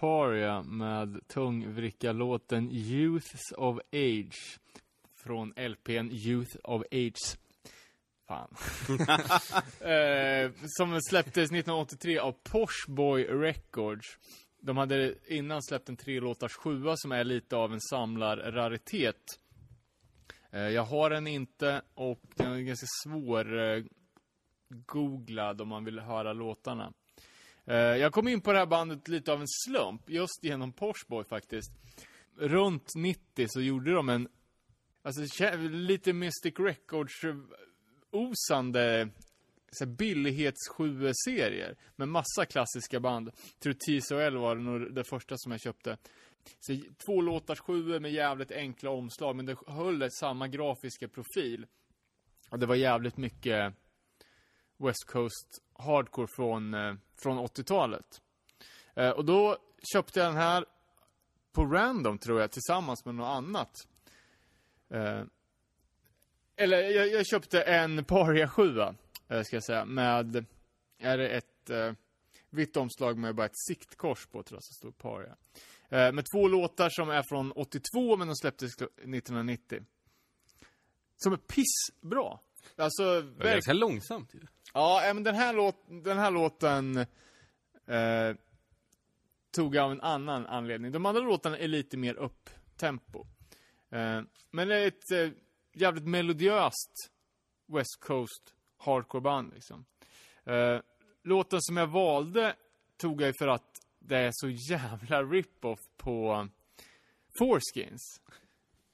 [SPEAKER 3] Paria med tungvrickarlåten Youths of Age från LPn Youth of Age. Fan. [LAUGHS] eh, som släpptes 1983 av Poshboy Records. De hade innan släppt en tre låtars sjua som är lite av en samlarraritet. Eh, jag har den inte och den är ganska svår eh, googlad om man vill höra låtarna. Eh, jag kom in på det här bandet lite av en slump, just genom Porsboy faktiskt. Runt 90 så gjorde de en, alltså lite Mystic Records osande, billighets-7-serier med massa klassiska band. Jag tror TSOL var nog det första som jag köpte. Så två låtars sjuor med jävligt enkla omslag, men det höll samma grafiska profil. Och det var jävligt mycket West Coast hardcore från, eh, från 80-talet. Eh, och då köpte jag den här på random tror jag, tillsammans med något annat. Eh, eller jag, jag köpte en Paria 7 eh, ska jag säga, med, är det ett eh, vitt omslag med bara ett siktkors på tror jag, så står Paria. Eh, med två låtar som är från 82, men de släpptes 1990. Som är pissbra. Alltså,
[SPEAKER 2] Det var ganska långsamt ju.
[SPEAKER 3] Ja, men den här, låt, den här låten eh, tog jag av en annan anledning. De andra låtarna är lite mer upp-tempo. Eh, men det är ett eh, jävligt melodiöst West Coast hardcore-band liksom. Eh, låten som jag valde tog jag för att det är så jävla rip-off på Foreskins.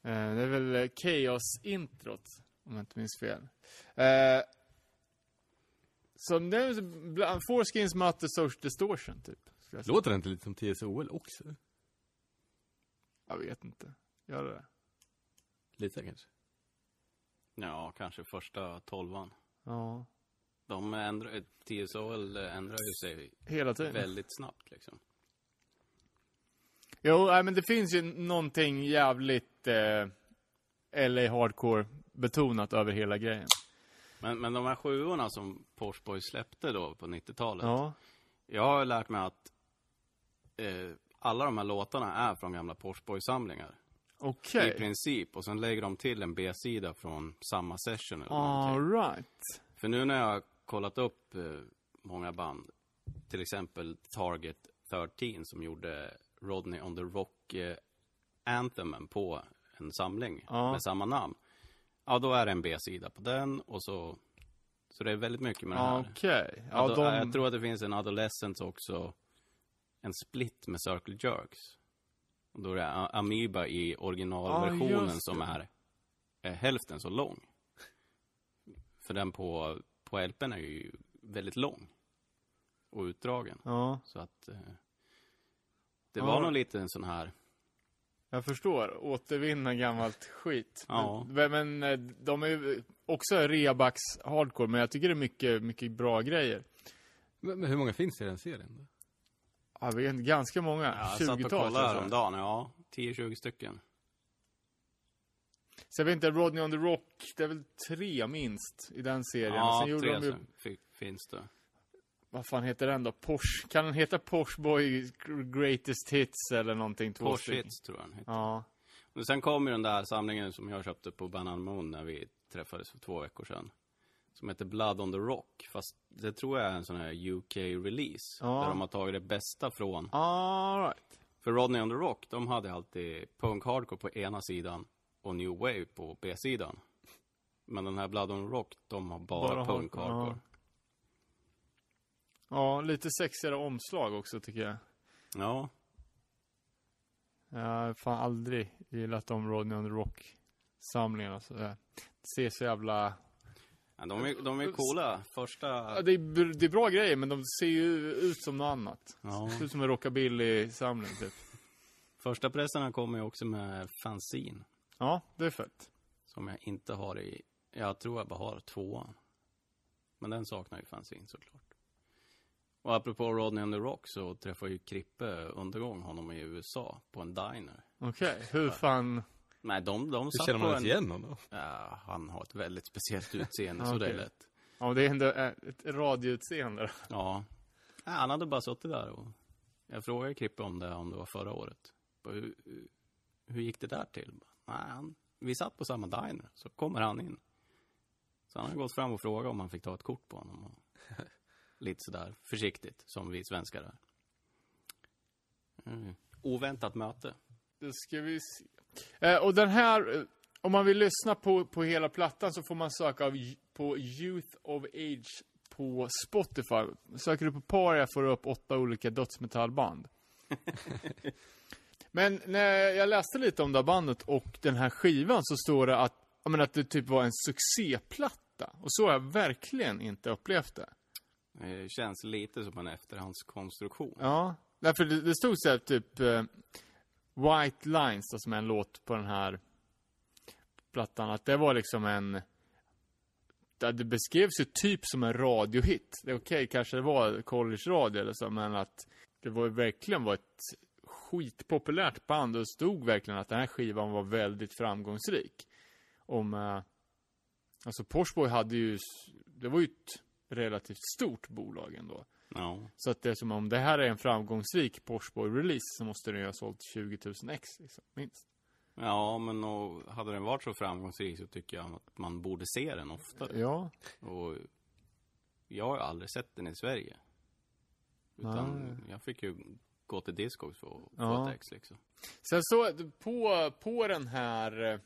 [SPEAKER 3] Eh, det är väl Chaos-introt, om jag inte minns fel. Eh, så det är bland- Foreskins möter Social Distortion, typ.
[SPEAKER 2] Låter det inte lite som TSOL också?
[SPEAKER 3] Jag vet inte. Gör det?
[SPEAKER 2] Lite kanske.
[SPEAKER 4] Ja, kanske första tolvan.
[SPEAKER 3] Ja.
[SPEAKER 4] De ändrar, TSOL ändrar ju sig
[SPEAKER 3] Hela tiden.
[SPEAKER 4] väldigt snabbt liksom.
[SPEAKER 3] Jo, nej, men det finns ju någonting jävligt eh, LA Hardcore betonat över hela grejen.
[SPEAKER 4] Men, men de här sjuorna som Porsche Boys släppte då på 90-talet.
[SPEAKER 3] Ja.
[SPEAKER 4] Jag har lärt mig att eh, alla de här låtarna är från gamla Porsche Boys-samlingar.
[SPEAKER 3] Okej.
[SPEAKER 4] I princip. Och sen lägger de till en B-sida från samma session eller.
[SPEAKER 3] All right.
[SPEAKER 4] För nu när jag har kollat upp eh, många band, till exempel Target 13 som gjorde Rodney on the Rock eh, Anthemen på en samling
[SPEAKER 3] Ja.
[SPEAKER 4] med samma namn. Ja, då är det en B-sida på den och så, så det är väldigt mycket med det här.
[SPEAKER 3] Okej. Ja,
[SPEAKER 4] Ado-
[SPEAKER 3] de...
[SPEAKER 4] Jag tror att det finns en Adolescence också, en split med Circle Jerks. Och då är det Amoeba i
[SPEAKER 3] Ja,
[SPEAKER 4] originalversionen
[SPEAKER 3] just
[SPEAKER 4] som är, är hälften så lång. För den på, på LPn är ju väldigt lång. Och utdragen.
[SPEAKER 3] Ja,
[SPEAKER 4] Så att eh, det
[SPEAKER 3] Ja.
[SPEAKER 4] var nog lite en sån här,
[SPEAKER 3] jag förstår. Återvinna gammalt skit.
[SPEAKER 4] Ja.
[SPEAKER 3] Men, men eh, de är ju också Rebax Hardcore, men jag tycker det är mycket, mycket bra grejer.
[SPEAKER 2] Men, men hur många finns det i den serien?
[SPEAKER 3] Ja, vi är ganska många.
[SPEAKER 4] ja, jag satt och
[SPEAKER 3] 20-tal.
[SPEAKER 4] kollade
[SPEAKER 3] jag.
[SPEAKER 4] häromdagen, ja, 10-20 stycken.
[SPEAKER 3] Så jag vet inte, Rodney on the Rock, det är väl tre minst i den serien.
[SPEAKER 4] Ja,
[SPEAKER 3] Sen gjorde
[SPEAKER 4] tre
[SPEAKER 3] de ju,
[SPEAKER 4] finns det.
[SPEAKER 3] Vad fan heter den då? Porsche, kan den heta Porsche Boy Greatest Hits eller någonting? Två
[SPEAKER 4] Porsche
[SPEAKER 3] stycken.
[SPEAKER 4] Hits tror jag den heter.
[SPEAKER 3] Ja.
[SPEAKER 4] Och sen kom ju den där samlingen som jag köpte på Banan Moon när vi träffades för två veckor sedan. Som heter Blood on the Rock. Fast det tror jag är en sån här UK-release.
[SPEAKER 3] Ja.
[SPEAKER 4] Där de har tagit det bästa från.
[SPEAKER 3] All right.
[SPEAKER 4] För Rodney on the Rock, de hade alltid punk hardcore på ena sidan och new wave på B-sidan. Men den här Blood on the Rock, de har bara,
[SPEAKER 3] Bara
[SPEAKER 4] punk
[SPEAKER 3] hardcore,
[SPEAKER 4] hardcore.
[SPEAKER 3] Ja, lite sexigare omslag också tycker jag.
[SPEAKER 4] Ja.
[SPEAKER 3] Jag har fan aldrig gillat de Rodney on the Rock-samlingarna. Så det ser så jävla...
[SPEAKER 4] ja de, är, de är coola. Första...
[SPEAKER 3] Ja, det, är, det är bra grejer, men de ser ju ut som något annat.
[SPEAKER 4] Ja.
[SPEAKER 3] Ser ut som en rockabilly-samling, typ.
[SPEAKER 4] Första pressarna kommer ju också med fanzine.
[SPEAKER 3] Ja, det är fett.
[SPEAKER 4] Som jag inte har i, jag tror jag bara har tvåan. Men den saknar ju fanzine såklart. Och apropå Rodney on the Rock så träffade ju Krippe undergång honom i USA på en diner.
[SPEAKER 3] Okej, hur fan...
[SPEAKER 4] Nej, de, de
[SPEAKER 2] Hur
[SPEAKER 4] satt
[SPEAKER 2] känner
[SPEAKER 4] på
[SPEAKER 2] man
[SPEAKER 4] en...
[SPEAKER 2] igen honom?
[SPEAKER 4] Ja, han har ett väldigt speciellt utseende, så [LAUGHS] det är lätt.
[SPEAKER 3] Ja, det är ändå eh, ett radioutseende.
[SPEAKER 4] Ja. ja. Han hade bara suttit där och jag frågade Krippe om det, om det var förra året. Hur, hur, hur gick det där till? Nej, han, vi satt på samma diner, så kommer han in. Så han har gått fram och frågat om han fick ta ett kort på honom. Och lite sådär försiktigt, som vi svenskar är. Mm. Oväntat möte.
[SPEAKER 3] Då ska vi se. Eh, och den här, eh, om man vill lyssna på, på hela plattan så får man söka av, på Youth of Age på Spotify. Söker du på Paria får du upp åtta olika dödsmetallband. [LAUGHS] Men när jag läste lite om det här bandet och den här skivan så står det att, menar, att det typ var en succéplatta. Och så har jag verkligen inte upplevt det.
[SPEAKER 4] Det känns lite som en efterhandskonstruktion.
[SPEAKER 3] Ja, därför det, det stod så här typ eh, White Lines då, som är en låt på den här plattan, att det var liksom en det det beskrevs ju typ som en radiohit. Det är okej, kanske det var college-radio eller så, men att det var verkligen var ett skitpopulärt band och det stod verkligen att den här skivan var väldigt framgångsrik. Om, eh, alltså Porsche hade ju, det var ju ett relativt stort bolag ändå.
[SPEAKER 4] Ja.
[SPEAKER 3] Så att det är som om det här är en framgångsrik Porsche release så måste den ju ha sålt 20 000 ex liksom, minst.
[SPEAKER 4] Ja, men och hade den varit så framgångsrik så tycker jag att man borde se den oftare.
[SPEAKER 3] Ja.
[SPEAKER 4] Och jag har aldrig sett den i Sverige. Utan
[SPEAKER 3] Nej.
[SPEAKER 4] jag fick ju gå till Discogs för att få
[SPEAKER 3] Ja.
[SPEAKER 4] ett ex liksom.
[SPEAKER 3] Sen så på, på den här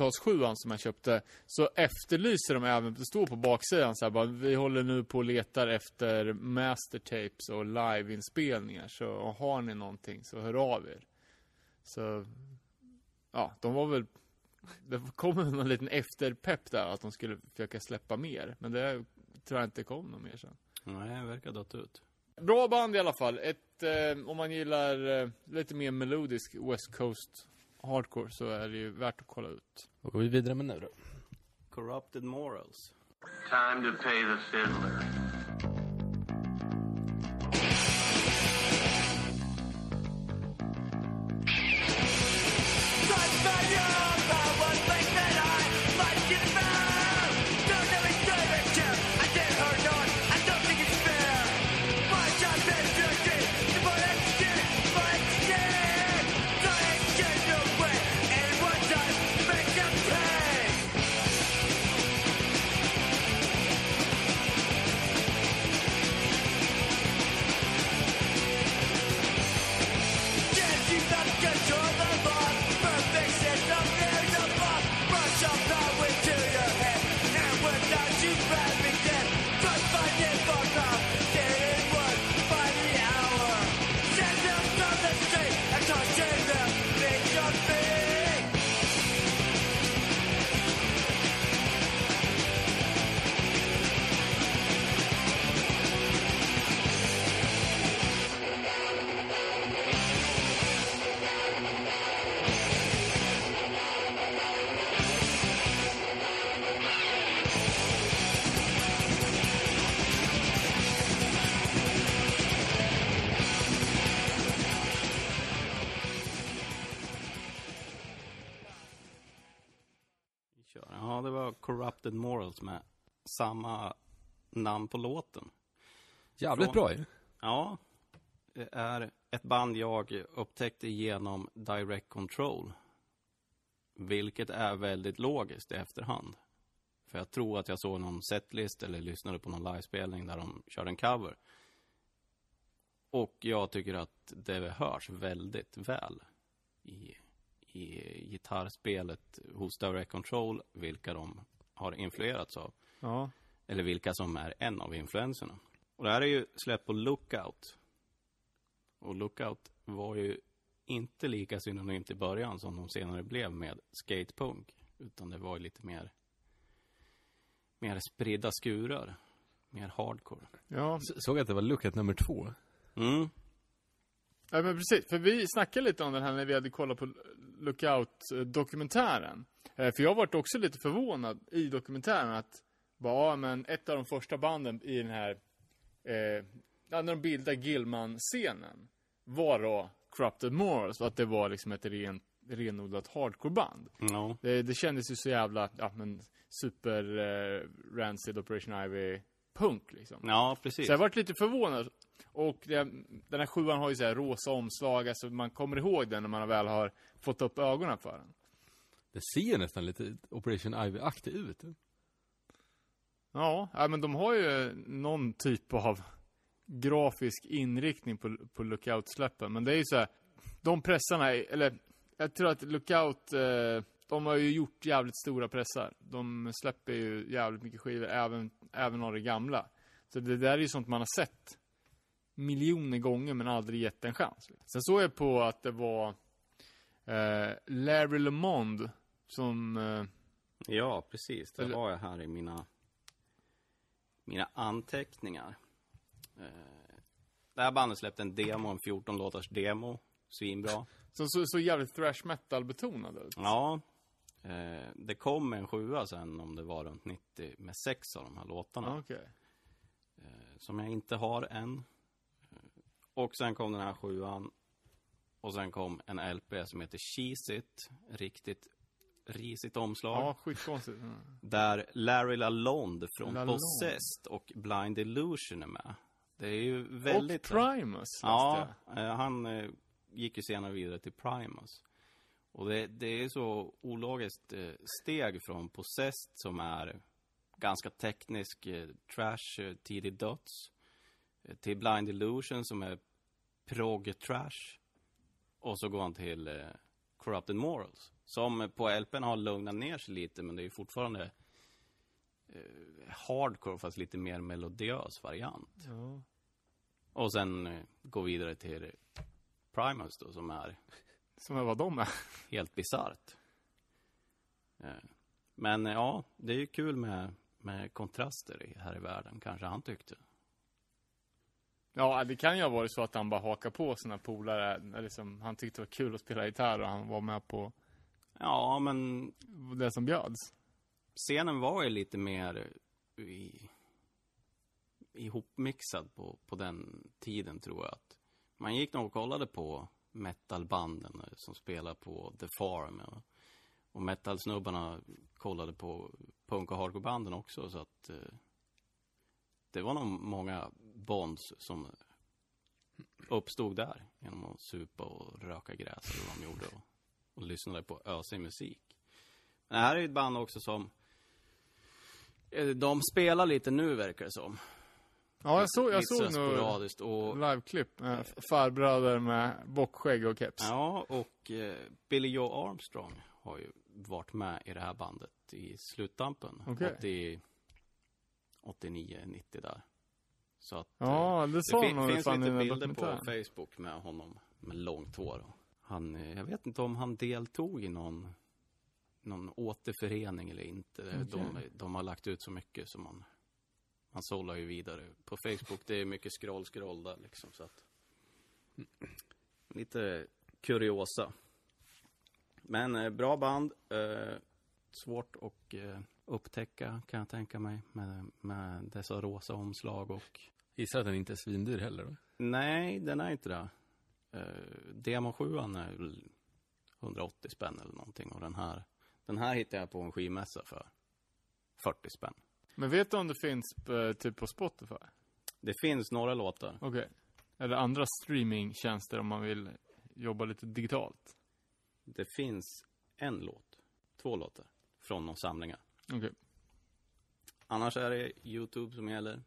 [SPEAKER 3] eh, 80-talssjuan som jag köpte så efterlyser de även, det står på baksidan så här bara, vi håller nu på och letar efter mastertapes och liveinspelningar så har ni någonting så hör av er. Så, ja, de var väl det kom någon liten efterpepp där, att de skulle försöka släppa mer. Men det tror jag inte kom något mer sen.
[SPEAKER 4] Nej, det verkar dött ut.
[SPEAKER 3] Bra band i alla fall. Ett, eh, om man gillar eh, lite mer melodisk West Coast hardcore så är det ju värt att kolla ut.
[SPEAKER 2] Vad går vi vidare med nu då?
[SPEAKER 4] Corrupted Morals.
[SPEAKER 6] Time to pay the fiddler.
[SPEAKER 4] Samma namn på låten.
[SPEAKER 2] Jävligt
[SPEAKER 4] Från-
[SPEAKER 2] bra ju.
[SPEAKER 4] Ja, det är ett band jag upptäckte genom Direct Control. Vilket är väldigt logiskt i efterhand. För jag tror att jag såg någon setlist eller lyssnade på någon livespelning där de körde en cover. Och jag tycker att det hörs väldigt väl i, i gitarrspelet hos Direct Control, vilka de har influerats av.
[SPEAKER 3] Ja.
[SPEAKER 4] Eller vilka som är en av influenserna. Och det här är ju släppt på Lookout. Och Lookout var ju inte lika synonymt i början som de senare blev med skatepunk. Utan det var ju lite mer, mer spridda skurar. Mer hardcore.
[SPEAKER 3] Ja,
[SPEAKER 2] S- Såg att det var lookat nummer två.
[SPEAKER 4] Mm.
[SPEAKER 3] Ja men precis, för vi snackade lite om den här när vi hade kollat på Lookout-dokumentären. Eh, För jag varit också lite förvånad i dokumentären att bara, ja, men ett av de första banden i den här, eh, när de bildade Gilman-scenen var då Corrupted Morals att det var liksom ett ren, renodlat hardcore-band.
[SPEAKER 4] Ja.
[SPEAKER 3] Det, det kändes ju så jävla, ja men super eh, rancid Operation Ivy punk liksom.
[SPEAKER 4] ja, precis.
[SPEAKER 3] Så jag varit lite förvånad. Och det, den här sjuan har ju så här rosa omslag, alltså man kommer ihåg den när man väl har fått upp ögonen för den.
[SPEAKER 2] Det ser nästan lite Operation Ivy-aktig ut.
[SPEAKER 3] Ja, men de har ju någon typ av grafisk inriktning på, på Lookout-släppen. Men det är ju så här, de pressarna, är, eller jag tror att Lookout, eh, de har ju gjort jävligt stora pressar. De släpper ju jävligt mycket skivor, även, även av det gamla. Så det där är ju sånt man har sett miljoner gånger men aldrig gett en chans. Sen såg jag på att det var eh, Larry LeMond som eh,
[SPEAKER 4] Ja, precis. Det
[SPEAKER 3] Eller-
[SPEAKER 4] har jag här i mina, mina anteckningar. Eh, det här bandet släppte en demo, en 14 låtars demo. Svinbra.
[SPEAKER 3] som så, så jävligt thrash metal betonad ut.
[SPEAKER 4] Ja. Eh, det kom en sjua sen, om det var runt 90, med sex av de här låtarna.
[SPEAKER 3] Okej.
[SPEAKER 4] Som jag inte har än. Eh, Och sen kom den här sjuan. Och sen kom en LP som heter Cheese It. Riktigt risigt omslag.
[SPEAKER 3] Ja, skitkonstigt. Mm.
[SPEAKER 4] Där Larry LaLonde från
[SPEAKER 3] LaLonde.
[SPEAKER 4] Possessed och Blind Illusion är med. Det är ju väldigt...
[SPEAKER 3] Och Primus
[SPEAKER 4] Ja, eh, han eh, gick ju senare vidare till Primus. Och det, det är så ologiskt eh, steg från Possessed som är ganska teknisk trash, tidig döds. Till Blind Illusion som är prog trash. Och så går han till Corrupted Morals. Som på LPn har lugnat ner sig lite men det är ju fortfarande eh, hardcore fast lite mer melodiös variant.
[SPEAKER 3] Ja.
[SPEAKER 4] Och sen eh, gå vidare till Primus då, som är [LAUGHS]
[SPEAKER 3] Som är vad de är.
[SPEAKER 4] helt bisarrt. Eh, Men eh, ja, det är ju kul med, med kontraster här i världen, kanske han tyckte.
[SPEAKER 3] Ja, det kan ju ha varit så att han bara hakar på sina polare. Eller som, han tyckte det var kul att spela gitarr och han var med på
[SPEAKER 4] Ja, men
[SPEAKER 3] det som bjöds.
[SPEAKER 4] scenen var ju lite mer i, ihopmixad på, på den tiden tror jag. att Man gick nog och kollade på metalbanden som spelar på The Farm. Och, och metalsnubbarna kollade på punk och hardcorebanden också. Så att eh, det var nog många bonds som uppstod där genom att supa och röka gräs eller vad de gjorde. Och, och lyssnade på ösig musik. Men det här är ju ett band också som eh, de spelar lite nu verkar det som.
[SPEAKER 3] Ja, jag såg, jag såg
[SPEAKER 4] sporadiskt och
[SPEAKER 3] liveklipp med farbröder med bockskägg och keps.
[SPEAKER 4] Ja, och eh, Billy Joe Armstrong har ju varit med i det här bandet i sluttampen.
[SPEAKER 3] Okej.
[SPEAKER 4] 80, 89, 90 där. Så att
[SPEAKER 3] Ja, det
[SPEAKER 4] det fin-
[SPEAKER 3] han nog
[SPEAKER 4] finns lite bilder på. Facebook med honom med långt hår. Han, eh, jag vet inte om han deltog i någon, någon återförening eller inte. De,
[SPEAKER 3] Okej.
[SPEAKER 4] de har lagt ut så mycket som man, man sållar ju vidare. På Facebook, det är mycket scroll, scroll där liksom. Så att, lite kuriosa. Men eh, bra band. Eh, svårt att eh, upptäcka kan jag tänka mig med, med dessa rosa omslag och
[SPEAKER 2] Gissar att den inte är svindyr heller då?
[SPEAKER 4] Nej, den är inte det. Uh, Demo 7 är väl 180 spänn eller någonting. Och den här, den här hittade jag på en skivmässa för 40 spänn.
[SPEAKER 3] Men vet du om det finns eh, typ på Spotify?
[SPEAKER 4] Det finns några låtar.
[SPEAKER 3] Okej. Eller andra streamingtjänster om man vill jobba lite digitalt?
[SPEAKER 4] Det finns en låt, två låtar, från någon samlingar.
[SPEAKER 3] Okej.
[SPEAKER 4] Annars är det YouTube som gäller.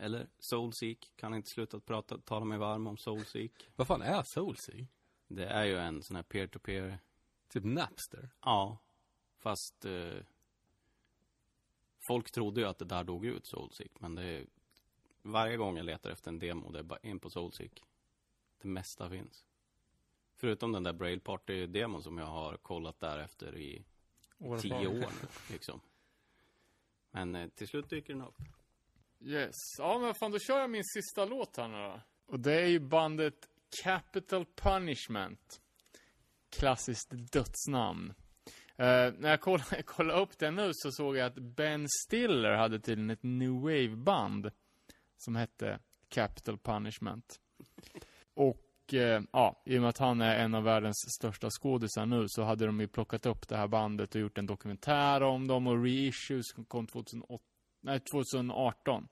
[SPEAKER 4] Eller Soulseek, kan inte sluta att prata, tala mig varm om Soulseek.
[SPEAKER 2] Vad fan är Soulsea?
[SPEAKER 4] Det är ju en sån här peer-to-peer
[SPEAKER 2] Typ Napster?
[SPEAKER 4] Ja, fast eh, folk trodde ju att det där dog ut Soulseek, men det är, varje gång jag letar efter en demo, det är bara in på Soulseek. Det mesta finns. Förutom den där Braille Party-demon som jag har kollat därefter i tio år nu, liksom. Men eh, till slut dyker den upp.
[SPEAKER 3] Yes. Ja, men fan, då kör jag min sista låt här nu då. Och det är ju bandet Capital Punishment. Klassiskt dödsnamn. Uh, när jag kollade, [LAUGHS] jag kollade upp det nu så såg jag att Ben Stiller hade tydligen ett new wave-band som hette Capital Punishment. Och eh, ja, i och med att han är en av världens största skådisar nu så hade de ju plockat upp det här bandet och gjort en dokumentär om dem och reissues kom 2008, nej, 2018.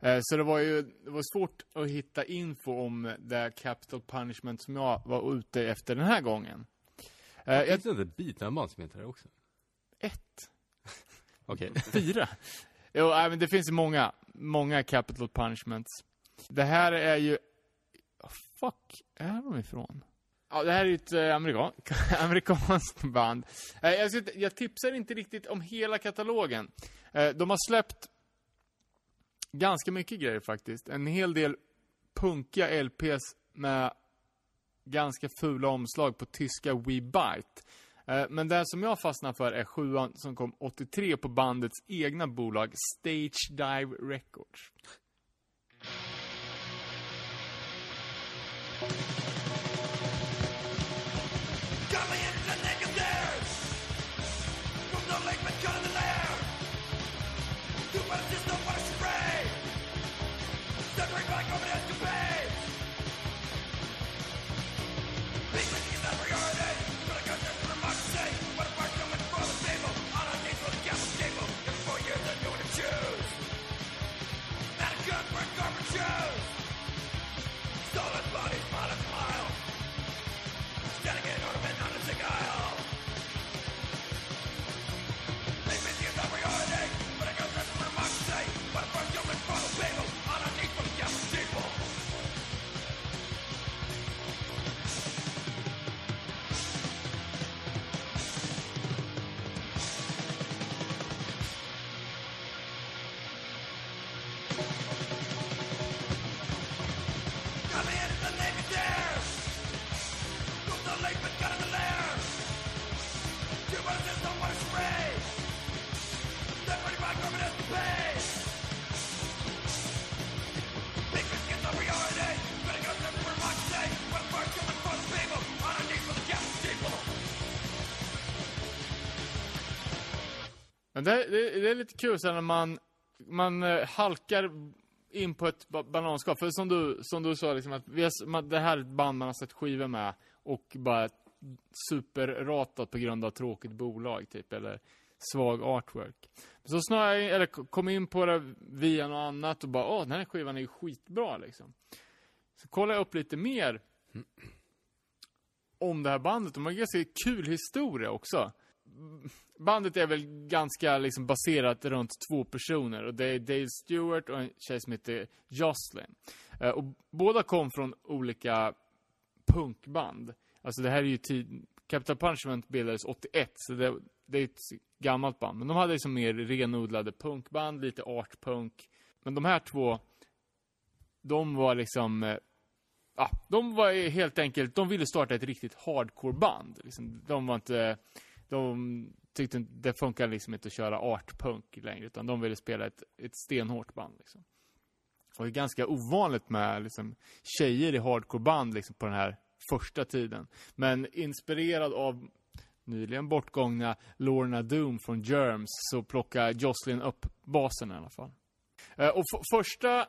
[SPEAKER 3] Eh, Så det var ju det var svårt att hitta info om det Capital Punishment som jag var ute efter den här gången. Eh, Jag,
[SPEAKER 2] Finns det inte ett Beatman-band som heter det också?
[SPEAKER 3] ett, [LAUGHS]
[SPEAKER 2] Okej. [LAUGHS]
[SPEAKER 3] fyra. Jo, men det finns många, många Capital Punishments. Det här är ju, fuck, är de ifrån? Ja, det här är ju ett eh, amerikan, [LAUGHS] amerikanskt band. Eh, jag, ska, jag tipsar inte riktigt om hela katalogen. Eh, de har släppt ganska mycket grejer faktiskt. En hel del punkiga LPs med ganska fula omslag på tyska We Bite. Eh, men det som jag fastnar för är sjuan som kom 83 på bandets egna bolag Stage Dive Records. Det, det, det är lite kul sen när man, man eh, halkar in på ett bananskal. För som du, som du sa, liksom, att har, man, det här är ett band man har sett skivor med och bara superratat på grund av tråkigt bolag, typ, eller svag artwork. Så snarare, eller kom in på det via något annat och bara, åh, den här skivan är ju skitbra, liksom. Så kollade jag upp lite mer om det här bandet. De har en ganska kul historia också. Bandet är väl ganska liksom baserat runt två personer och det är Dale Stewart och en tjej som heter Jocelyn. Eh, och båda kom från olika punkband. Alltså det här är ju tid... Capital Punishment bildades 81, så det, det är ett gammalt band. Men de hade liksom mer renodlade punkband, lite artpunk. Men de här två, de var liksom... eh, Ja, de var helt enkelt, de ville starta ett riktigt hardcore-band. Liksom, de var inte, de tyckte det funkar liksom inte att köra artpunk längre, utan de ville spela ett, ett stenhårt band liksom. Och det är ganska ovanligt med liksom, tjejer i hardcoreband liksom, på den här första tiden. Men inspirerad av nyligen bortgångna Lorna Doom från Germs så plockar Jocelyn upp basen i alla fall. Eh, och första,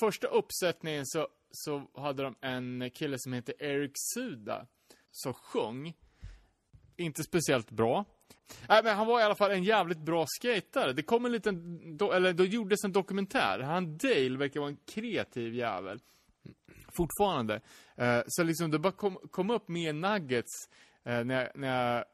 [SPEAKER 3] första uppsättningen så, så hade de en kille som heter Eric Suda som sjöng. Inte speciellt bra. Nej, men han var i alla fall en jävligt bra skatare. Det kom en liten, do, eller då gjordes en dokumentär. Han Dale verkar vara en kreativ jävel. Fortfarande. Eh, så liksom det bara kom, kom upp mer nuggets eh, när, jag, när jag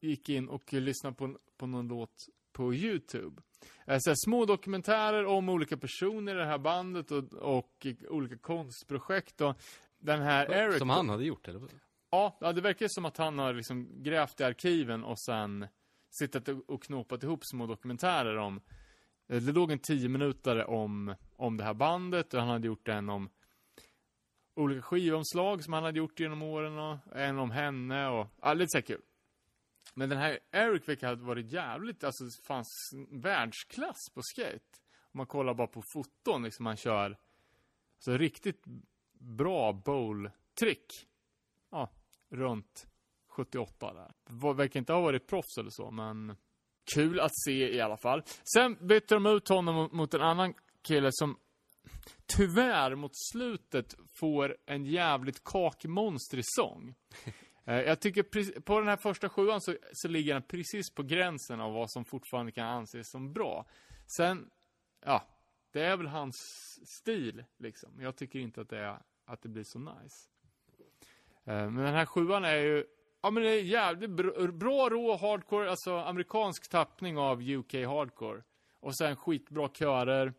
[SPEAKER 3] gick in och lyssnade på, på någon låt på YouTube. Eh, så små dokumentärer om olika personer i det här bandet och, och olika konstprojekt. Och den här Eric...
[SPEAKER 2] Som han hade gjort, eller?
[SPEAKER 3] Ja, det verkar som att han har liksom grävt i arkiven och sen suttit och knopat ihop små dokumentärer om eh, det låg en tio minuter om, om det här bandet och han hade gjort en om olika skivomslag som han hade gjort genom åren och en om henne och, ja, lite så kul. Men den här Eric verkar ha varit jävligt, alltså fanns världsklass på skate. Om man kollar bara på foton, liksom han kör så riktigt bra bowl-trick. Ja, runt 78 där. Verkar inte ha varit proffs eller så, men kul att se i alla fall. Sen bytte de ut honom mot- en annan kille som tyvärr mot slutet får en jävligt kakmonstrig sång. [LAUGHS] Eh, Jag tycker på den här första sjuan så, så ligger den precis på gränsen av vad som fortfarande kan anses som bra. Sen, ja, det är väl hans stil liksom. Jag tycker inte att det, är, att det blir så nice. Eh, men den här sjuan är ju, ja men det är jävligt bra, bra rå hardcore, alltså amerikansk tappning av UK hardcore. Och sen skitbra körer.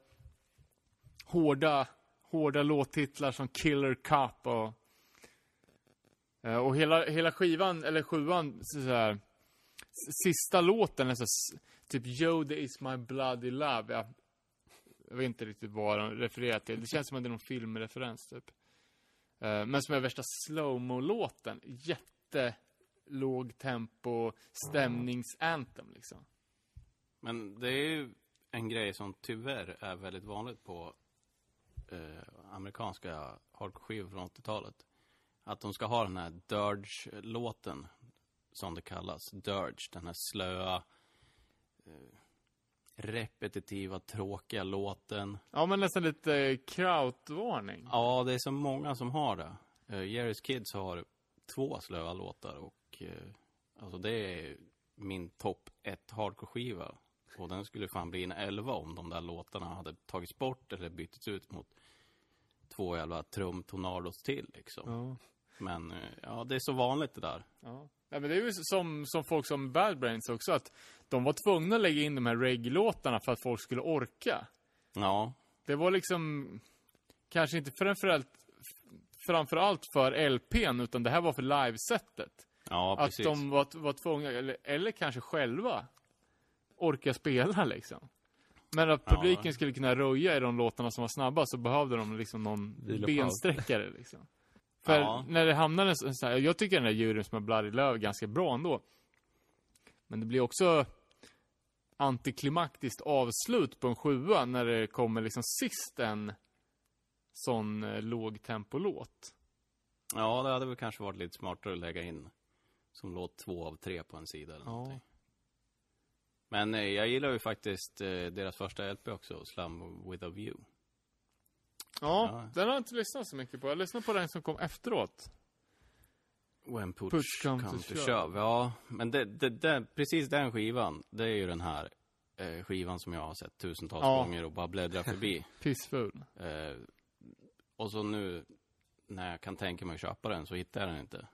[SPEAKER 3] Hårda, hårda låttitlar som Killer Cup och eh, Och hela, hela skivan, eller sjuan, så så här, sista låten är så typ Yoda is my bloody love. Jag, jag vet inte riktigt vad den refererar till. Det känns som att det är någon filmreferens typ. Eh, men som är värsta slowmo-låten. Jättelåg tempo, stämningsanthem liksom.
[SPEAKER 4] Men det är ju en grej som tyvärr är väldigt vanligt på eh, amerikanska hardcore-skivor från 80-talet. Att de ska ha den här Dirge-låten, som det kallas. Dirge, den här slöa, eh, repetitiva, tråkiga låten.
[SPEAKER 3] Ja, men nästan lite eh, krautvarning.
[SPEAKER 4] Ja, det är så många som har det. Uh, Jerry's Kids har två slöa låtar och eh, alltså det är min topp ett hardcore-skiva. Och den skulle fan bli en elva om de där låtarna hade tagits bort eller bytts ut mot två jävla trumtornados till liksom.
[SPEAKER 3] Ja.
[SPEAKER 4] Men eh, ja, det är så vanligt det där.
[SPEAKER 3] Ja. Ja, men det är ju som, som folk som Bad Brains också, att de var tvungna att lägga in de här reggae-låtarna för att folk skulle orka.
[SPEAKER 4] Ja,
[SPEAKER 3] Det var liksom, kanske inte framförallt, framförallt för LPn, utan det här var för livesättet.
[SPEAKER 4] ja
[SPEAKER 3] Att
[SPEAKER 4] precis.
[SPEAKER 3] de var, var tvungna, eller, eller kanske själva, orka spela liksom. Men att
[SPEAKER 4] Ja.
[SPEAKER 3] publiken skulle kunna röja i de låtarna som var snabba så behövde de liksom någon
[SPEAKER 2] Vila
[SPEAKER 3] bensträckare liksom. För
[SPEAKER 4] Ja.
[SPEAKER 3] när det hamnar en sån här, jag tycker den där djuren som har Bloody Love är ganska bra ändå. Men det blir också antiklimaktiskt avslut på en sjua när det kommer liksom sist en sån eh, lågtempolåt.
[SPEAKER 4] Ja, det hade väl kanske varit lite smartare att lägga in som låt två av tre på en sida eller
[SPEAKER 3] Ja.
[SPEAKER 4] någonting. Men eh, jag gillar ju faktiskt eh, deras första LP också, Slum with a View.
[SPEAKER 3] Ja,
[SPEAKER 4] Ja.
[SPEAKER 3] den har jag inte lyssnat så mycket på. Jag lyssnade på den som kom efteråt.
[SPEAKER 4] When push,
[SPEAKER 3] Push come
[SPEAKER 4] come,
[SPEAKER 3] to
[SPEAKER 4] to,
[SPEAKER 3] shove.
[SPEAKER 4] Ja, men det, det, det, precis den skivan, det är ju den här eh, skivan som jag har sett tusentals
[SPEAKER 3] Ja.
[SPEAKER 4] gånger och bara bläddrar förbi. [LAUGHS]
[SPEAKER 3] Pissfull.
[SPEAKER 4] eh, och så nu, när jag kan tänka mig att köpa den, så hittar jag den inte.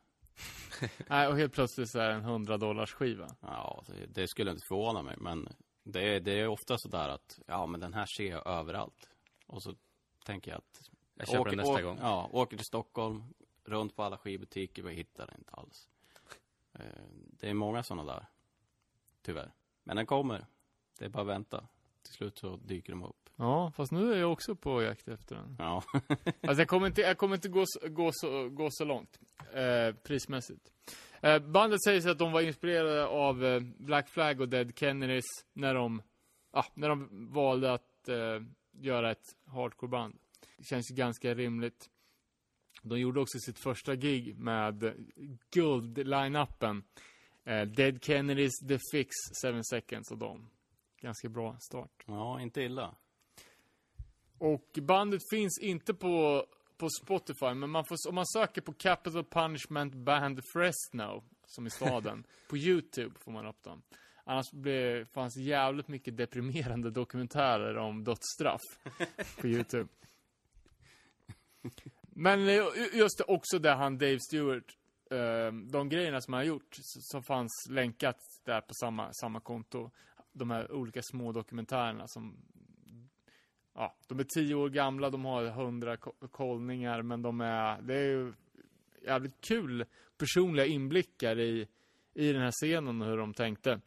[SPEAKER 4] [LAUGHS]
[SPEAKER 3] Nej, och helt plötsligt så är det en 100 dollars skiva.
[SPEAKER 4] Ja, det, det skulle inte förvåna mig, men det, är- det är ofta sådär att, ja men den här ser jag överallt. Och så tänker jag att
[SPEAKER 2] Jag köper den nästa
[SPEAKER 4] åker,
[SPEAKER 2] gång.
[SPEAKER 4] Ja, åker till Stockholm, runt på alla skivbutiker, men hittar den inte alls. Eh, det är många sådana där, tyvärr. Men den kommer. Det är bara att vänta. Till slut så dyker de upp.
[SPEAKER 3] Ja, fast nu är jag också på jakt efter den.
[SPEAKER 4] Ja, [LAUGHS]
[SPEAKER 3] Alltså jag kommer inte, jag kommer inte gå, så- gå, så, gå så långt. Eh, prismässigt. Eh, bandet säger sig att de var inspirerade av eh, Black Flag och Dead Kennedys när de, ah, när de valde att eh, göra ett hardcore-band. Det känns ju ganska rimligt. De gjorde också sitt första gig med guld-line-upen. Eh, Dead Kennedys, The Fix, Seven Seconds och dem. Ganska bra start.
[SPEAKER 4] ja inte illa.
[SPEAKER 3] Och bandet finns inte på, på Spotify, men man får, om man söker på Capital Punishment Band Fresno, som i staden, [LAUGHS] på YouTube får man upp dem. Annars blir, fanns jävligt mycket deprimerande dokumentärer om dödsstraff på [LAUGHS] YouTube. Men eh, just det, också där han Dave Stewart, eh, de grejerna som han har gjort, som fanns länkat där på samma, samma konto. De här olika små dokumentärerna som ja, de är tio år gamla, de har hundra ko- kollningar, men de är, det är ju jävligt kul personliga inblickar i, i den här scenen och hur de tänkte.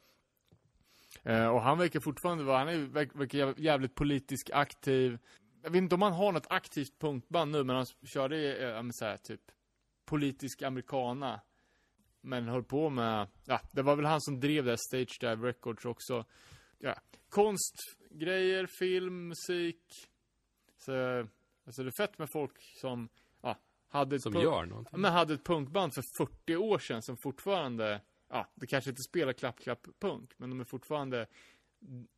[SPEAKER 3] Eh, och han verkar fortfarande vara, han är, verkar, verkar jäv- jävligt politisk aktiv. Jag vet inte om han har något aktivt punkband nu, men han körde eh, så här, typ politisk americana. Men höll på med, ja, det var väl han som drev det Stage Dive Records också. Ja, konstgrejer, film, musik. Så, alltså det är fett med folk som, ja, hade ett
[SPEAKER 2] Som
[SPEAKER 3] punk-
[SPEAKER 2] gör någonting.
[SPEAKER 3] men hade ett punkband för 40 år sedan som fortfarande, ja, det kanske inte spelar klapp-klapp-punk, men de är fortfarande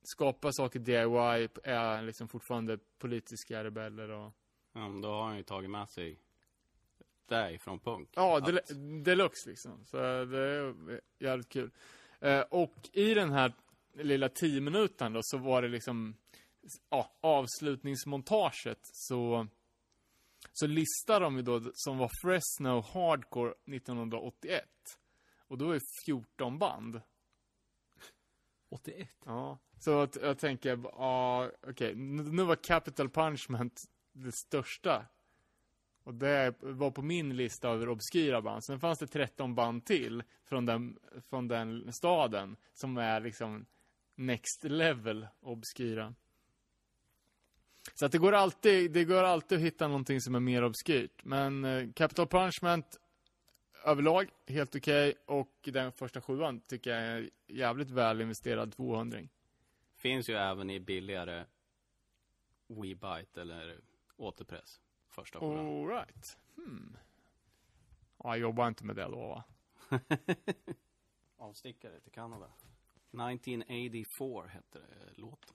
[SPEAKER 3] skapar saker DIY, är liksom fortfarande politiska rebeller och...
[SPEAKER 4] Ja, men då har han ju tagit med sig det ifrån punk.
[SPEAKER 3] Ja,
[SPEAKER 4] Att-
[SPEAKER 3] del- deluxe liksom. Så det är jävligt kul. Eh, och i den här lilla 10 minuten då, så var det liksom, ja, avslutningsmontaget så, så listar de ju då, som var Fresno Hardcore 1981. Och då är det 14 band.
[SPEAKER 2] 81?
[SPEAKER 3] Ja. Så att jag tänker, ja, okej, nu nu var Capital Punishment det största. Och det var på min lista över obskyra band. Sen fanns det 13 band till från den, från den staden som är liksom next level obskyra. Så att det går alltid, det går alltid att hitta någonting som är mer obskyrt. Men eh, Capital Punishment överlag helt okej och den första sjuan tycker jag är jävligt väl investerad 200
[SPEAKER 4] Finns ju även i billigare WeBite eller återpress. Första skivan.
[SPEAKER 3] All right. Hmm. Ja, jag jobbar inte med det då va? [LAUGHS]
[SPEAKER 4] Avstickare till Kanada. 1984 hette det, låten.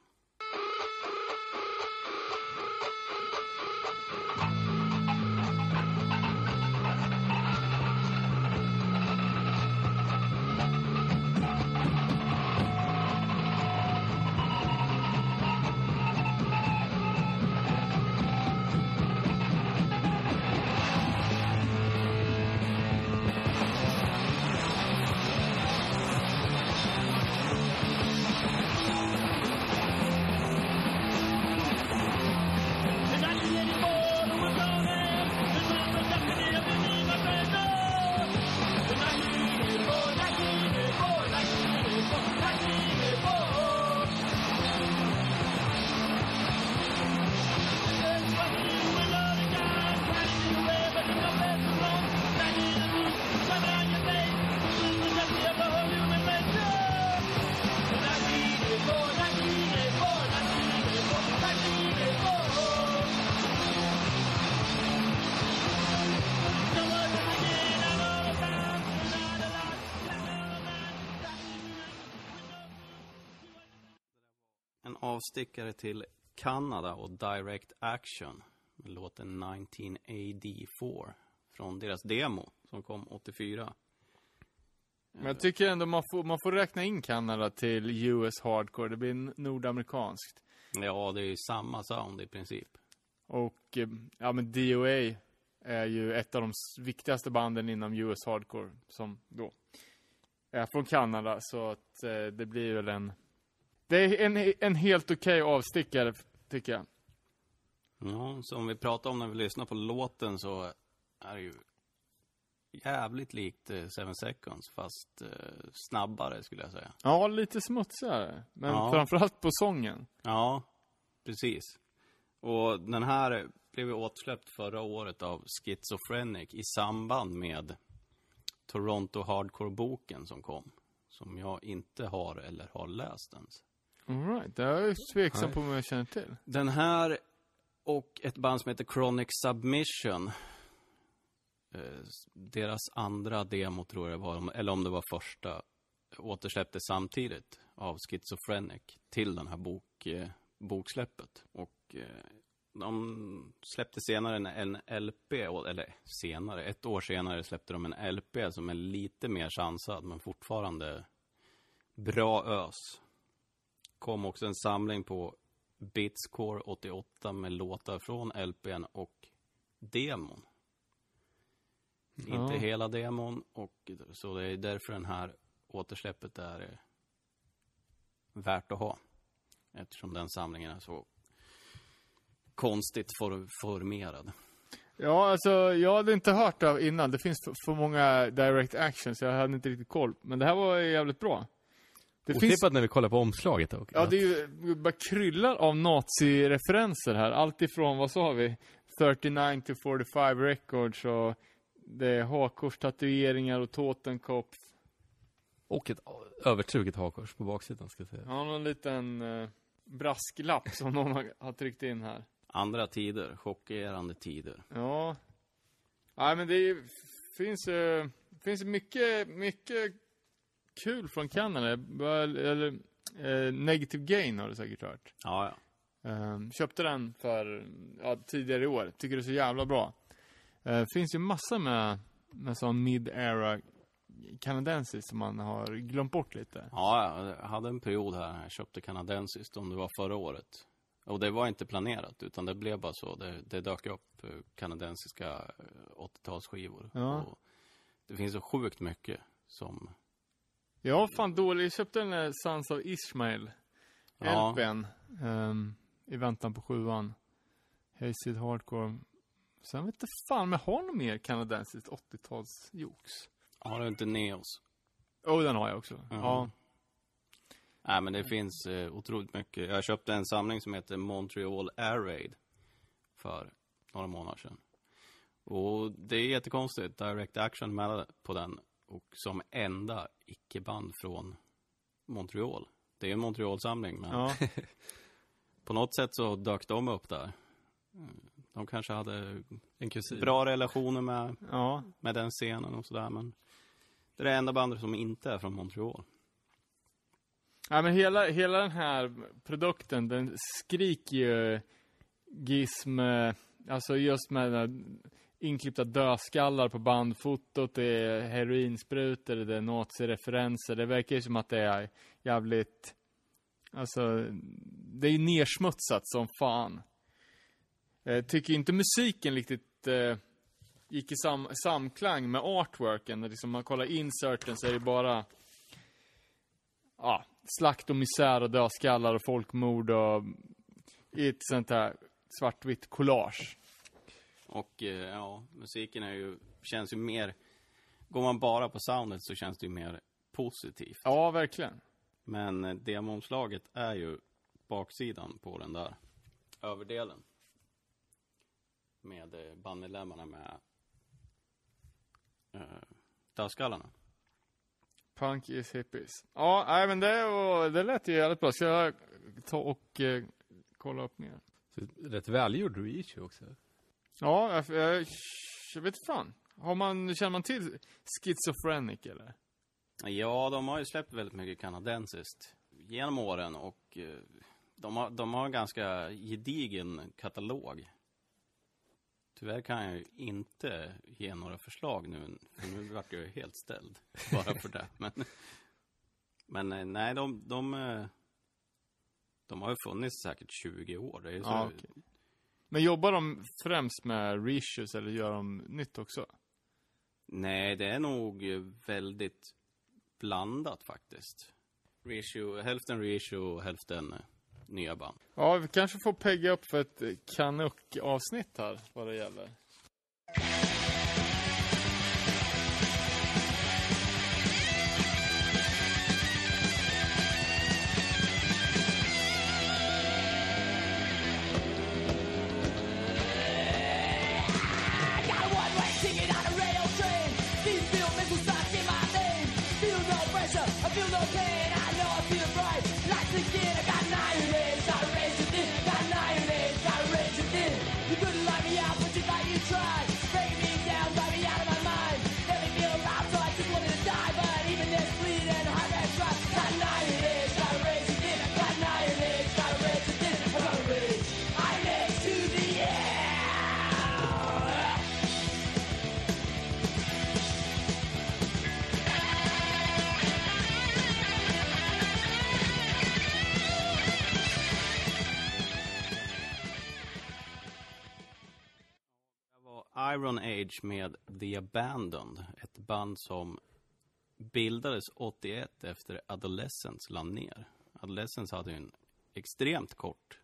[SPEAKER 4] Avstickare till Kanada och Direct Action. Med låten 19AD4 från deras demo som kom 84.
[SPEAKER 3] Men jag tycker ändå man får, man får räkna in Kanada till US Hardcore. Det blir nordamerikanskt.
[SPEAKER 4] Ja, det är ju samma sound i princip.
[SPEAKER 3] Och, eh, ja men DOA är ju ett av de viktigaste banden inom US Hardcore. Som då är från Kanada. Så att eh, det blir väl en... Det är en, en helt okej avstickare, tycker jag.
[SPEAKER 4] Ja, så om vi pratar om när vi lyssnar på låten så är det ju jävligt likt eh, Seven Seconds fast eh, snabbare skulle jag säga.
[SPEAKER 3] Ja, lite smutsigare. Men
[SPEAKER 4] Ja.
[SPEAKER 3] framförallt på sången.
[SPEAKER 4] Ja, precis. Och den här blev ju återsläppt förra året av Schizophrenic i samband med Toronto Hardcore-boken som kom. Som jag inte har eller har läst ens.
[SPEAKER 3] All right, det är jag tveksam
[SPEAKER 2] Nej.
[SPEAKER 3] på om jag känner till.
[SPEAKER 4] Den här och ett band som heter Chronic Submission. Eh, deras andra demo tror jag var, eller om det var första, återsläpptes samtidigt av Schizophrenic till den här bok, eh, boksläppet. Och eh, de släppte senare en, en LP, eller senare, ett år senare släppte de en LP som är lite mer sansad men fortfarande bra ös. Kom också en samling på Bitscore 88 med låtar från LPn och demon.
[SPEAKER 3] Ja.
[SPEAKER 4] Inte hela demon och så det är därför den här återsläppet är värt att ha. Eftersom den samlingen är så konstigt for, formerad.
[SPEAKER 3] Ja, alltså jag hade inte hört det innan. Det finns för, många direct actions, jag hade inte riktigt koll. Men det här var jävligt bra. Det
[SPEAKER 2] Otippat
[SPEAKER 3] finns,
[SPEAKER 2] när vi kollar på omslaget dock.
[SPEAKER 3] ja det är ju bara kryllar av nazi-referenser här. Allt ifrån, vad sa vi? 39 to 45 records och det är hakorstatueringar och totenkopf.
[SPEAKER 2] Och ett övertruget hakkors på baksidan ska jag säga.
[SPEAKER 3] Ja, någon liten eh, brasklapp [LAUGHS] som någon har, har tryckt in här.
[SPEAKER 4] Andra tider, chockerande tider.
[SPEAKER 3] Ja. Nej men det är, finns uh, finns mycket, mycket kul från Kanada. Eller, eh, Negative Gain har du säkert hört.
[SPEAKER 4] Ja, ja.
[SPEAKER 3] Eh, köpte den för, ja, tidigare i år. Tycker det är så jävla bra. Uh, finns ju massor med, med sån mid-era kanadensiskt som man har glömt bort lite.
[SPEAKER 4] Ja, jag hade en period här jag köpte kanadensiskt, om det var förra året. Och det var inte planerat, utan det blev bara så. Det, det dök upp eh, kanadensiska eh, 80-talsskivor.
[SPEAKER 3] Ja.
[SPEAKER 4] Och det finns så sjukt mycket som...
[SPEAKER 3] Ja, fan dålig. Jag köpte den där Sons of Ishmael.
[SPEAKER 4] Ja,
[SPEAKER 3] LPn. ehm, I väntan på sjuan. Hayseed Hardcore. Sen vet inte fan jag har något mer kanadensiskt 80-tals jox.
[SPEAKER 4] har du inte Neos?
[SPEAKER 3] Oh, den har jag också.
[SPEAKER 4] Ja.
[SPEAKER 3] Ja.
[SPEAKER 4] Nej, men det finns eh, otroligt mycket. Jag köpte en samling som heter Montreal Air Raid för några månader sedan. Och det är jättekonstigt. Direct Action med på den. Och som enda icke-band från Montreal. Det är en Montreal-samling, men
[SPEAKER 3] ja. [LAUGHS]
[SPEAKER 4] på något sätt så dök de upp där. De kanske hade bra relationer med,
[SPEAKER 3] ja.
[SPEAKER 4] med den scenen och sådär, men det är det enda bandet som inte är från Montreal.
[SPEAKER 3] Ja, men hela, hela den här produkten, den skriker ju Gizm, eh, alltså just med den här inklippta dödskallar på bandfotot, det är heroinsprutor, det är nazireferenser. Det verkar ju som att det är jävligt, alltså, det är ju nersmutsat som fan. Jag tycker inte musiken riktigt eh, gick i sam, samklang med artworken. Liksom man kollar inserten så är det bara ja, slakt och misär och dödskallar och folkmord och i ett sånt här svartvitt collage.
[SPEAKER 4] Och eh, ja, musiken är ju, känns ju mer, går man bara på soundet så känns det ju mer positivt.
[SPEAKER 3] Ja, verkligen.
[SPEAKER 4] Men eh, demoomslaget är ju baksidan på den där överdelen. Med eh, bandmedlemmarna med eh, dödskallarna.
[SPEAKER 3] Punk is hippies. Ja, nej men det, det lät ju jävligt bra. Ska jag ta och eh, kolla upp mer?
[SPEAKER 2] Rätt välgjord reissue också.
[SPEAKER 3] Ja, jag, jag, vet fan. Har man, känner man till Schizophrenic eller?
[SPEAKER 4] Ja, de har ju släppt väldigt mycket kanadensiskt genom åren och eh, De har, de har en ganska gedigen katalog. Tyvärr kan jag ju inte ge några förslag nu, för nu vart jag helt ställd [LAUGHS] bara för det. Men, men eh, nej, de, de, eh, de har ju funnits säkert 20 år. Det är ju så,
[SPEAKER 3] Ja, okej. Men jobbar de främst med reissues eller gör de nytt också?
[SPEAKER 4] Nej, det är nog eh, väldigt blandat faktiskt. Reissue, hälften reissue och hälften eh, nya band.
[SPEAKER 3] Ja, vi kanske får pegga upp för ett Canuck-avsnitt här, vad det gäller.
[SPEAKER 4] Iron Age med The Abandoned. Ett band som bildades 81 efter Adolescence la ner. Adolescence hade ju en extremt kort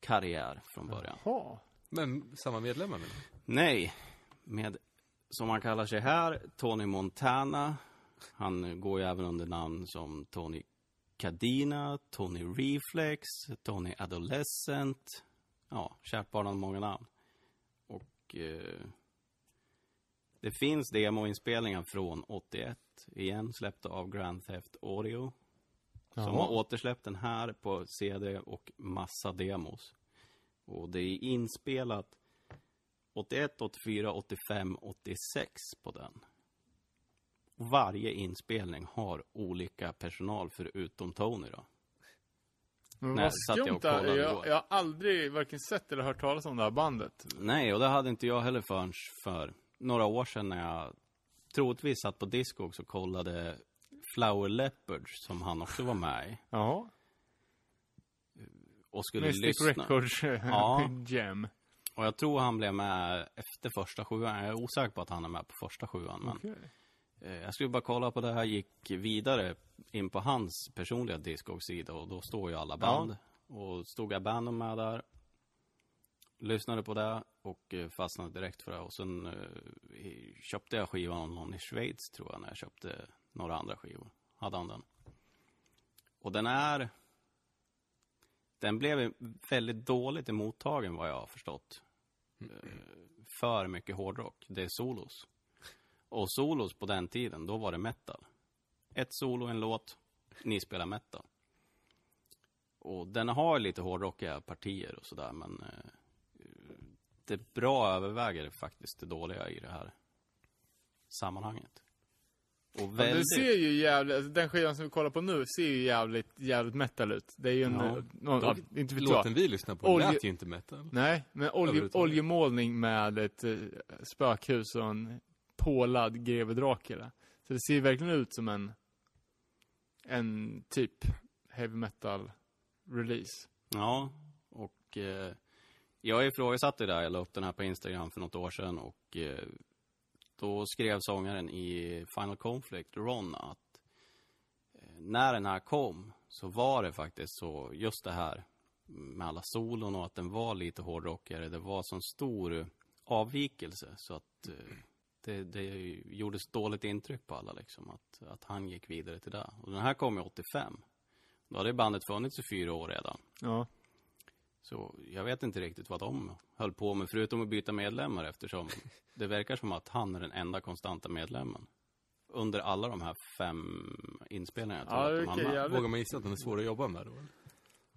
[SPEAKER 4] karriär från början.
[SPEAKER 3] Jaha.
[SPEAKER 2] Men samma medlemmar menar?
[SPEAKER 4] Nej, med, som han kallar sig här, Tony Montana. Han går ju även under namn som Tony Cadina, Tony Reflex, Tony Adolescent. Ja, kärt barn har många namn. Eh, det finns demoinspelningar från 81, igen släppta av Grand Theft Audio. Som
[SPEAKER 3] Jaha.
[SPEAKER 4] har återsläppt den här på CD och massa demos. Och det är inspelat 81, 84, 85, 86 på den. Varje inspelning har olika personal förutom Tony då.
[SPEAKER 3] Men
[SPEAKER 4] Nej,
[SPEAKER 3] vad
[SPEAKER 4] jag
[SPEAKER 3] skumt
[SPEAKER 4] kollade
[SPEAKER 3] jag,
[SPEAKER 4] igår.
[SPEAKER 3] jag har aldrig varken sett eller hört talas om det här bandet.
[SPEAKER 4] Nej, och det hade inte jag heller förrän för några år sedan när jag troligtvis satt på Discogs och kollade Flower Leopards som han också var med i.
[SPEAKER 3] Jaha.
[SPEAKER 4] Och skulle
[SPEAKER 3] Mystic
[SPEAKER 4] lyssna.
[SPEAKER 3] Records
[SPEAKER 4] Ja. [LAUGHS]
[SPEAKER 3] Gem.
[SPEAKER 4] Och jag tror han blev med efter första sjuan. Jag är osäker på att han är med på första sjuan. Men
[SPEAKER 3] Okej.
[SPEAKER 4] Eh, Jag skulle bara kolla på det här, gick vidare in på hans personliga Discogs-sida och då står ju alla band. Och stod Abandon med där. Lyssnade på det och eh, fastnade direkt för det. Och sen eh, köpte jag skivan av någon i Schweiz tror jag, när jag köpte några andra skivor. Hade han den. Och den är... Den blev väldigt dåligt emottagen vad jag har förstått. Eh, För mycket hårdrock. Det är solos. Och solos på den tiden, då var det metal. Ett solo, en låt, ni spelar metal. Och den har lite hårdrockiga partier och sådär, men eh, det bra överväger faktiskt det dåliga i det här sammanhanget. Och
[SPEAKER 3] Ja,
[SPEAKER 4] väldigt...
[SPEAKER 3] det ser ju jävligt, alltså, den skivan som vi kollar på nu ser ju jävligt, jävligt metal ut. Det är ju en,
[SPEAKER 4] Ja.
[SPEAKER 3] eh, någon, ja, inte vet
[SPEAKER 2] Låten vi lyssnar på
[SPEAKER 3] Olje-
[SPEAKER 2] lät ju inte metal.
[SPEAKER 3] Nej, men olje, oljemålning med ett eh, spökhus och en pålad greve Dracula. Så det ser ju verkligen ut som en, en typ heavy metal release.
[SPEAKER 4] Ja, och eh, jag ifrågasatte det där. Jag la upp den här på Instagram för något år sedan och eh, då skrev sångaren i Final Conflict, Ron, att eh, när den här kom så var det faktiskt så, just det här med alla solon och att den var lite hårdrockigare. Det var sån stor avvikelse så att eh, det, det gjorde dåligt intryck på alla liksom, att, att han gick vidare till det. Och den här kom ju 85. Då hade bandet funnits i fyra år redan.
[SPEAKER 3] Ja.
[SPEAKER 4] Så jag vet inte riktigt vad de höll på med, förutom att byta medlemmar eftersom [LAUGHS] det verkar som att han är den enda konstanta medlemmen. Under alla de här fem inspelningarna.
[SPEAKER 3] Ja, okej,
[SPEAKER 4] med.
[SPEAKER 3] jävligt.
[SPEAKER 2] Vågar man gissa att den är svår att jobba med då?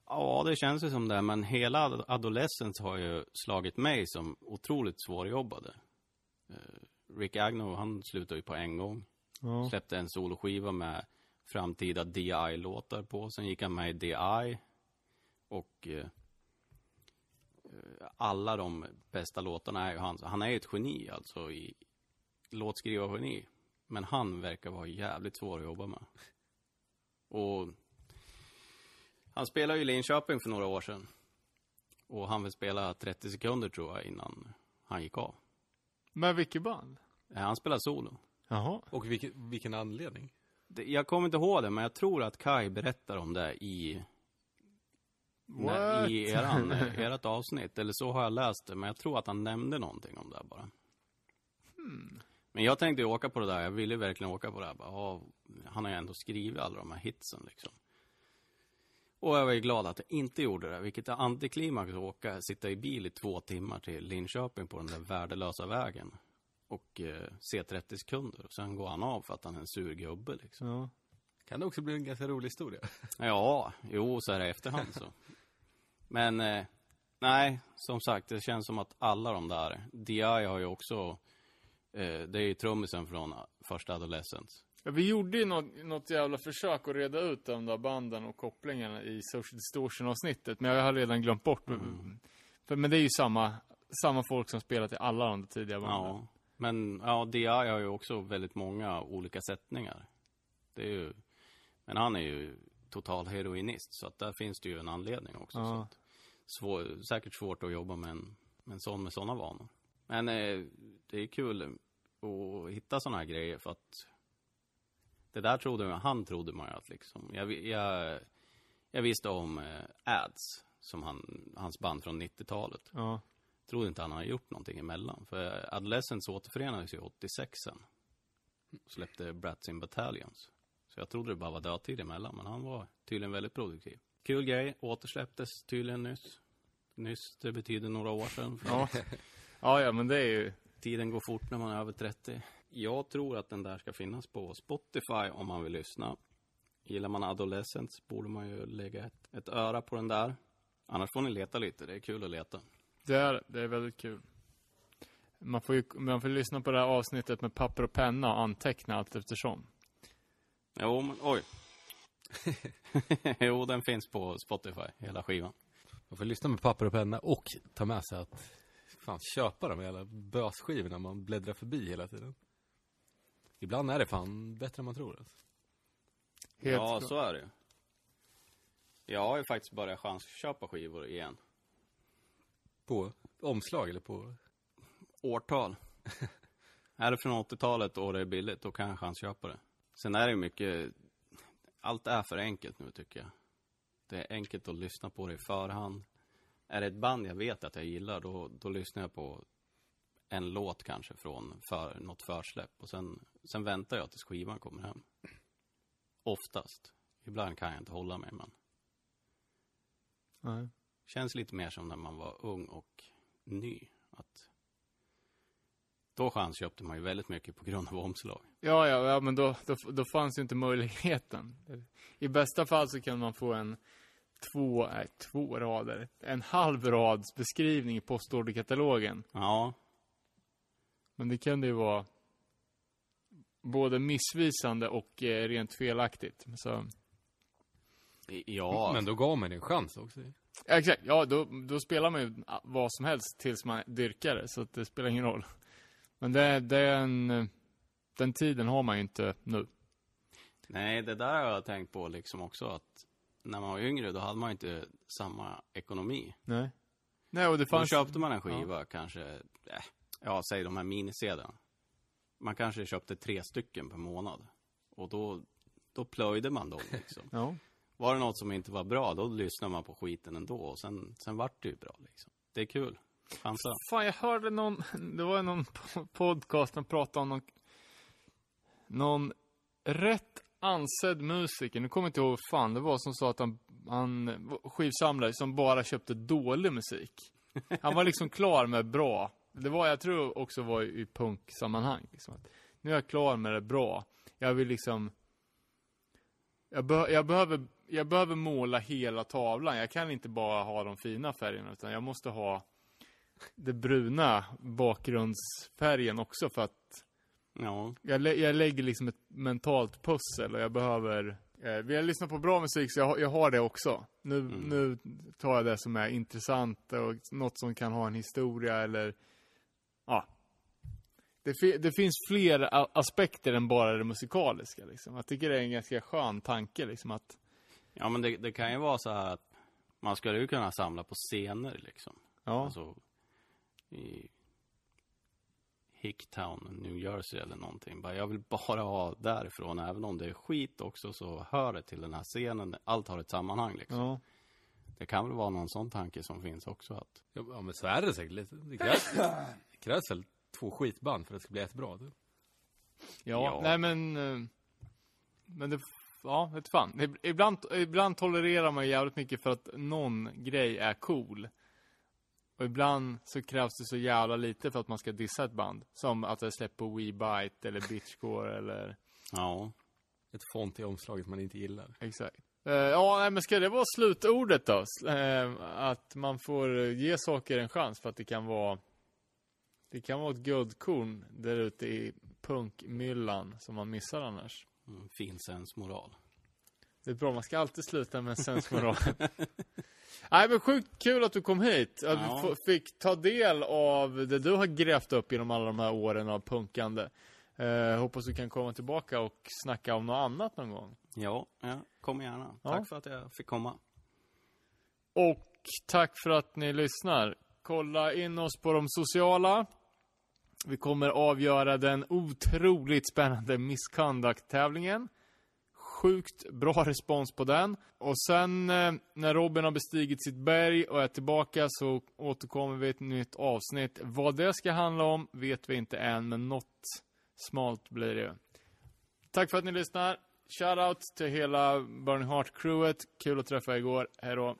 [SPEAKER 4] Ja, det känns ju som det. Men hela Ad- Adolescence har ju slagit mig som otroligt svårjobbade. Rick Agnew, han slutade ju på en gång.
[SPEAKER 3] ja.
[SPEAKER 4] Släppte en soloskiva med framtida DI-låtar på. Sen gick han med i DI. Och eh, eh, alla de bästa låtarna är ju hans. Han är ju ett geni alltså i låtskrivargeni. Men han verkar vara jävligt svår att jobba med. Och han spelade ju i Linköping för några år sedan. Och han vill spela 30 sekunder tror jag innan han gick av.
[SPEAKER 3] Men vilket band?
[SPEAKER 4] Eh, Han spelar solo.
[SPEAKER 3] Jaha.
[SPEAKER 2] Och vilken, vilken anledning?
[SPEAKER 4] Det- Jag kommer inte ihåg det, men jag tror att Kai berättar om det i, när, i eran, [LAUGHS] ert avsnitt. Eller så har jag läst det, men jag tror att han nämnde någonting om det bara.
[SPEAKER 3] Hmm.
[SPEAKER 4] Men jag tänkte åka på det där. Jag ville ju verkligen åka på det här. Bara, han har ju ändå skrivit alla de här hitsen liksom. Och jag var ju glad att jag inte gjorde det. Vilket är antiklimax att åka, sitta i bil i två timmar till Linköping på den där värdelösa vägen. Och eh, se 30 sekunder. Och sen går han av för att han är en sur gubbe liksom.
[SPEAKER 3] Ja.
[SPEAKER 2] Kan det också bli en ganska rolig historia? [LAUGHS]
[SPEAKER 4] Ja, jo, så är det i efterhand så. Men, eh, nej, som sagt, det känns som att alla de där, DI har ju också, eh, det är ju trummisen från första Adolescence.
[SPEAKER 3] Ja, vi gjorde ju något, något jävla försök att reda ut de där banden och kopplingarna i Social Distortion-avsnittet, men jag har redan glömt bort. För, men det är ju samma, samma folk som spelat i alla de tidiga banden.
[SPEAKER 4] Ja, men ja, DI har ju också väldigt många olika sättningar. Det är ju, men han är ju total heroinist, så att där finns det ju en anledning också.
[SPEAKER 3] Ja.
[SPEAKER 4] Så att, svår, säkert svårt att jobba med en, med en sån med sådana vanor. Men eh, det är kul att hitta sådana här grejer för att det där trodde man, han trodde man ju att liksom, jag, jag, jag visste om eh, Ads, som han, hans band från 90-talet.
[SPEAKER 3] Ja.
[SPEAKER 4] Trodde inte han hade gjort någonting emellan. För Adolescence återförenades ju 86 sen. Släppte Brats in Battalions. Så jag trodde det bara var dödtid emellan, men han var tydligen väldigt produktiv. Kul grej, återsläpptes tydligen nyss. Nyss, det betyder några år sedan.
[SPEAKER 3] Ja. ja, ja, men det är ju...
[SPEAKER 4] Tiden går fort när man är över 30. Jag tror att den där ska finnas på Spotify om man vill lyssna. Gillar man Adolescence borde man ju lägga ett, ett öra på den där. Annars får ni leta lite, det är kul att leta.
[SPEAKER 3] Det är, det är väldigt kul. Man får ju man får lyssna på det här avsnittet med papper och penna och anteckna allt eftersom.
[SPEAKER 4] Jo, men oj. [LAUGHS] jo, den finns på Spotify, hela skivan.
[SPEAKER 2] Man får lyssna med papper och penna och ta med sig att fan köpa de jävla bösskivorna man bläddrar förbi hela tiden. Ibland är det fan bättre än man tror. Alltså.
[SPEAKER 3] Helt
[SPEAKER 4] ja,
[SPEAKER 3] klart.
[SPEAKER 4] så är det ju. Jag har ju faktiskt börjat chansköpa skivor igen.
[SPEAKER 2] På omslag eller på...
[SPEAKER 4] Årtal. [LAUGHS] är det från 80-talet och det är billigt, då kan jag chansköpa det. Sen är det ju mycket, allt är för enkelt nu tycker jag. Det är enkelt att lyssna på det i förhand. Är det ett band jag vet att jag gillar, då, då lyssnar jag på en låt kanske från för, något försläpp. Och sen, sen väntar jag tills skivan kommer hem. Oftast. Ibland kan jag inte hålla mig, men
[SPEAKER 3] Nej.
[SPEAKER 4] känns lite mer som när man var ung och ny. Att då chansköpte man ju väldigt mycket på grund av omslag.
[SPEAKER 3] Ja, ja, ja, men då, då, då fanns ju inte möjligheten. I bästa fall så kan man få en två, nej, två rader, en halv rads beskrivning i postorderkatalogen.
[SPEAKER 4] Ja,
[SPEAKER 3] Men det kunde ju vara både missvisande och eh, rent felaktigt. Så,
[SPEAKER 4] ja.
[SPEAKER 2] Men då gav man en chans också.
[SPEAKER 3] ja, exakt, ja, då, då spelar man ju vad som helst tills man dyrkar det, så att det spelar ingen roll. Men det, det är en, den tiden har man ju inte nu.
[SPEAKER 4] Nej, det där har jag tänkt på liksom också att när man var yngre då hade man inte samma ekonomi.
[SPEAKER 3] Nej. Nej, och det
[SPEAKER 4] Då
[SPEAKER 3] fanns...
[SPEAKER 4] köpte man en skiva kanske, äh, ja, säg de här minisedeln. Man kanske köpte tre stycken per månad. Och då, då plöjde man dem liksom. [LAUGHS]
[SPEAKER 3] Ja.
[SPEAKER 4] Var det något som inte var bra, då lyssnade man på skiten ändå. Och sen, sen vart det ju bra liksom. Det är kul. Chansa.
[SPEAKER 3] Fan, jag hörde någon, [LAUGHS] det var någon po- podcast som pratade om någon, någon rätt ansedd musiker, nu kommer jag inte ihåg vad fan det var, som sa att han, han skivsamlare som bara köpte dålig musik. Han var liksom klar med bra. Det var, jag tror också var i, punksammanhang. Liksom, att nu är jag klar med det bra. Jag vill liksom, jag, be, jag, behöver, jag behöver måla hela tavlan. Jag kan inte bara ha de fina färgerna, utan jag måste ha det bruna bakgrundsfärgen också för att
[SPEAKER 4] Ja,
[SPEAKER 3] jag, lä- jag lägger liksom ett mentalt pussel och jag behöver Eh, vill jag lyssna på bra musik så jag, har- jag har det också. Nu,
[SPEAKER 4] Mm.
[SPEAKER 3] nu tar jag det som är intressant och något som kan ha en historia eller, ja. Det, det finns fler aspekter än bara det musikaliska liksom. Jag tycker det är en ganska skön tanke liksom att,
[SPEAKER 4] Ja, men det, det kan ju vara så här att man skulle ju kunna samla på scener liksom.
[SPEAKER 3] ja.
[SPEAKER 4] Alltså i Hicktown, New Jersey eller någonting. Bara, jag vill bara ha därifrån, även om det är skit också så hör det till den här scenen. Allt har ett sammanhang liksom.
[SPEAKER 3] ja.
[SPEAKER 4] Det kan väl vara någon sån tanke som finns också att
[SPEAKER 2] Ja, ja, men så är det säkert lite. Krävs, väl två skitband för att det ska bli ett bra. Du.
[SPEAKER 3] Ja,
[SPEAKER 4] Ja.
[SPEAKER 3] nej men... eh, Men det... Ja, vet fan. Ib- Ibland, ibland tolererar man jävligt mycket för att någon grej är cool. Och ibland så krävs det så jävla lite för att man ska dissa ett band. Som att det släpper WeBite eller Bitchcore eller...
[SPEAKER 4] Ja,
[SPEAKER 2] Ett font i omslaget man inte gillar.
[SPEAKER 3] Exakt. Eh, ja, men ska det vara slutordet då? Eh, att man får ge saker en chans för att det kan vara... Det kan vara ett guldkorn där ute i punkmyllan som man missar annars.
[SPEAKER 4] mm, fin sensmoral.
[SPEAKER 3] Det är bra, man ska alltid sluta med en [LAUGHS] sensmoral. Nej men sjukt kul att du kom hit. Att
[SPEAKER 4] Ja.
[SPEAKER 3] vi fick ta del av det du har grävt upp genom alla de här åren av punkande. Eh, hoppas du kan komma tillbaka och snacka om något annat någon gång.
[SPEAKER 4] Ja, ja kom gärna.
[SPEAKER 3] Ja.
[SPEAKER 4] Tack för att jag fick komma.
[SPEAKER 3] Och tack för att ni lyssnar. Kolla in oss på de sociala. Vi kommer avgöra den otroligt spännande Misconduct-tävlingen. Sjukt bra respons på den. Och sen eh, när Robin har bestigit sitt berg och är tillbaka så återkommer vi i ett nytt avsnitt. Vad det ska handla om vet vi inte än, men något smalt blir det ju. Tack för att ni lyssnar. Shoutout till hela Burning Heart-crewet. Kul att träffa er igår. Hej då.